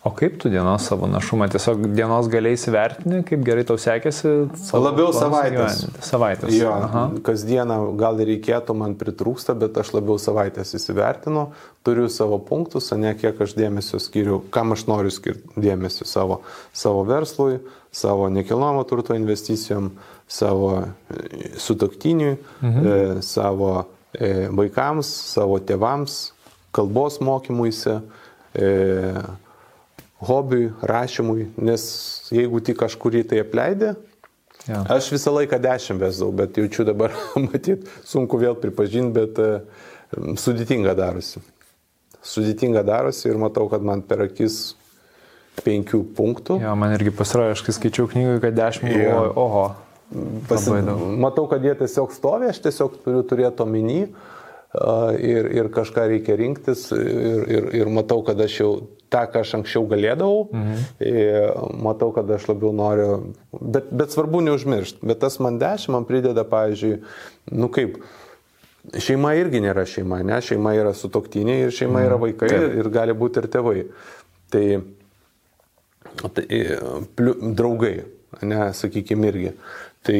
O kaip tu dienos savo našumą? Tiesiog dienos galiai įsivertini, kaip gerai tau sekėsi? Labiau savaitės. Gyvenime? Savaitės. Jo, Aha. kasdieną gal ir reikėtų, man pritrūksta, bet aš labiau savaitės įsivertinu, turiu savo punktus, ne kiek aš dėmesio skiriu, kam aš noriu skirti dėmesio savo, savo verslui, savo nekilnojamo turto investicijom, savo e, sutoktiniui, mhm. e, savo e, vaikams, savo tėvams, kalbos mokymuisi, e, hobiui, rašymui, nes jeigu tik kažkurį tai apleidė, ja. aš visą laiką dešimt vesdavau, bet jaučiu dabar, matyt, sunku vėl pripažinti, bet sudėtinga darosi. Sudėtinga darosi ir matau, kad man per akis penkių punktų. Jo, man irgi pasirodė, aš kai skaičiau knygą, kad dešimt, ja. oho. Pasi... Matau, kad jie tiesiog stovi, aš tiesiog turiu turėti omeny ir, ir kažką reikia rinktis ir, ir, ir matau, kad aš jau tą, ką aš anksčiau galėdavau, mhm. matau, kad aš labiau noriu, bet, bet svarbu neužmiršti, bet tas man dešimt man prideda, pavyzdžiui, nu kaip, šeima irgi nėra šeima, ne, šeima yra sutoktiniai ir šeima yra mhm. vaikai Taip. ir gali būti ir tėvai. Tai, tai pliu, draugai, ne, sakykime, irgi. Tai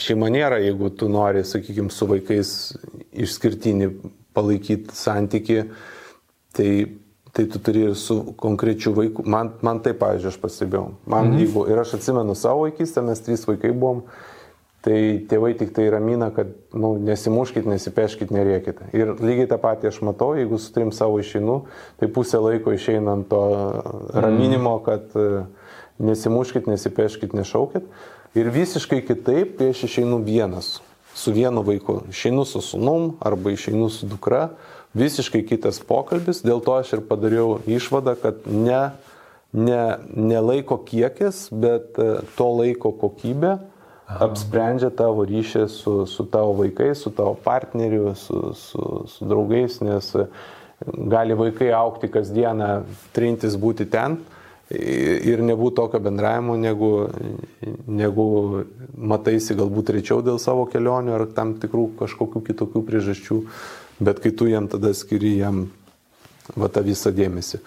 šeima nėra, jeigu tu nori, sakykime, su vaikais išskirtinį palaikyti santyki, tai tai tu turi ir su konkrečiu vaiku. Man, man taip, pavyzdžiui, aš pastebėjau. Man, mhm. jeigu, ir aš atsimenu savo vaikystę, mes trys vaikai buvom, tai tėvai tik tai ramina, kad nu, nesimuškit, nesipeškit, nerėkit. Ir lygiai tą patį aš matau, jeigu su trim savo išeinu, tai pusę laiko išeinant to raminimo, mhm. kad e, nesimuškit, nesipeškit, nešaukit. Ir visiškai kitaip, kai aš išeinu vienas, su vienu vaiku. Išeinu su sunum arba išeinu su dukra visiškai kitas pokalbis, dėl to aš ir padariau išvadą, kad ne, ne, ne laiko kiekis, bet e, to laiko kokybė Aha. apsprendžia tavo ryšį su, su tavo vaikais, su tavo partneriu, su, su, su draugais, nes e, gali vaikai aukti kasdieną, trintis būti ten ir nebūtų tokio bendravimo, negu, negu mataisi galbūt rečiau dėl savo kelionių ar tam tikrų kažkokių kitokių priežasčių bet kai tu jam tada skiri jam va tą visą dėmesį.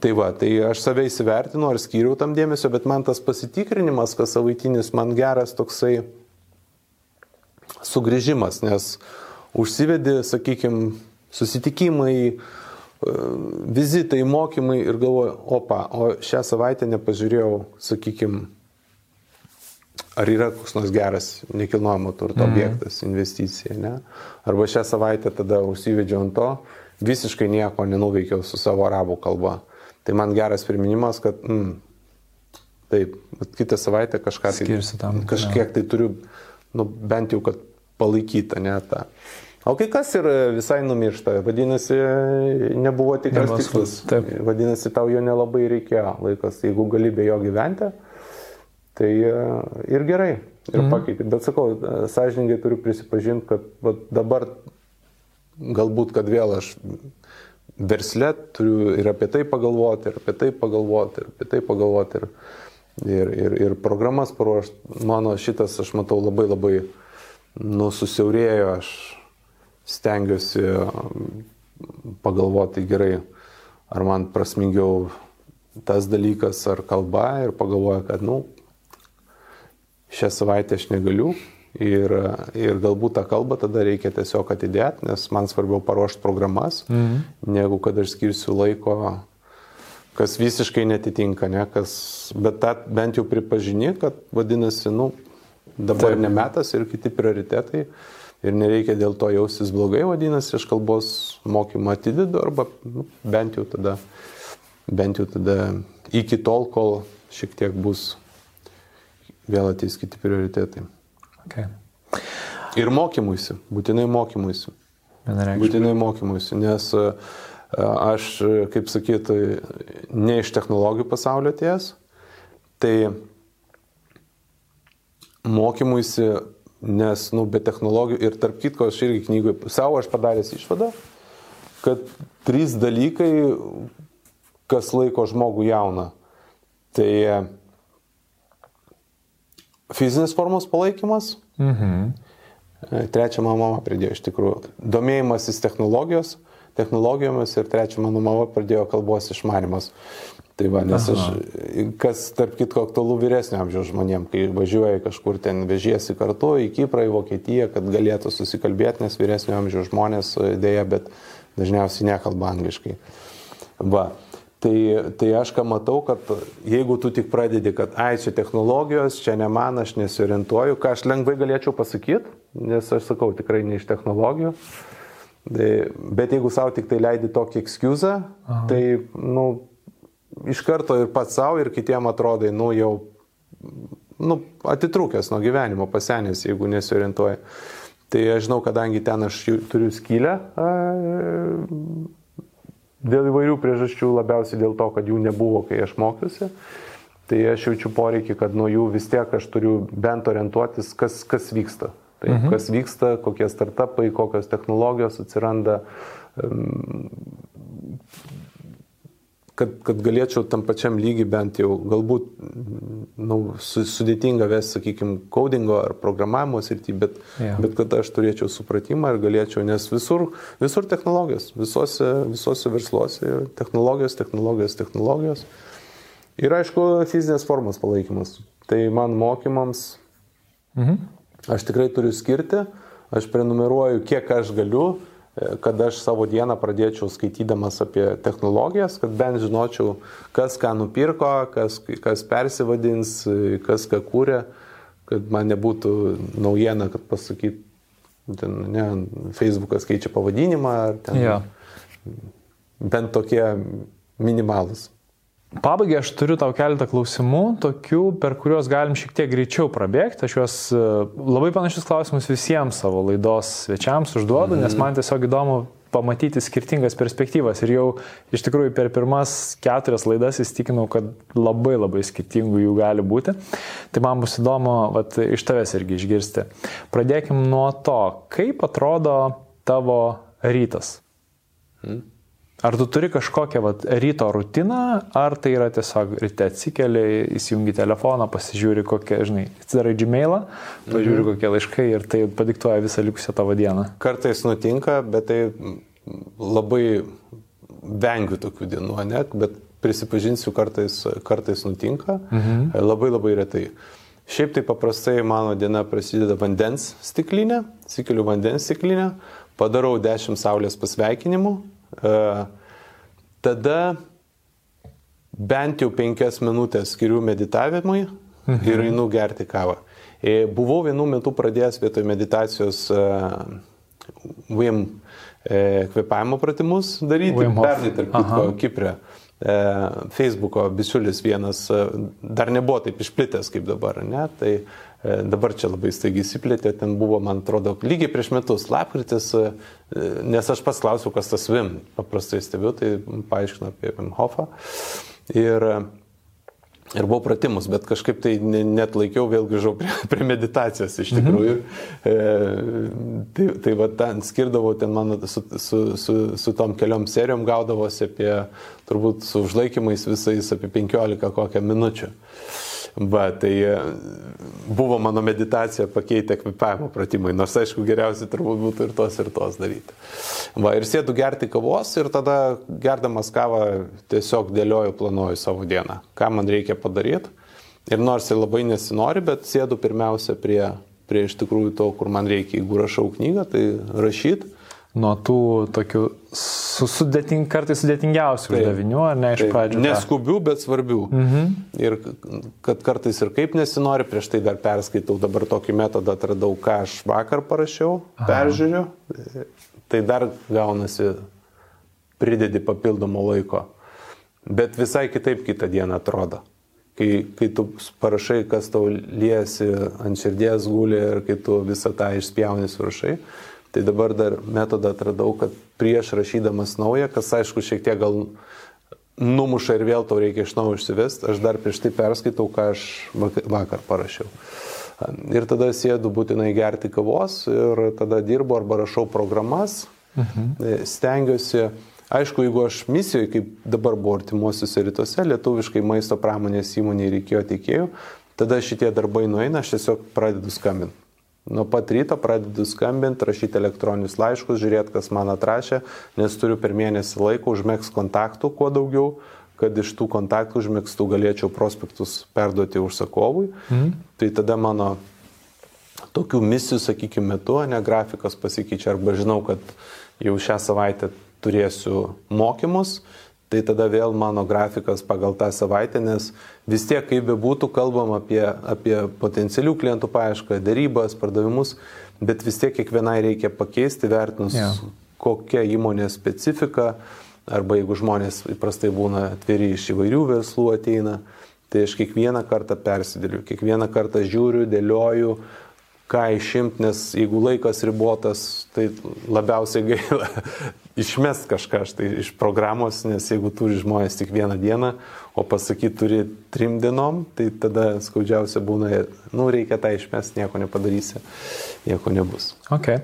Tai va, tai aš save įsivertinu ar skyriau tam dėmesio, bet man tas pasitikrinimas, kas savaitinis, man geras toksai sugrįžimas, nes užsivedi, sakykime, susitikimai, e, vizitai, mokymai ir galvoju, opa, o šią savaitę nepažiūrėjau, sakykime, ar yra koks nors geras nekilnojamo turto mm. objektas, investicija, ne? Arba šią savaitę tada užsivedžiau ant to, visiškai nieko nenuveikiau su savo arabų kalba. Tai man geras priminimas, kad mm, taip, kitą savaitę kažką tai, tam, kažkiek tai turiu, nu, bent jau, kad palaikyta, ne tą. O kai kas ir visai numiršta, vadinasi, nebuvo tikras tikslas. Vadinasi, tau jo nelabai reikėjo laikas, jeigu gali be jo gyventi Tai e, ir gerai, ir mhm. pakeitė. Bet sakau, e, sąžininkai turiu prisipažinti, kad va, dabar galbūt, kad vėl aš versle turiu ir apie tai pagalvoti, ir apie tai pagalvoti, ir apie tai pagalvoti, ir, ir, ir, ir programas paruošti. Mano šitas, aš matau, labai labai nususiaurėjo, aš stengiuosi pagalvoti gerai, ar man prasmingiau tas dalykas ar kalba ir pagalvoju, kad, na, nu, šią savaitę aš negaliu ir, ir galbūt tą kalbą tada reikia tiesiog atidėti, nes man svarbiau paruošti programas, mhm. negu kad aš skirsiu laiko, kas visiškai netitinka, ne, kas, bet tą bent jau pripažini, kad vadinasi, nu, dabar Taip. nemetas ir kiti prioritetai. Ir nereikia dėl to jaustis blogai, vadinasi, aš kalbos mokymą atidedu arba nu, bent jau tada, bent jau tada iki tol, kol šiek tiek bus vėl ateis kiti prioritetai. Okay. Ir mokymuisi, būtinai mokymuisi. Būtinai mokymuisi, nes e, aš, kaip sakyt, ne iš technologijų pasaulio ties, tai mokymuisi, nes, nu, be technologijų ir tarp kitko, aš irgi knygoje savo aš padaręs išvadą, kad trys dalykai, kas laiko žmogų jauną. Tai fizinės formos palaikymas. Mhm. E, Trečia mama pridėjo iš tikrųjų. Domėjimasis technologijos. technologijomis ir trečia, mano mama pradėjo kalbos išmanimas. Tai va, nes Aha. aš, kas tarp kitko aktualu vyresnio amžiaus žmonėm, kai važiuoja kažkur ten vežiesi kartu į Kiprą, į Vokietiją, kad galėtų susikalbėti, nes vyresnio amžiaus žmonės dėja, bet dažniausiai nekalba angliškai. Va. Tai, tai aš ką matau, kad jeigu tu tik pradedi, kad ai, čia technologijos, čia ne man, aš nesiorientuoju, ką aš lengvai galėčiau pasakyti, nes aš sakau tikrai ne iš technologijų. Tai, bet jeigu savo tik tai leidi tokį ekskuzą, tai, nu, iš karto ir pats savo, ir kitiem atrodai, nu jau nu, atitrūkęs nuo gyvenimo, pasenęs, jeigu nesiorientuoji. Tai aš žinau, kadangi ten aš turiu skylę dėl įvairių priežasčių, labiausiai dėl to, kad jų nebuvo, kai aš mokiausi, tai aš jaučiu poreikį, kad nuo jų vis tiek aš turiu bent orientuotis, kas, kas vyksta. Tai mhm. kas vyksta, kokie startupai, kokios technologijos atsiranda, kad, kad galėčiau tam pačiam lygiai bent jau galbūt nu, sudėtinga ves, sakykime, codingo ar programavimo srity, bet, yeah. bet kad aš turėčiau supratimą ir galėčiau, nes visur, visur technologijos, visose, visose versluose technologijos, technologijos, technologijos. Ir aišku, fizinės formos palaikymas. Tai man mokymams mhm. aš tikrai turiu skirti, aš prenumeruoju, kiek aš galiu kad aš savo dieną pradėčiau skaitydamas apie technologijas, kad bent žinočiau, kas ką nupirko, kas, kas persivadins, kas ką kūrė, kad man nebūtų naujiena, kad pasakyt, ten, ne, Facebookas keičia pavadinimą, ten. Ja. Bent tokie minimalus. Pabaigai aš turiu tau keletą klausimų, tokių, per kuriuos galim šiek tiek greičiau prabėgti. Aš juos e, labai panašius klausimus visiems savo laidos svečiams užduodu, mm -hmm. nes man tiesiog įdomu pamatyti skirtingas perspektyvas. Ir jau iš tikrųjų per pirmas keturias laidas įstikinau, kad labai labai skirtingų jų gali būti. Tai man bus įdomu vat, iš tavęs irgi išgirsti. Pradėkim nuo to, kaip atrodo tavo rytas. Mm. Ar tu turi kažkokią vat, ryto rutiną, ar tai yra tiesiog ryte atsikeli, įsijungi telefoną, pasižiūri kokią, žinai, atsidarai Gmailą, pažiūri mhm. kokie laiškai ir tai padiktuoja visą likusią tavo dieną. Kartais nutinka, bet tai labai vengiu tokių dienų, net, bet prisipažinsiu, kartais, kartais nutinka, mhm. labai labai retai. Šiaip tai paprastai mano diena prasideda vandens stiklinė, sikeliu vandens stiklinę, padarau 10 saulės pasveikinimų, tada bent jau penkias minutės skiriu meditavimui mhm. ir einu gerti kavą. E, buvau vienu metu pradėjęs vietoj meditacijos uh, uh, kvepavimo pratimus daryti, pernai tarp kitko Kiprė. Facebooko bičiulis vienas dar nebuvo taip išplitęs kaip dabar, ne? Tai E, dabar čia labai staigiai įsiplėtė, ten buvo, man atrodo, lygiai prieš metus, lapkritis, e, nes aš pats klausiau, kas tas Vim, paprastai stebiu, tai paaiškino apie Vim Hofą. Ir, ir buvau pratimus, bet kažkaip tai net laikiau, vėl grįžau prie, prie meditacijos iš mhm. tikrųjų. Mhm. E, tai tai va, ten skirdavau, ten man su, su, su, su tom keliom serijom gaudavosi apie, turbūt su užlaikymais visais apie 15 kokią minučių. Va, tai e, buvo mano meditacija pakeitę kvepavimo pratimai, nors aišku geriausiai turbūt būtų ir tos ir tos daryti. Va, ir sėdu gerti kavos ir tada gerdamas kavą tiesiog dėlioju, planuoju savo dieną, ką man reikia padaryti. Ir nors ir labai nesinori, bet sėdu pirmiausia prie, prie iš tikrųjų to, kur man reikia, jeigu rašau knygą, tai rašyti nuo tų tokių sudėting, kartais sudėtingiausių taip, uždavinių, ar ne iš taip, pradžių? Neskubių, bet svarbių. Mhm. Ir kad kartais ir kaip nesinori, prieš tai dar perskaitau, dabar tokį metodą atradau, ką aš vakar parašiau, Aha. peržiūriu, tai dar gaunasi pridedi papildomo laiko. Bet visai kitaip kitą dieną atrodo. Kai, kai tu parašai, kas tau liesi ant širdies gulė ir kai tu visą tą išspjauni surašai, Tai dabar dar metodą atradau, kad prieš rašydamas naują, kas aišku šiek tiek gal numuša ir vėl tau reikia iš naujo išsivesti, aš dar prieš tai perskaitau, ką aš vakar parašiau. Ir tada sėdu būtinai gerti kavos ir tada dirbu arba rašau programas, mhm. stengiuosi. Aišku, jeigu aš misijoje, kaip dabar buvo artimuosiuose rytuose, lietuviškai maisto pramonės įmonėje reikėjo teikėjų, tada šitie darbai nueina, aš tiesiog pradedu skambinti Nuo pat ryto pradedu skambinti, rašyti elektroninius laiškus, žiūrėti, kas man atrašė, nes turiu per mėnesį laiko užmėgs kontaktų kuo daugiau, kad iš tų kontaktų užmėgstų galėčiau prospektus perduoti užsakovui. Mhm. Tai tada mano tokių misijų, sakykime, metu, ne grafikas pasikeičia, arba žinau, kad jau šią savaitę turėsiu mokymus, tai tada vėl mano grafikas pagal tą savaitę, nes vis tiek, kaip bebūtų, kalbam apie, apie potencialių klientų paiešką, darybas, pardavimus, bet vis tiek kiekvienai reikia pakeisti, vertinus, yeah. kokia įmonės specifika, arba jeigu žmonės įprastai būna atviri iš įvairių verslų ateina, tai aš kiekvieną kartą persidėliu, kiekvieną kartą žiūriu, dėlioju, ką išimti, nes jeigu laikas ribotas, tai labiausiai gaila išmest kažką štai iš programos, nes jeigu turi žmonės tik vieną dieną, o pasakyti turi trim dienom, tai tada skaudžiausia būna, nu reikia tą išmest, nieko nepadarysi, nieko nebus. Ok.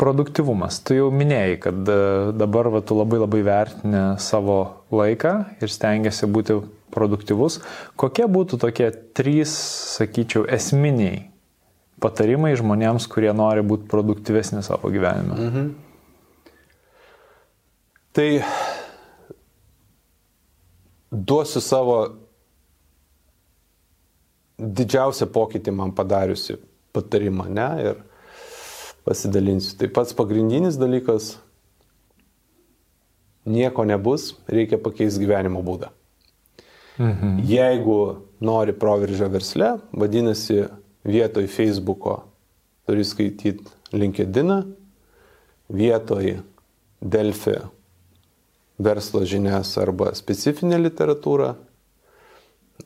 Produktivumas. Tu jau minėjai, kad e, dabar va, tu labai labai vertini savo laiką ir stengiasi būti produktyvus. Kokie būtų tokie trys, sakyčiau, esminiai patarimai žmonėms, kurie nori būti produktyvesni savo gyvenime? Mhm. Tai duosiu savo didžiausią pokytį man padariusi patarimą, ne, ir pasidalinsiu. Tai pats pagrindinis dalykas - nieko nebus, reikia pakeisti gyvenimo būdą. Mhm. Jeigu nori proveržio versle, vadinasi, vietoj Facebooko turi skaityti LinkedIn, vietoj Delfi verslo žinias arba specifinę literatūrą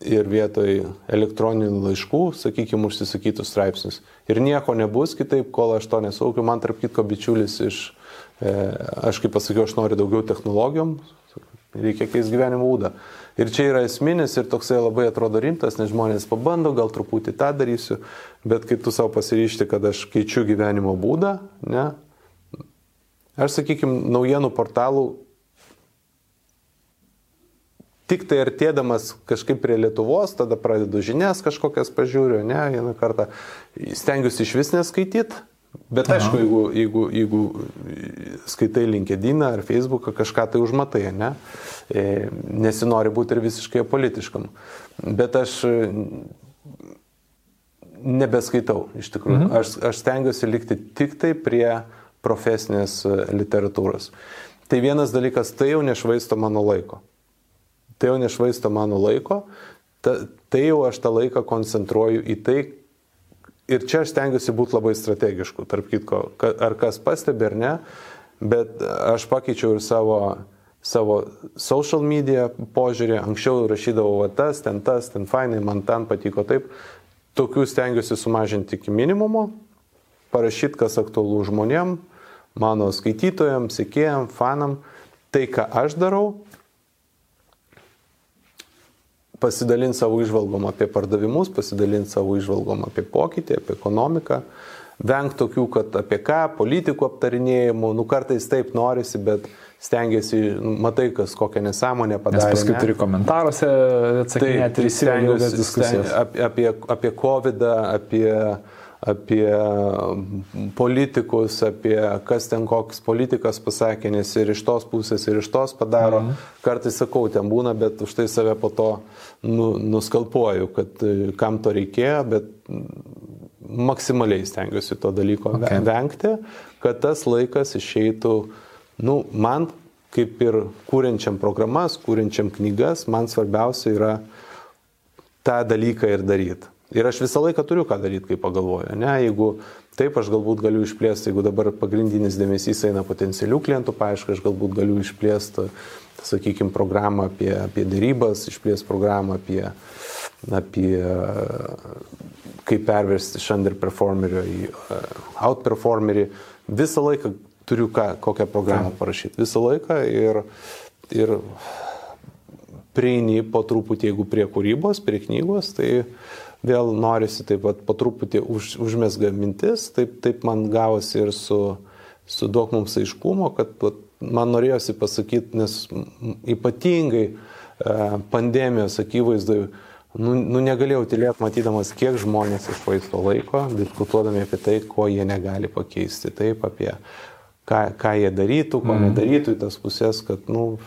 ir vietoj elektroninių laiškų, sakykime, užsisakytų straipsnius. Ir nieko nebus kitaip, kol aš to nesaugiu. Man tarp kitko bičiulis iš, e, aš kaip pasakiau, aš noriu daugiau technologijom, reikia keisti gyvenimo būdą. Ir čia yra esminis ir toksai labai atrodo rimtas, nes žmonės pabando, gal truputį tą darysiu, bet kai tu savo pasiryšti, kad aš keičiu gyvenimo būdą, ne, aš sakykime, naujienų portalų tik tai artėdamas kažkaip prie Lietuvos, tada pradedu žinias kažkokias pažiūriu, ne, vieną kartą stengiuosi iš vis neskaityti, Bet aišku, jeigu, jeigu, jeigu skaitai LinkedIn ar Facebooką, kažką tai užmatai, ne? E, nesinori būti ir visiškai politiškam. Bet aš e, nebeskaitau, iš tikrųjų. Mhm. Aš, aš stengiuosi likti tik tai prie profesinės e, literatūros. Tai vienas dalykas, tai jau nešvaisto mano laiko. Tai jau nešvaisto mano laiko, ta, tai jau aš tą laiką koncentruoju į tai, ir čia aš stengiuosi būti labai strategišku, tarp kitko, ar kas pastebi ar ne, bet aš pakeičiau ir savo, savo social media požiūrį, anksčiau rašydavau va, tas, ten tas, ten fainai, man ten patiko taip, tokių stengiuosi sumažinti iki minimumo, parašyti, kas aktualu žmonėm, mano skaitytojam, sekėjam, fanam, tai, ką aš darau, pasidalinti savo išvalgom apie pardavimus, pasidalinti savo išvalgom apie pokytį, apie ekonomiką, vengti tokių, kad apie ką, politikų aptarinėjimų, nu kartais taip norisi, bet stengiasi, nu, matai, kas kokią nesąmonę padarė. Nes paskui turi komentaruose atsakinėti ir įsivaizduoti diskusijas. Apie, apie, apie COVID, apie apie politikus, apie kas ten koks politikas pasakė, nes ir iš tos pusės, ir iš tos padaro. Mhm. Kartais sakau, ten būna, bet už tai save po to nu, nuskalpuoju, kad e, kam to reikėjo, bet maksimaliai stengiuosi to dalyko okay. vengti, kad tas laikas išeitų, nu, man kaip ir kūrenčiam programas, kūrenčiam knygas, man svarbiausia yra tą dalyką ir daryti. Ir aš visą laiką turiu ką daryti, kai pagalvoju. Ne, jeigu taip, aš galbūt galiu išplėsti, jeigu dabar pagrindinis dėmesys eina potencialių klientų paaiškai, aš galbūt galiu išplėsti, sakykime, programą apie, apie dėrybas, išplėsti programą apie, apie kaip perversti iš underperformerio į e, outperformerį. Visą laiką turiu ką, kokią programą parašyti. Visą laiką ir, ir prieini po truputį, jeigu prie kūrybos, prie knygos, tai vėl norisi taip pat po truputį už, užmesga mintis, taip, taip man gavosi ir su, su duok mums aiškumo, kad pat, man norėjosi pasakyti, nes ypatingai e, pandemijos akivaizdai nu, nu negalėjau tylėti, matydamas, kiek žmonės išvaisto laiko, diskutuodami apie tai, ko jie negali pakeisti. Taip, apie ką, ką jie darytų, ko mm. nedarytų į tas pusės, kad, nu,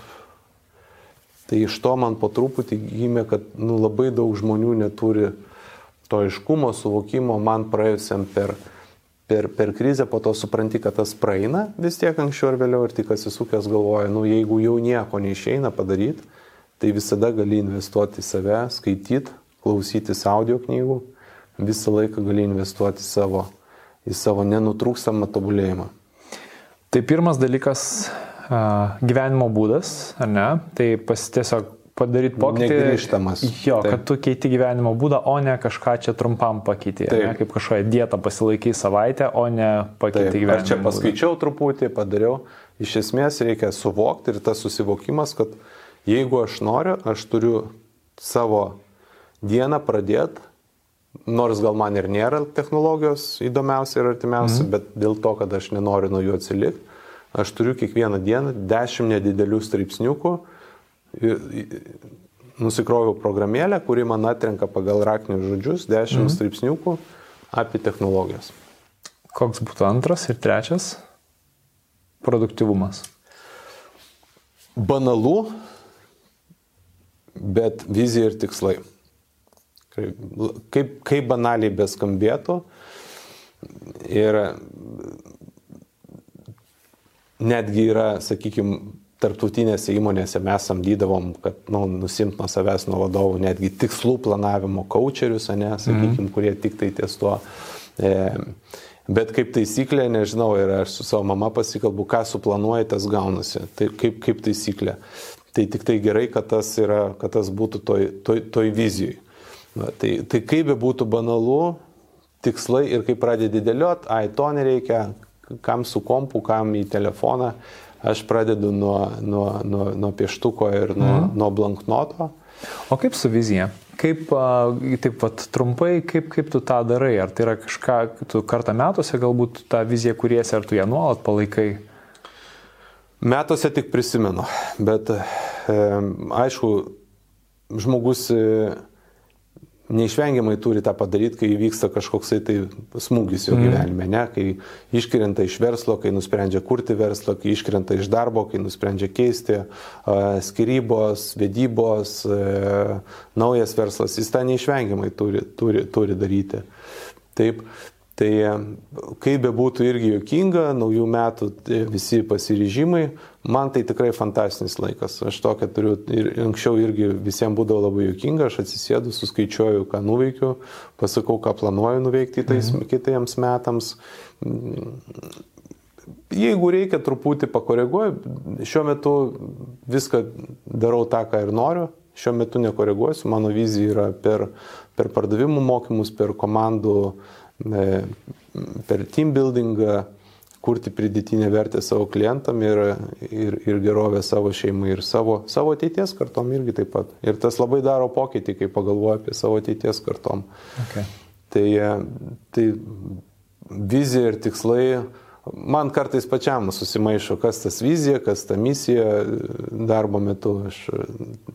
tai iš to man po truputį gimė, kad, nu, labai daug žmonių neturi to iškumo, suvokimo, man praėjusiam per, per, per krizę, po to supranti, kad tas praeina vis tiek anksčiau ar vėliau ir tik atsisukęs galvoja, nu, jeigu jau nieko neišeina padaryti, tai visada gali investuoti į save, skaityti, klausytis audio knygų, visą laiką gali investuoti savo, į savo nenutrūkstamą tobulėjimą. Tai pirmas dalykas gyvenimo būdas, ar ne? Tai pas tiesiog padaryti pokytį. Negrįžtamas. Jo, Taip. kad tu keiti gyvenimo būdą, o ne kažką čia trumpam pakeiti. Ne, kaip kažkokią dietą pasilaikai savaitę, o ne pakeiti Taip. gyvenimo būdą. Aš čia paskaičiau būdą. truputį, padariau. Iš esmės reikia suvokti ir tas susivokimas, kad Jeigu aš noriu, aš turiu savo dieną pradėti, nors gal man ir nėra technologijos įdomiausia ir artimiausia, mm. bet dėl to, kad aš nenoriu nuo jų atsilikti, aš turiu kiekvieną dieną 10 nedidelių straipsniukų. Nusikroviau programėlę, kuri man atrenka pagal raknius žodžius 10 mm. straipsniukų apie technologijas. Koks būtų antras ir trečias? Produktivumas. Banalu, bet vizija ir tikslai. Kaip, kaip banaliai beskambėtų. Ir netgi yra, sakykime, tarptautinėse įmonėse mes samdydavom, kad nu, nusimt nuo savęs, nuo vadovų, netgi tikslų planavimo kočerius, ne, sakykime, mm. kurie tik tai ties tuo. E, bet kaip taisyklė, nežinau, ir aš su savo mama pasikalbu, ką suplanuoji, tas gaunasi. Tai kaip, kaip taisyklė tai tik tai gerai, kad tas, yra, kad tas būtų toj, toj, toj vizijai. Na, tai, tai kaip be būtų banalu, tikslai ir kai pradedi dėliot, ai to nereikia, kam su kompu, kam į telefoną, aš pradedu nuo, nuo, nuo, nuo pieštuko ir nuo, mm. nuo blanknoto. O kaip su vizija? Kaip, taip pat trumpai, kaip, kaip tu tą darai? Ar tai yra kažką, tu kartą metuose galbūt tą viziją kuriesi, ar tu ją nuolat palaikai? Metuose tik prisimenu, bet e, aišku, žmogus e, neišvengiamai turi tą padaryti, kai įvyksta kažkoksai tai smūgis jo mm. gyvenime, ne? kai iškrenta iš verslo, kai nusprendžia kurti verslą, kai iškrenta iš darbo, kai nusprendžia keisti skirybos, vedybos, naujas verslas, jis tą neišvengiamai turi, turi, turi daryti. Taip, Tai kaip be būtų irgi jokinga, naujų metų visi pasiryžimai, man tai tikrai fantastinis laikas. Aš tokia turiu ir anksčiau irgi visiems būdavo labai jokinga, aš atsisėdu, suskaičiuoju, ką nuveikiu, pasakau, ką planuoju nuveikti tais mhm. kitiems metams. Jeigu reikia truputį pakoreguoju, šiuo metu viską darau tą, ką ir noriu, šiuo metu nekoreguosiu, mano vizija yra per, per pardavimų mokymus, per komandų uh, per team buildingą kurti pridėtinę vertę savo klientam ir, ir, ir gerovę savo šeimai ir savo, savo ateities kartom irgi taip pat. Ir tas labai daro pokytį, kai pagalvoju apie savo ateities kartom. Okay. Tai, tai vizija ir tikslai Man kartais pačiam susimaišo, kas tas vizija, kas ta misija darbo metu. Aš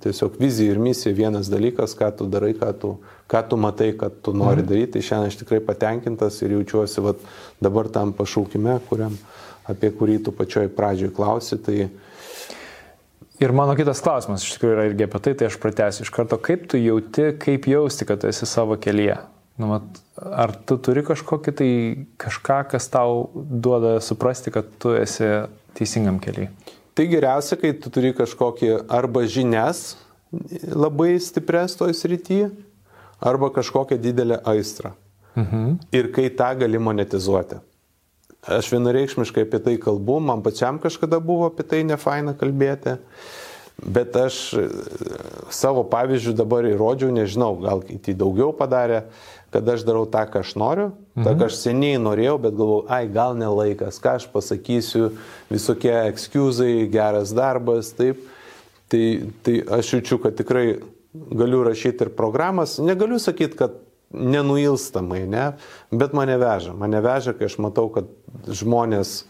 tiesiog vizija ir misija vienas dalykas, ką tu darai, ką tu, ką tu matai, kad tu nori mhm. daryti. Tai šiandien aš tikrai patenkintas ir jaučiuosi vat, dabar tam pašaukime, kuriam, apie kurį tu pačioj pradžioj klausi. Tai, Ir mano kitas klausimas iš tikrųjų yra irgi apie tai, tai aš pratęsiu iš karto, kaip tu jauti, kaip jausti, kad tu esi savo kelyje. Nu, mat, ar tu turi kažkokį tai kažką, kas tau duoda suprasti, kad tu esi teisingam keliui? Tai geriausia, kai tu turi kažkokį arba žinias labai stiprias toj srity, arba kažkokią didelę aistrą. Mhm. Ir kai tą gali monetizuoti. Aš vienareikšmiškai apie tai kalbu, man pačiam kažkada buvo apie tai nefaina kalbėti. Bet aš savo pavyzdžių dabar įrodžiau, nežinau, gal kiti daugiau padarė, kad aš darau tą, ką aš noriu, mhm. tą, ką aš seniai norėjau, bet galvoju, ai, gal nelaikas, ką aš pasakysiu, visokie ekskuzai, geras darbas, taip. Tai, tai aš jaučiu, kad tikrai galiu rašyti ir programas, negaliu sakyti, kad nenuilstamai, ne, bet mane veža. Mane veža, kai aš matau, kad žmonės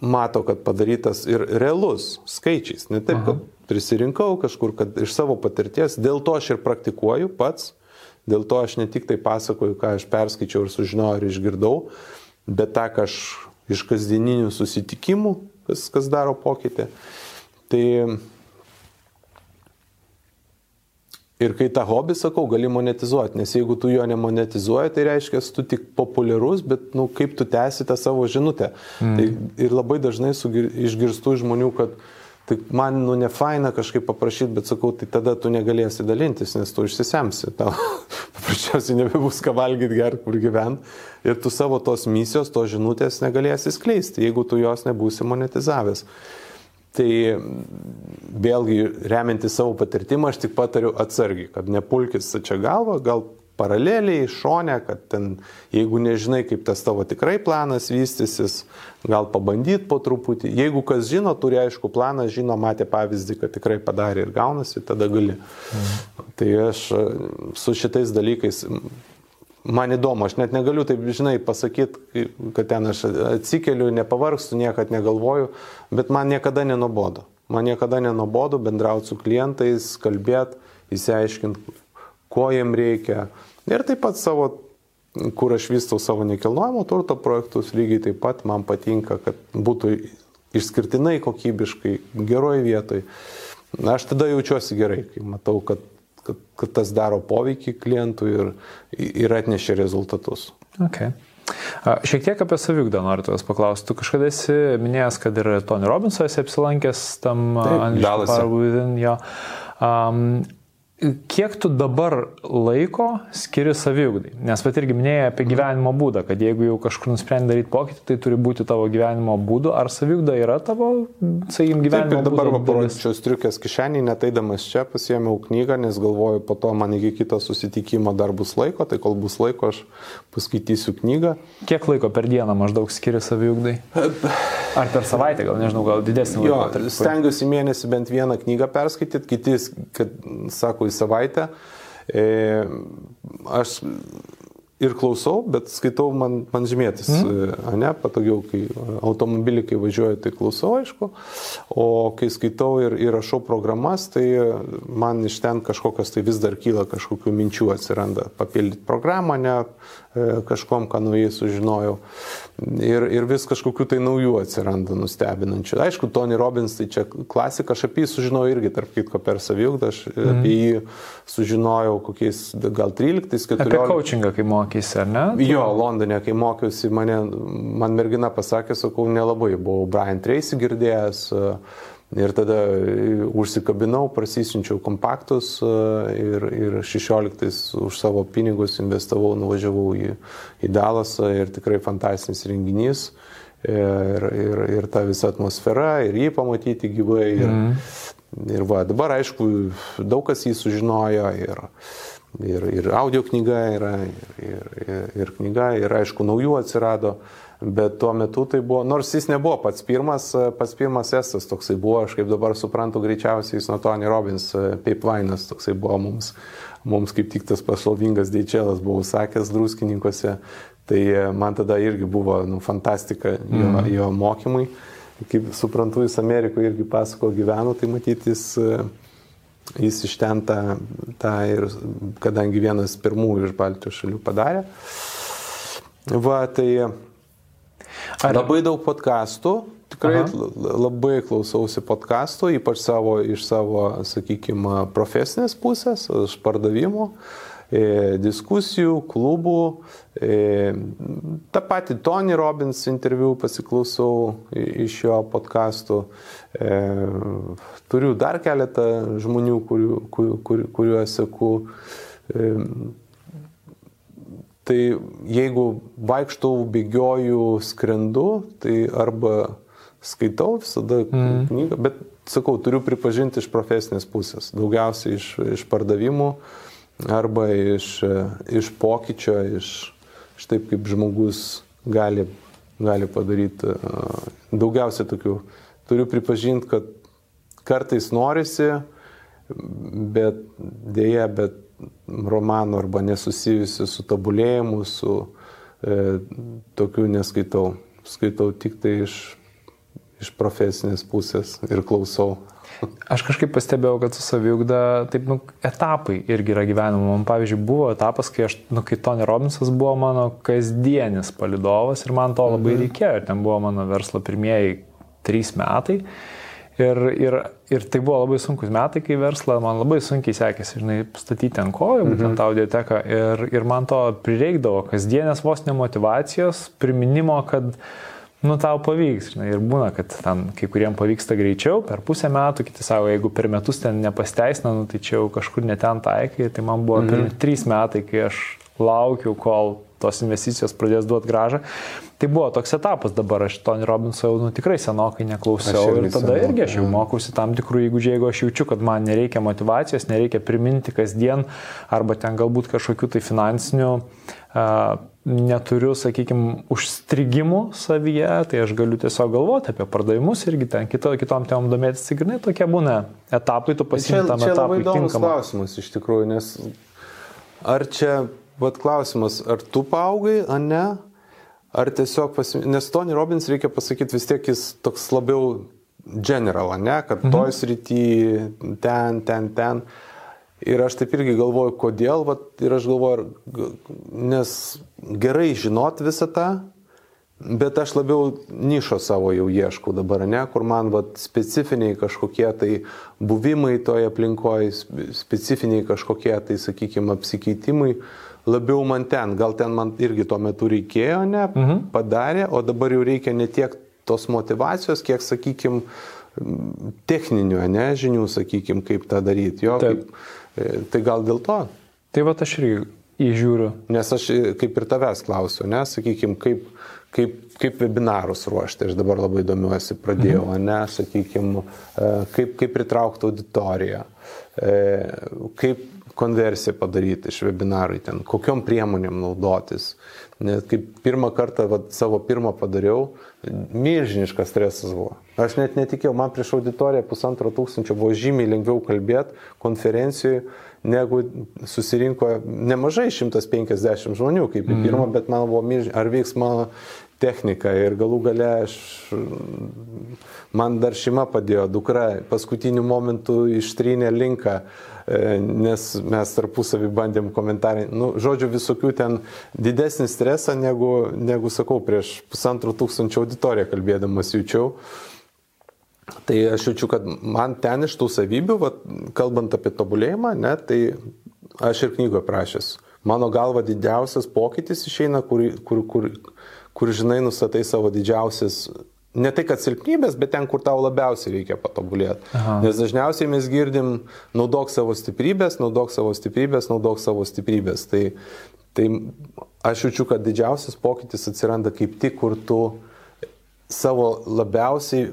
mato, kad padarytas ir realus skaičiais. Ne taip, Aha. kad prisirinkau kažkur, kad iš savo patirties, dėl to aš ir praktikuoju pats, dėl to aš ne tik tai pasakoju, ką aš perskaičiau ir sužinojau ir išgirdau, bet tą, ką aš iš kasdieninių susitikimų, kas, kas daro pokytį. Tai Ir kai tą hobį, sakau, gali monetizuoti, nes jeigu tu jo nemonetizuoji, tai reiškia, tu tik populiarus, bet, nu, kaip tu tęsi tą savo žinutę. Mm. Tai ir labai dažnai sugir, išgirstu žmonių, kad tai man, nu, ne faina kažkaip paprašyti, bet sakau, tai tada tu negalėsi dalintis, nes tu išsisemsi. Tau paprasčiausiai nebebus ką valgyti, gerti, kur gyventi. Ir tu savo tos misijos, tos žinutės negalėsi skleisti, jeigu tu jos nebūsi monetizavęs. Tai vėlgi, remianti savo patirtimą, aš tik patariu atsargiai, kad nepulkis čia galva, gal paraleliai, šone, kad ten, jeigu nežinai, kaip tas tavo tikrai planas vystysis, gal pabandyti po truputį. Jeigu kas žino, turi aišku planą, žino, matė pavyzdį, kad tikrai padarė ir gaunasi, tada gali. Mhm. Tai aš su šitais dalykais man įdomu, aš net negaliu taip, žinai, pasakyti, kad ten aš atsikeliu, nepavargstu, niekad negalvoju, bet man niekada nenuobodu. Man niekada nenuobodu bendrauti su klientais, kalbėti, įsiaiškinti, ko jiem reikia. Ir taip pat savo, kur aš vystau savo nekilnojamo turto projektus, lygiai taip pat man patinka, kad būtų išskirtinai kokybiškai, geroj vietoj. Aš tada jaučiuosi gerai, kai matau, kad kad, kad tas daro poveikį klientui ir, ir atnešia rezultatus. Okay. Šiek tiek apie savigdą noriu tavęs paklausti. Tu kažkada esi minėjęs, kad ir Tony Robinsonas apsilankęs tam Dallas. Um, Kiek tu dabar laiko skiri saviugdai? Nes pat irgi minėjai apie gyvenimo būdą, kad jeigu jau kažkur nusprendai daryti pokytį, tai turi būti tavo gyvenimo būdu. Ar saviugda yra tavo, sakykim, gyvenimo būdas? Dabar parodyčiau striukės kišenį, neteidamas čia pasiėmiau knygą, nes galvoju, po to man iki kito susitikimo dar bus laiko, tai kol bus laiko aš paskaitysiu knygą. Kiek laiko per dieną maždaug skiri saviugdai? Ar per savaitę, gal nežinau, gal didesnį laiką? Jo, stengiuosi mėnesį bent vieną knygą perskaityti, kiti, kad, sako, į savaitę. E, aš ir klausau, bet skaitau man, man žymėtis, mm. ne, patogiau, kai automobilį, kai važiuoju, tai klausau, aišku, o kai skaitau ir, ir rašau programas, tai man iš ten kažkokios tai vis dar kyla kažkokių minčių atsiranda, papildyti programą, ne, kažkom, ką naujai sužinojau. Ir, ir vis kažkokių tai naujų atsiranda nustebinančių. Aišku, Tony Robbins, tai čia klasika, aš apie jį sužinojau irgi, tarp kitko, per saviugdą, aš mm. apie jį sužinojau kokiais gal 13-14. Apie coachingą, kai mokysi, ar ne? Tu... Jo, Londone, kai mokiausi, mane, man mergina pasakė, sakau, nelabai, buvau Brian Tracy girdėjęs. Uh, Ir tada užsikabinau, prasisinčiau kompaktus e, ir, ir 16 už savo pinigus investavau, nuvažiavau į, į Dalasą ir tikrai fantastinis renginys. Ir, ir, ir ta visa atmosfera, ir jį pamatyti gyvai. Ir, mm. ir va, dabar aišku, daug kas jį sužinojo. Ir, ir, ir audio knyga yra, ir, ir, ir knyga, ir aišku, naujų atsirado. Bet tuo metu tai buvo, nors jis nebuvo pats pirmas, pats pirmas estas toksai buvo, aš kaip dabar suprantu, greičiausiai jis nuo Tony Robbins, Pipevainas toksai buvo mums, mums kaip tik tas pašlovingas Deičelas buvo sakęs druskininkose, tai man tada irgi buvo nu, fantastika jo, mm. jo mokymai. Kaip suprantu, jis Amerikoje irgi pasako gyveno, tai matytis jis iš ten tą, tą ir kadangi vienas pirmųjų iš Baltijos šalių padarė. Va, tai Ar... Labai daug podkastų, tikrai Aha. labai klausausi podkastų, ypač savo, iš savo, sakykime, profesinės pusės, iš pardavimų, e, diskusijų, klubų. E, Ta pati Tony Robbins interviu pasiklausau iš jo podkastų. E, turiu dar keletą žmonių, kuriu, kur, kur, kuriuos seku. E, Tai jeigu vaikštau, bėgioju, skrendu, tai arba skaitau visada mm. knygą, bet sakau, turiu pripažinti iš profesinės pusės. Daugiausiai iš, iš pardavimų arba iš, iš pokyčio, iš, iš taip, kaip žmogus gali, gali padaryti. Daugiausiai tokių. Turiu pripažinti, kad kartais norisi, bet dėja, bet romanų arba nesusijusių su tobulėjimu, su e, tokiu neskaitau. Skaitau tik tai iš, iš profesinės pusės ir klausau. Aš kažkaip pastebėjau, kad su saviugda, taip, nu, etapai irgi yra gyvenimo. Man, pavyzdžiui, buvo etapas, kai, aš, nu, kai Tony Robbinsas buvo mano kasdienis palidovas ir man to labai mhm. reikėjo. Ir ten buvo mano verslo pirmieji trys metai. Ir, ir, ir tai buvo labai sunkus metai, kai verslą man labai sunkiai sekėsi, žinai, statyti ant kojų, būtent mhm. tą audioteką. Ir, ir man to prireikdavo kasdienės vos nemotivacijos, priminimo, kad nu tau pavyks, žinai, ir būna, kad ten kai kuriem pavyksta greičiau, per pusę metų, kiti savo, jeigu per metus ten nepasteisina, nu, tai čia jau kažkur neten taikai, tai man buvo mhm. per trys metai, kai aš laukiu, kol tos investicijos pradės duoti gražą. Tai buvo toks etapas, dabar aš Tony Robinso jau nu, tikrai senokai neklausiau ir tada senokai, irgi aš jau mokausi tam tikrų įgūdžių, jeigu aš jaučiu, kad man nereikia motivacijos, nereikia priminti kasdien arba ten galbūt kažkokių tai finansinių uh, neturiu, sakykime, užstrigimų savyje, tai aš galiu tiesiog galvoti apie pardavimus irgi ten kito, kitom temom domėtis. Grinai tokie būna etapai, tu pasirinkai tam etapui. Tai labai įdomus klausimas iš tikrųjų, nes ar čia, vad klausimas, ar tu paaugai, ar ne? Ar tiesiog, pasim... nes Tony Robbins reikia pasakyti vis tiek jis toks labiau general, ne, kad mhm. toj srity, ten, ten, ten. Ir aš taip irgi galvoju, kodėl, vat, ir aš galvoju, nes gerai žinot visą tą, bet aš labiau nišo savo jau ieškau dabar, ne, kur man vat, specifiniai kažkokie tai buvimai toje aplinkoje, specifiniai kažkokie tai, sakykime, apsikeitimai labiau man ten, gal ten man irgi tuo metu reikėjo, ne, mhm. padarė, o dabar jau reikia ne tiek tos motivacijos, kiek, sakykime, techninių, ne, žinių, sakykime, kaip tą daryti. Jo, kaip, e, tai gal dėl to? Tai va aš irgi įžiūriu. Nes aš e, kaip ir tavęs klausiu, ne, sakykime, kaip, kaip, kaip webinarus ruošti, aš dabar labai domiuosi, pradėjau, mhm. ne, sakykime, kaip, kaip pritraukti auditoriją, e, kaip konversiją padaryti iš webinarų, ten kokiom priemonėm naudotis. Net kaip pirmą kartą vat, savo pirmą padariau, milžiniškas stresas buvo. Aš net netikėjau, man prieš auditoriją pusantro tūkstančio buvo žymiai lengviau kalbėti konferencijoje, negu susirinko nemažai 150 žmonių, kaip į mm. pirmą, bet man buvo milžiniškas, ar vyks mano technika ir galų gale aš, man dar šeima padėjo, dukra paskutiniu momentu ištrynė linką E, nes mes tarpusavį bandėm komentarai, nu, žodžiu, visokių ten didesnį stresą negu, negu sakau, prieš pusantrų tūkstančių auditoriją kalbėdamas jaučiau. Tai aš jaučiu, kad man ten iš tų savybių, va, kalbant apie tobulėjimą, ne, tai aš ir knygoje prašęs. Mano galva didžiausias pokytis išeina, kur, kur, kur, kur žinai, nustatai savo didžiausias ne tai, kad silpnybės, bet ten, kur tau labiausiai reikia patobulėti. Nes dažniausiai mes girdim, naudok savo stiprybės, naudok savo stiprybės, naudok savo stiprybės. Tai, tai aš jaučiu, kad didžiausias pokytis atsiranda kaip tik, kur tu savo labiausiai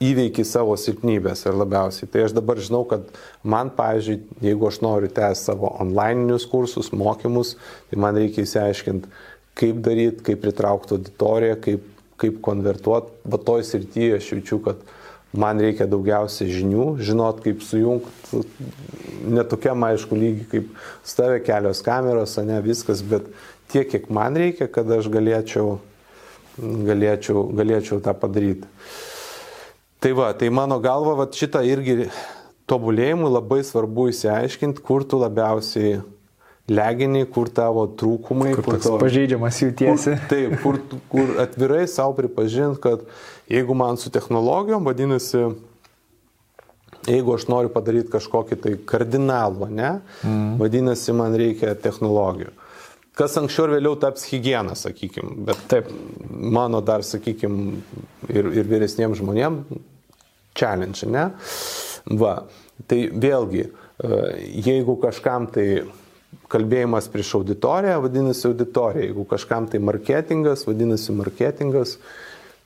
įveiki savo silpnybės ir labiausiai. Tai aš dabar žinau, kad man, pavyzdžiui, jeigu aš noriu tęsti savo online'inius kursus, mokymus, tai man reikia įsiaiškinti, kaip daryti, kaip pritraukti auditoriją, kaip kaip konvertuoti, va toj srityje aš jaučiu, kad man reikia daugiausia žinių, žinot, kaip sujungti, netokiam aišku lygiai, kaip stavė kelios kameros, ne viskas, bet tiek, kiek man reikia, kad aš galėčiau, galėčiau, galėčiau tą padaryti. Tai va, tai mano galva, va šitą irgi tobulėjimui labai svarbu įsiaiškinti, kur tu labiausiai leginį, kur tavo trūkumai. Kur, kur tavo pažeidžiamas jautiesi. Kur, taip, kur, kur atvirai savo pripažint, kad jeigu man su technologijom, vadinasi, jeigu aš noriu padaryti kažkokį tai kardinalą, ne, mm. vadinasi, man reikia technologijų. Kas anksčiau ir vėliau taps hygiena, sakykime, bet Taip. mano dar, sakykime, ir, ir vyresniems žmonėms challenge, ne? Va, tai vėlgi, e, jeigu kažkam tai kalbėjimas prieš auditoriją vadinasi auditorija, jeigu kažkam tai marketingas vadinasi marketingas,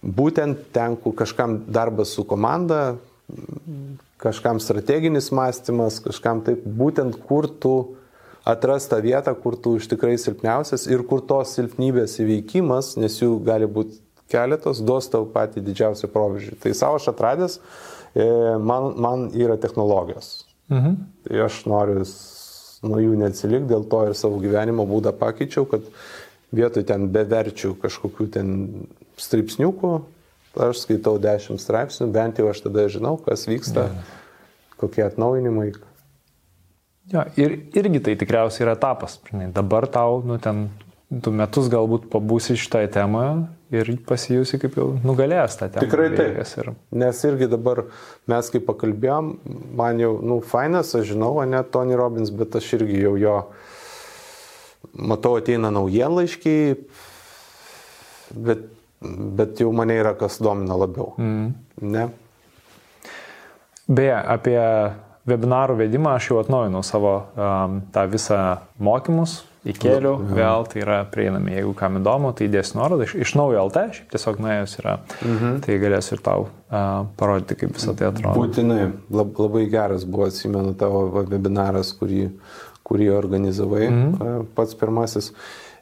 būtent ten, kur kažkam darbas su komanda, kažkam strateginis mąstymas, kažkam taip, būtent kur tu atras tą vietą, kur tu iš tikrai silpniausias ir kur tos silpnybės įveikimas, nes jų gali būti keletas, duos tau patį didžiausią proveržį. Tai savo aš atradęs, e, man, man yra technologijos. Mhm. Tai aš noriu nuo jų neatsilik, dėl to ir savo gyvenimo būdą pakeičiau, kad vietoj ten beverčių kažkokių ten straipsniukų, aš skaitau 10 straipsnių, bent jau aš tada žinau, kas vyksta, ja. kokie atnaujinimai. Jo, ir irgi tai tikriausiai yra etapas. Dabar tau, nu, ten, du metus galbūt pabūsi šitoje temoje ir pasijusi kaip jau nugalėjęs tą temą. Tikrai taip. Ir... Nes irgi dabar mes kaip pakalbėjom, man jau, nu, fainas, aš žinau, ne Tony Robbins, bet aš irgi jau jo, matau, ateina naujienlaiškiai, bet, bet jau mane yra kas domina labiau. Mm. Ne? Beje, apie webinarų vedimą aš jau atnaujinau savo um, tą visą mokymus, įkėliau, vėl tai yra prieinami, jeigu kam įdomu, tai įdėsiu nuorodą iš, iš naujo LT, šiaip tiesiog nuėjus yra, mhm. tai galėsiu ir tau uh, parodyti, kaip visą tai atrodo. Būtinai, Lab, labai geras buvo, atsimenu, tavo webinaras, kurį, kurį organizavai, mhm. pats pirmasis,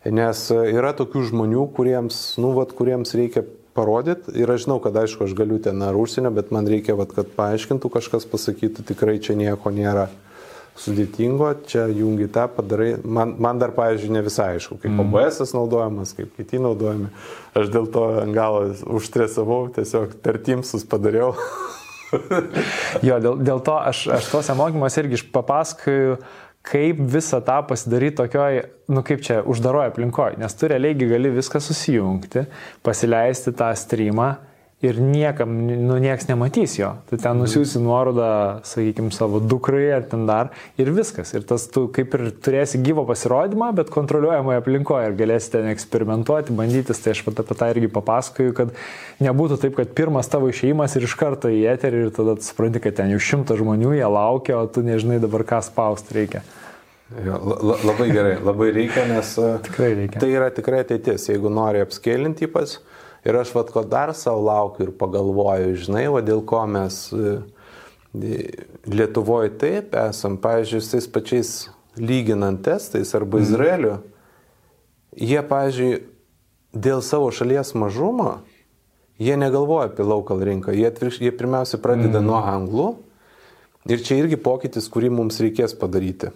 nes yra tokių žmonių, kuriems, nu, vat, kuriems reikia parodyti ir aš žinau, kad aišku, aš galiu ten ar užsienio, bet man reikia, vat, kad paaiškintų kažkas, pasakytų, tikrai čia nieko nėra sudėtingo, čia jungi tą padarai. Man, man dar, pavyzdžiui, ne visai aišku, kaip mm. OBS naudojamas, kaip kiti naudojami. Aš dėl to ant galo užstresavau, tiesiog per Teamsus padariau. jo, dėl, dėl to aš, aš tuose mokymuose irgi papasakoju, kaip visą tą pasidaryti tokioj, nu kaip čia, uždaroje aplinkoje, nes tu realiai gali viską susijungti, pasileisti tą streamą ir niekam, nu, nieks nematys jo. Tu ten mhm. nusiųsi nuorodą, sakykime, savo dukrai ar ten dar ir viskas. Ir tas tu kaip ir turėsi gyvo pasirodymą, bet kontroliuojamoje aplinkoje ir galėsi ten eksperimentuoti, bandytis. Tai aš pat apie tą irgi papasakoju, kad nebūtų taip, kad pirmas tavo išėjimas ir iš karto į eterį ir tada supranti, kad ten jau šimtas žmonių, jie laukia, o tu nežinai dabar ką spausti reikia. Jo, la, labai gerai, labai reikia, nes tikrai reikia. tai yra tikrai ateitis. Jeigu nori apskėlinti ypač, Ir aš vad ko dar savo laukiu ir pagalvoju, žinai, va dėl ko mes e, Lietuvoje taip esam, pavyzdžiui, tais pačiais lyginant testais arba mhm. Izraeliu, jie, pavyzdžiui, dėl savo šalies mažumo, jie negalvoja apie local rinką, jie, atvirkš, jie pirmiausia pradeda mm. nuo anglų ir čia irgi pokytis, kurį mums reikės padaryti.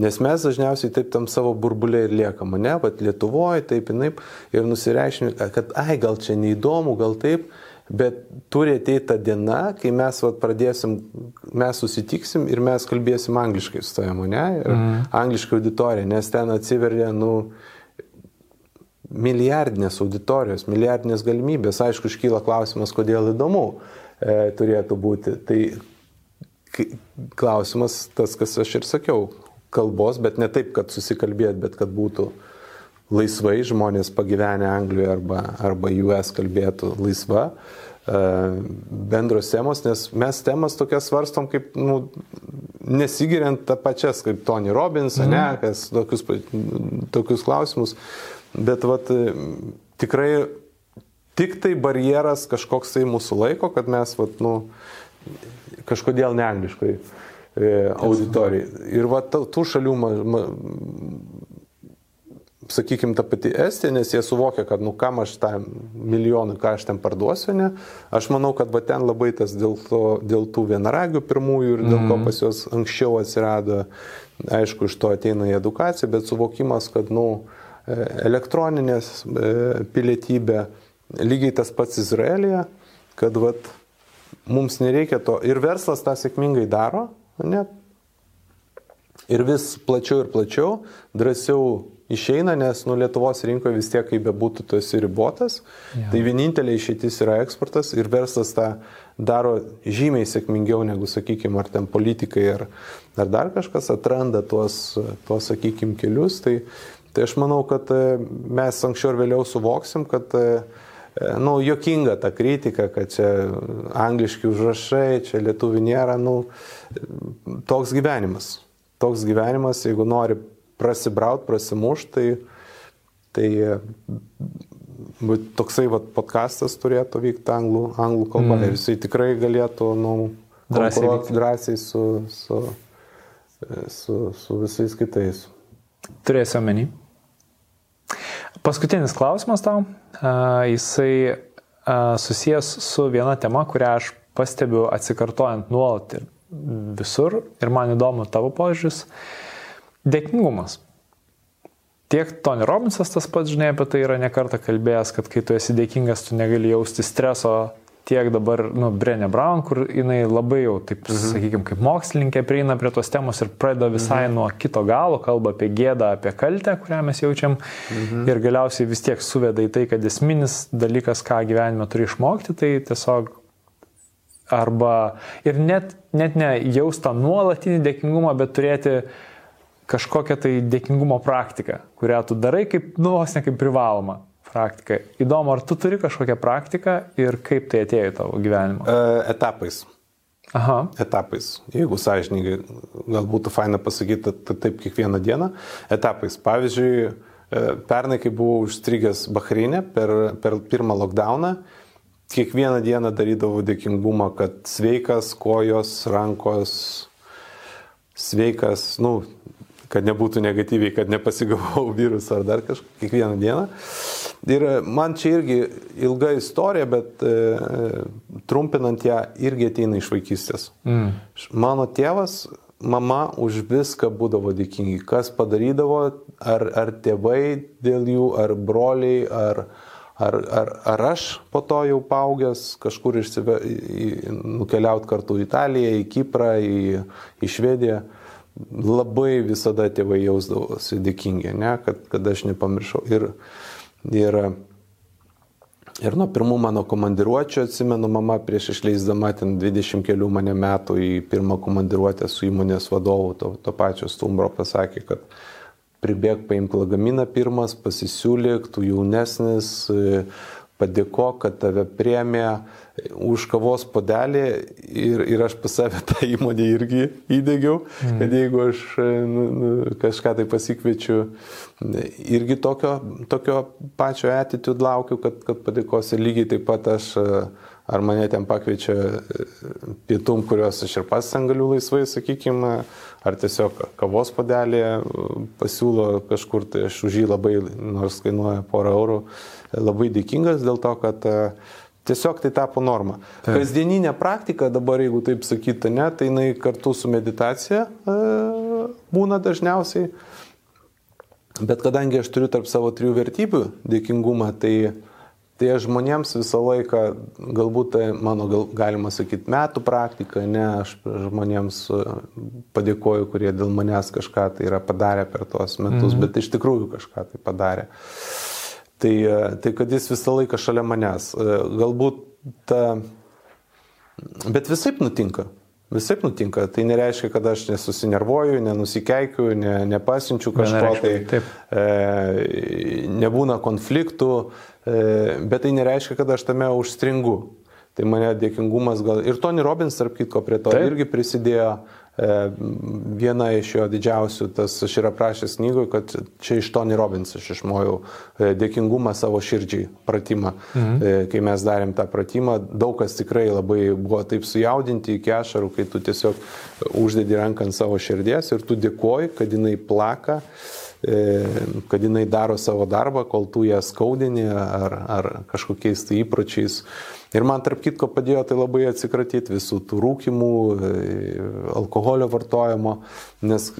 Nes mes dažniausiai taip tam savo burbulė ir liekam, ne, bet Lietuvoje taip, taip, ir nusireiškime, kad, ai, gal čia neįdomu, gal taip, bet turi ateiti ta diena, kai mes vat, pradėsim, mes susitiksim ir mes kalbėsim angliškai su tavimi, ne, ir mm. angliškai auditorija, nes ten atsiveria, nu, milijardinės auditorijos, milijardinės galimybės. Aišku, iškyla klausimas, kodėl įdomu e, turėtų būti. Tai klausimas tas, kas aš ir sakiau, kalbos, bet ne taip, kad susikalbėt, bet kad būtų laisvai žmonės pagyvenę Anglijoje arba, arba US kalbėtų laisva e, bendros temos, nes mes temas tokias svarstom kaip, nu, nesigiriant tą pačias kaip Tony Robbins, mm. ne, kas tokius, tokius klausimus, bet vat, tikrai tik tai barjeras kažkoks tai mūsų laiko, kad mes, vat, nu, kažkodėl ne angliškai E, auditorijai. Ir va tų šalių, ma, ma, sakykime, ta pati Estija, nes jie suvokia, kad, nu, kam aš tą milijoną, ką aš ten parduosiu, ne, aš manau, kad va ten labai tas dėl, to, dėl tų vienaragių pirmųjų ir dėl ko mhm. pas juos anksčiau atsirado, aišku, iš to ateina į edukaciją, bet suvokimas, kad, nu, e, elektroninės e, pilietybė, lygiai tas pats Izraelija, kad, va, mums nereikia to ir verslas tą sėkmingai daro, Ne. Ir vis plačiau ir plačiau, drąsiau išeina, nes nu, Lietuvos rinkoje vis tiek, kaip bebūtų, tu esi ribotas. Ja. Tai vienintelė išeitis yra eksportas ir verslas tą daro žymiai sėkmingiau negu, sakykime, ar ten politikai, ar, ar dar kažkas atranda tuos, tuos sakykime, kelius. Tai, tai aš manau, kad e, mes anksčiau ir vėliau suvoksim, kad uh, nu, jokinga ta kritika, kad čia angliški užrašai, čia lietuvių nėra, nu, toks gyvenimas. Toks gyvenimas, jeigu nori prasibraut, prasimušti, tai, tai e, toksai vat, podcastas turėtų vykti anglų, anglų kalba mm. ir jisai tikrai galėtų nu, konkuruoti drąsiai su, su, e, su, su visais kitais. Turėsiu omeny. Paskutinis klausimas tau. Jisai susijęs su viena tema, kurią aš pastebiu atsikartojant nuolat ir visur ir man įdomu tavo požiūris. Dėkingumas. tiek Tony Robbinsas tas pats, žinai, apie tai yra nekarta kalbėjęs, kad kai tu esi dėkingas, tu negali jausti streso tiek dabar, nu, Brenė Brown, kur jinai labai jau, taip, mhm. sakykime, kaip mokslininkė prieina prie tos temos ir pradeda visai mhm. nuo kito galo, kalba apie gėdą, apie kaltę, kurią mes jaučiam mhm. ir galiausiai vis tiek suveda į tai, kad esminis dalykas, ką gyvenime turi išmokti, tai tiesiog arba ir net, net ne jaustą nuolatinį dėkingumą, bet turėti kažkokią tai dėkingumo praktiką, kurią tu darai kaip, nu, vos ne kaip privaloma praktika. Įdomu, ar tu turi kažkokią praktiką ir kaip tai atėjo į tavo gyvenimą? E, etapais. Aha. Etapais. Jeigu sąžininkai, gal būtų faina pasakyti taip kiekvieną dieną. Etapais. Pavyzdžiui, e, pernai, kai buvau užstrigęs Bahreinė per, per pirmą lockdowną, kiekvieną dieną darydavau dėkingumą, kad sveikas kojos, rankos, sveikas, nu, kad nebūtų negatyviai, kad nepasigavau virusą ar dar kažką, kiekvieną dieną. Ir man čia irgi ilga istorija, bet e, trumpinant ją irgi ateina iš vaikystės. Mm. Mano tėvas, mama už viską būdavo dėkingi. Kas padarydavo, ar, ar tėvai dėl jų, ar broliai, ar, ar, ar, ar aš po to jau paaugęs kažkur išsive, nukeliauti kartu į Italiją, į Kiprą, į, į Švediją labai visada tėvai jausdavosi dėkingi, ne, kad, kad aš nepamiršau. Ir, ir, ir nuo pirmų mano komandiruočio atsimenu, mama prieš išleisdama ten 20 kelių mane metų į pirmą komandiruotę su įmonės vadovu, to, to pačio stumbro pasakė, kad pribėg paimk lagaminą pirmas, pasisiūlyk, tu jaunesnis, padėko, kad tave priemė už kavos podelį ir, ir aš pas save tą įmonę irgi įdėgiau, mm. kad jeigu aš nu, nu, kažką tai pasikviečiu, irgi tokio, tokio pačio attitude laukiu, kad, kad padėkosi lygiai taip pat aš, ar mane ten pakviečia pietum, kuriuos aš ir pats ten galiu laisvai, sakykime, ar tiesiog kavos podelį pasiūlo kažkur, tai aš už jį labai, nors kainuoja porą eurų, labai dėkingas dėl to, kad Tiesiog tai tapo norma. Taip. Kasdieninė praktika dabar, jeigu taip sakyti, ne, tai jinai kartu su meditacija e, būna dažniausiai. Bet kadangi aš turiu tarp savo trijų vertybių dėkingumą, tai, tai aš žmonėms visą laiką, galbūt tai mano, gal, galima sakyti, metų praktika, ne, aš žmonėms e, padėkoju, kurie dėl manęs kažką tai yra padarę per tuos metus, mhm. bet iš tikrųjų kažką tai padarė. Tai, e, tai kad jis visą laiką šalia manęs. E, galbūt ta... Bet visai nutinka. Visai nutinka. Tai nereiškia, kad aš nesusinervuoju, nenusikeikiu, ne, nepasinčiu kažko, tai taip. e, nebūna konfliktų, e, bet tai nereiškia, kad aš tame užstringu. Tai mane dėkingumas gal ir Tony Robbins, tarp kitko, prie to taip. irgi prisidėjo. E, viena iš jo didžiausių, tas aš ir aprašęs knygoje, kad čia iš Tony Robbins aš išmojau e, dėkingumą savo širdžiai pratimą. Mhm. E, kai mes darėm tą pratimą, daug kas tikrai labai buvo taip sujaudinti iki ašarų, kai tu tiesiog uždedi ranką ant savo širdies ir tu dėkoji, kad jinai plaka kad jinai daro savo darbą, kol tu ją skaudini ar, ar kažkokiais tai įpročiais Ir man tarp kitko padėjo tai labai atsikratyti visų tų rūkimų, e, alkoholio vartojimo, nes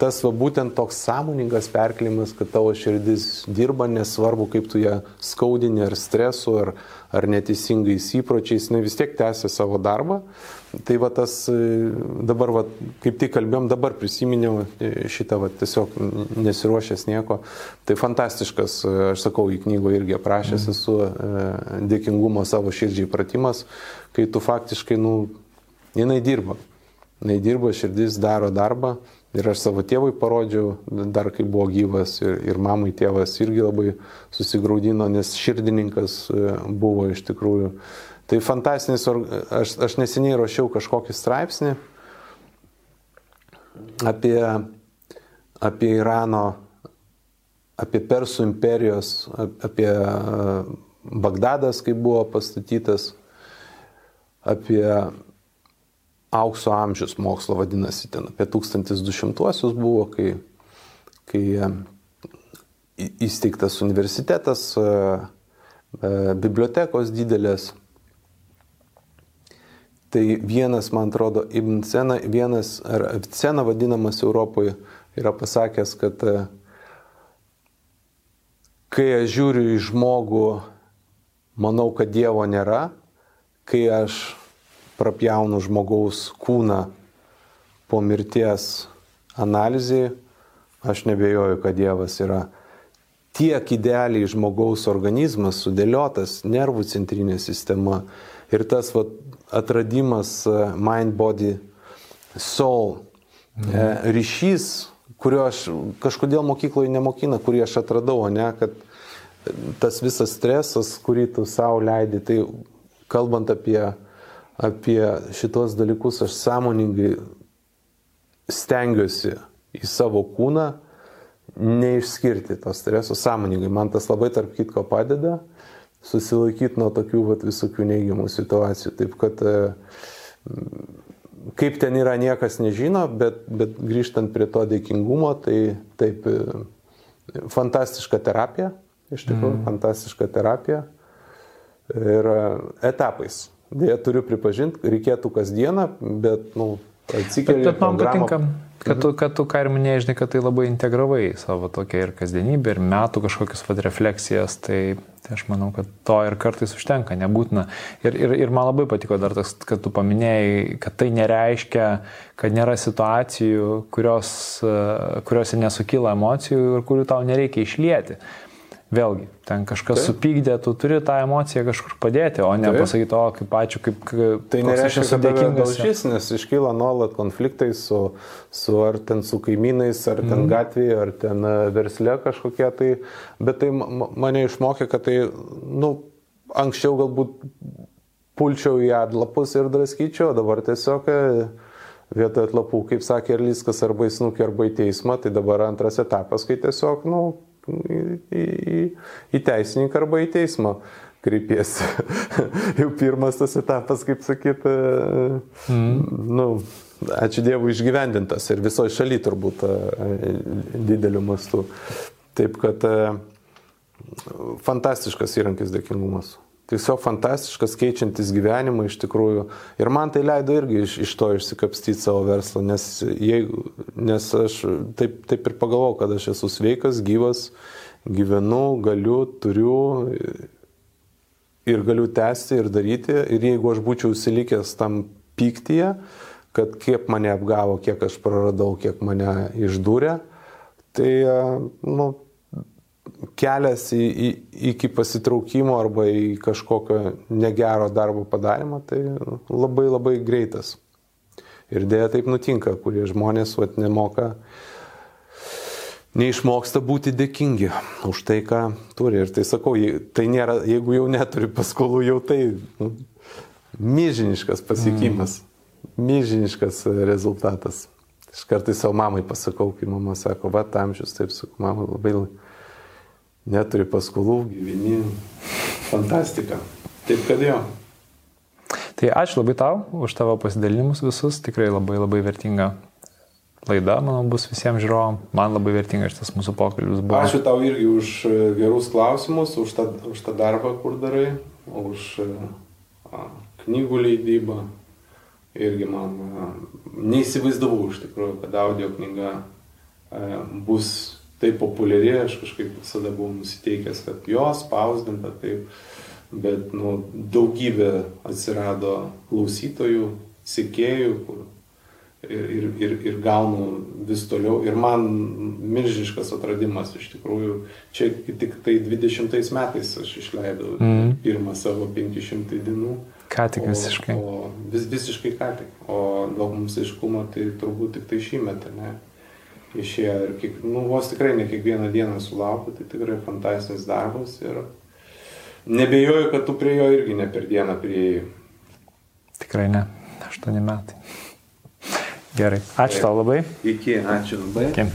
tas va būtent toks sąmoningas perkelimas, kad tavo širdis dirba, nesvarbu kaip tu ją skaudini ar stresu, ar, ar neteisingais įpročiais, ne vis tiek tęsia savo darbą. Tai va tas e, dabar, va, kaip tik kalbėjom, dabar prisiminiau e, šitą, va, tiesiog nesiruošęs nieko. Tai fantastiškas, e, aš sakau, į knygą irgi aprašęs mhm. esu dėkingumo savo širdžiai pratimas, kai tu faktiškai, nu, jinai dirba. Jinai dirba, širdis daro darbą. Ir aš savo tėvui parodžiau, dar kai buvo gyvas, ir, ir mamai tėvas irgi labai susigaudino, nes širdininkas buvo iš tikrųjų Tai fantastinis, aš, aš neseniai rašiau kažkokį straipsnį apie, apie Irano, apie Persų imperijos, apie Bagdadas, kai buvo pastatytas, apie aukso amžius mokslo vadinasi, ten apie 1200-uosius buvo, kai, kai įsteigtas universitetas, bibliotekos didelės Tai vienas, man atrodo, Ibn Sena, vienas, ar Avicena vadinamas Europoje, yra pasakęs, kad, kai aš žiūriu į žmogų, manau, kad Dievo nėra, kai aš prapjaunu žmogaus kūną po mirties analizai, aš nebejoju, kad Dievas yra tiek idealiai žmogaus organizmas sudėliotas, nervų centrinė sistema. Ir tas va, atradimas e, mind, body, soul, mhm. ryšys, kurio aš kažkodėl mokykloje nemokina, kurį aš atradau, ne, kad tas visas stresas, kurį tu savo leidi, tai kalbant apie, apie šitos dalykus, aš sąmoningai stengiuosi į savo kūną neišskirti to streso sąmoningai. Man tas labai tarp kitko padeda susilaikyti nuo tokių vat, visokių neigiamų situacijų. Taip kad e, kaip ten yra, niekas nežino, bet, bet grįžtant prie to dėkingumo, tai taip, e, fantastiška terapija, iš tikrųjų, mm. fantastiška terapija ir e, etapais. Dėja, turiu pripažinti, reikėtų kasdieną, bet, nu, atsikeli. Bet, bet man patinka, kad tu, kad tu ką ir minėjai, žinai, kad tai labai integravai savo tokia ir kasdienybė, ir metų kažkokias vad refleksijas, tai, tai aš manau, kad to ir kartais užtenka, nebūtina. Ir, ir, ir man labai patiko dar tas, kad tu paminėjai, kad tai nereiškia, kad nėra situacijų, kurios, kuriuose nesukyla emocijų ir kurių tau nereikia išlieti. Vėlgi, ten kažkas Taip. supykdė, tu turi tą emociją kažkur padėti, o ne Taip. pasakyti, o kaip ačiū, kaip... kaip tai nereiškia, kad dėkingas šis, nes iškyla nuolat konfliktai su, su ar ten su kaimynais, ar ten mm. gatvėje, ar ten e, versle kažkokie tai, bet tai mane išmokė, kad tai, nu, anksčiau galbūt pulčiau į atlapus ir draskyčiau, dabar tiesiog e, vietoj atlapų, kaip sakė Erliskas, arba į snukį, arba į teismą, tai dabar antras etapas, kai tiesiog, nu, į, į, į teisininką arba į teismą kreipiesi. Jau pirmas tas etapas, kaip sakyt, mm. nu, ačiū Dievui išgyvendintas ir visoje šalyje turbūt e, dideliu mastu. Taip kad e, fantastiškas įrankis dėkingumas tiesiog fantastiškas, keičiantis gyvenimą iš tikrųjų. Ir man tai leido irgi iš, iš to išsikapstyti savo verslą, nes, jeigu, nes aš taip, taip ir pagalvojau, kad aš esu sveikas, gyvas, gyvenu, galiu, turiu ir galiu tęsti ir daryti. Ir jeigu aš būčiau įsilikęs tam pyktyje, kad kiek mane apgavo, kiek aš praradau, kiek mane išdūrė, tai, nu, kelias į, į, iki pasitraukimo arba į kažkokio negero darbo padarymą, tai labai labai greitas. Ir dėja taip nutinka, kurie žmonės vat, nemoka, neišmoksta būti dėkingi už tai, ką turi. Ir tai sakau, tai nėra, jeigu jau neturi paskolų, jau tai nu, milžiniškas pasiekimas, mm. milžiniškas rezultatas. Aš kartais savo mamai pasakau, kai mama sako, va, amžius, taip sakau, mama labai neturi paskolų, gyveni, fantastika. Taip kad jo. Tai ačiū labai tau už tavo pasidalinimus visus, tikrai labai labai vertinga laida, manau, bus visiems žiūrovam. Man labai vertingas šitas mūsų pokalbis buvo. Ačiū tau irgi už e, gerus klausimus, už tą, už tą darbą, kur darai, už e, a, knygų leidybą. Irgi man a, neįsivaizdavau iš tikrųjų, kad audio knyga a, bus taip populiari, aš kažkaip visada buvau nusiteikęs, kad jos spausdinta taip, bet nu, daugybė atsirado klausytojų, sekėjų, kur ir, ir, ir, ir gaunu vis toliau. Ir man milžiniškas atradimas iš tikrųjų. Čia tik tai 20 metais aš išleidau mm. pirmą savo 500 dienų. Ką tik visiškai. O, o vis, visiškai ką tik. O daug mums aiškumo tai turbūt tik tai šį metą, ne? Išėjo ir kiek, nu, vos tikrai ne kiekvieną dieną sulaukiu, tai tikrai fantastinis darbas ir nebejoju, kad tu prie jo irgi ne per dieną prieėjai. Tikrai ne, aštuoni metai. Gerai, ačiū Taip. tau labai. Iki, ačiū labai. Iki.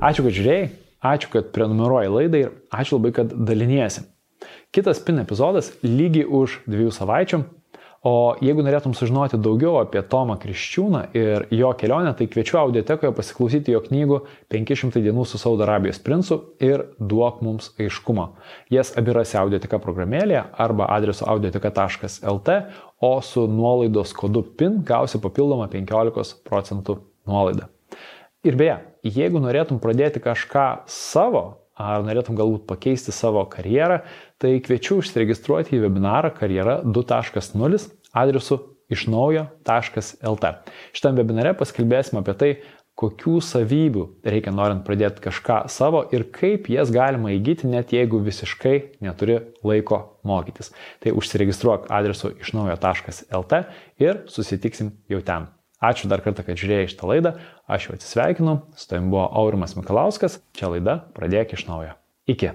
Ačiū, kad žiūrėjai, ačiū, kad prenumeruoji laidą ir ačiū labai, kad daliniesi. Kitas PIN epizodas lygiai už dviejų savaičių O jeigu norėtum sužinoti daugiau apie Tomą Kriščiūną ir jo kelionę, tai kviečiu audiotekoje pasiklausyti jo knygų 500 dienų su Saudo Arabijos princu ir Duok mums aiškumą. Jas abi rasi audioteka programėlėje arba adresu audioteka.lt, o su nuolaidos kodu PIN gausi papildomą 15 procentų nuolaidą. Ir beje, jeigu norėtum pradėti kažką savo, ar norėtum galbūt pakeisti savo karjerą, tai kviečiu užsiregistruoti į webinarą karjera 2.0 adresu iš naujo.lt. Šitam webinare paskelbėsime apie tai, kokių savybių reikia norint pradėti kažką savo ir kaip jas galima įgyti, net jeigu visiškai neturi laiko mokytis. Tai užsiregistruok adresu iš naujo.lt ir susitiksim jau ten. Ačiū dar kartą, kad žiūrėjai šitą laidą, aš jau atsisveikinu, su tavim buvo Aurimas Mikalauskas, čia laida Pradėk iš naujo. Iki.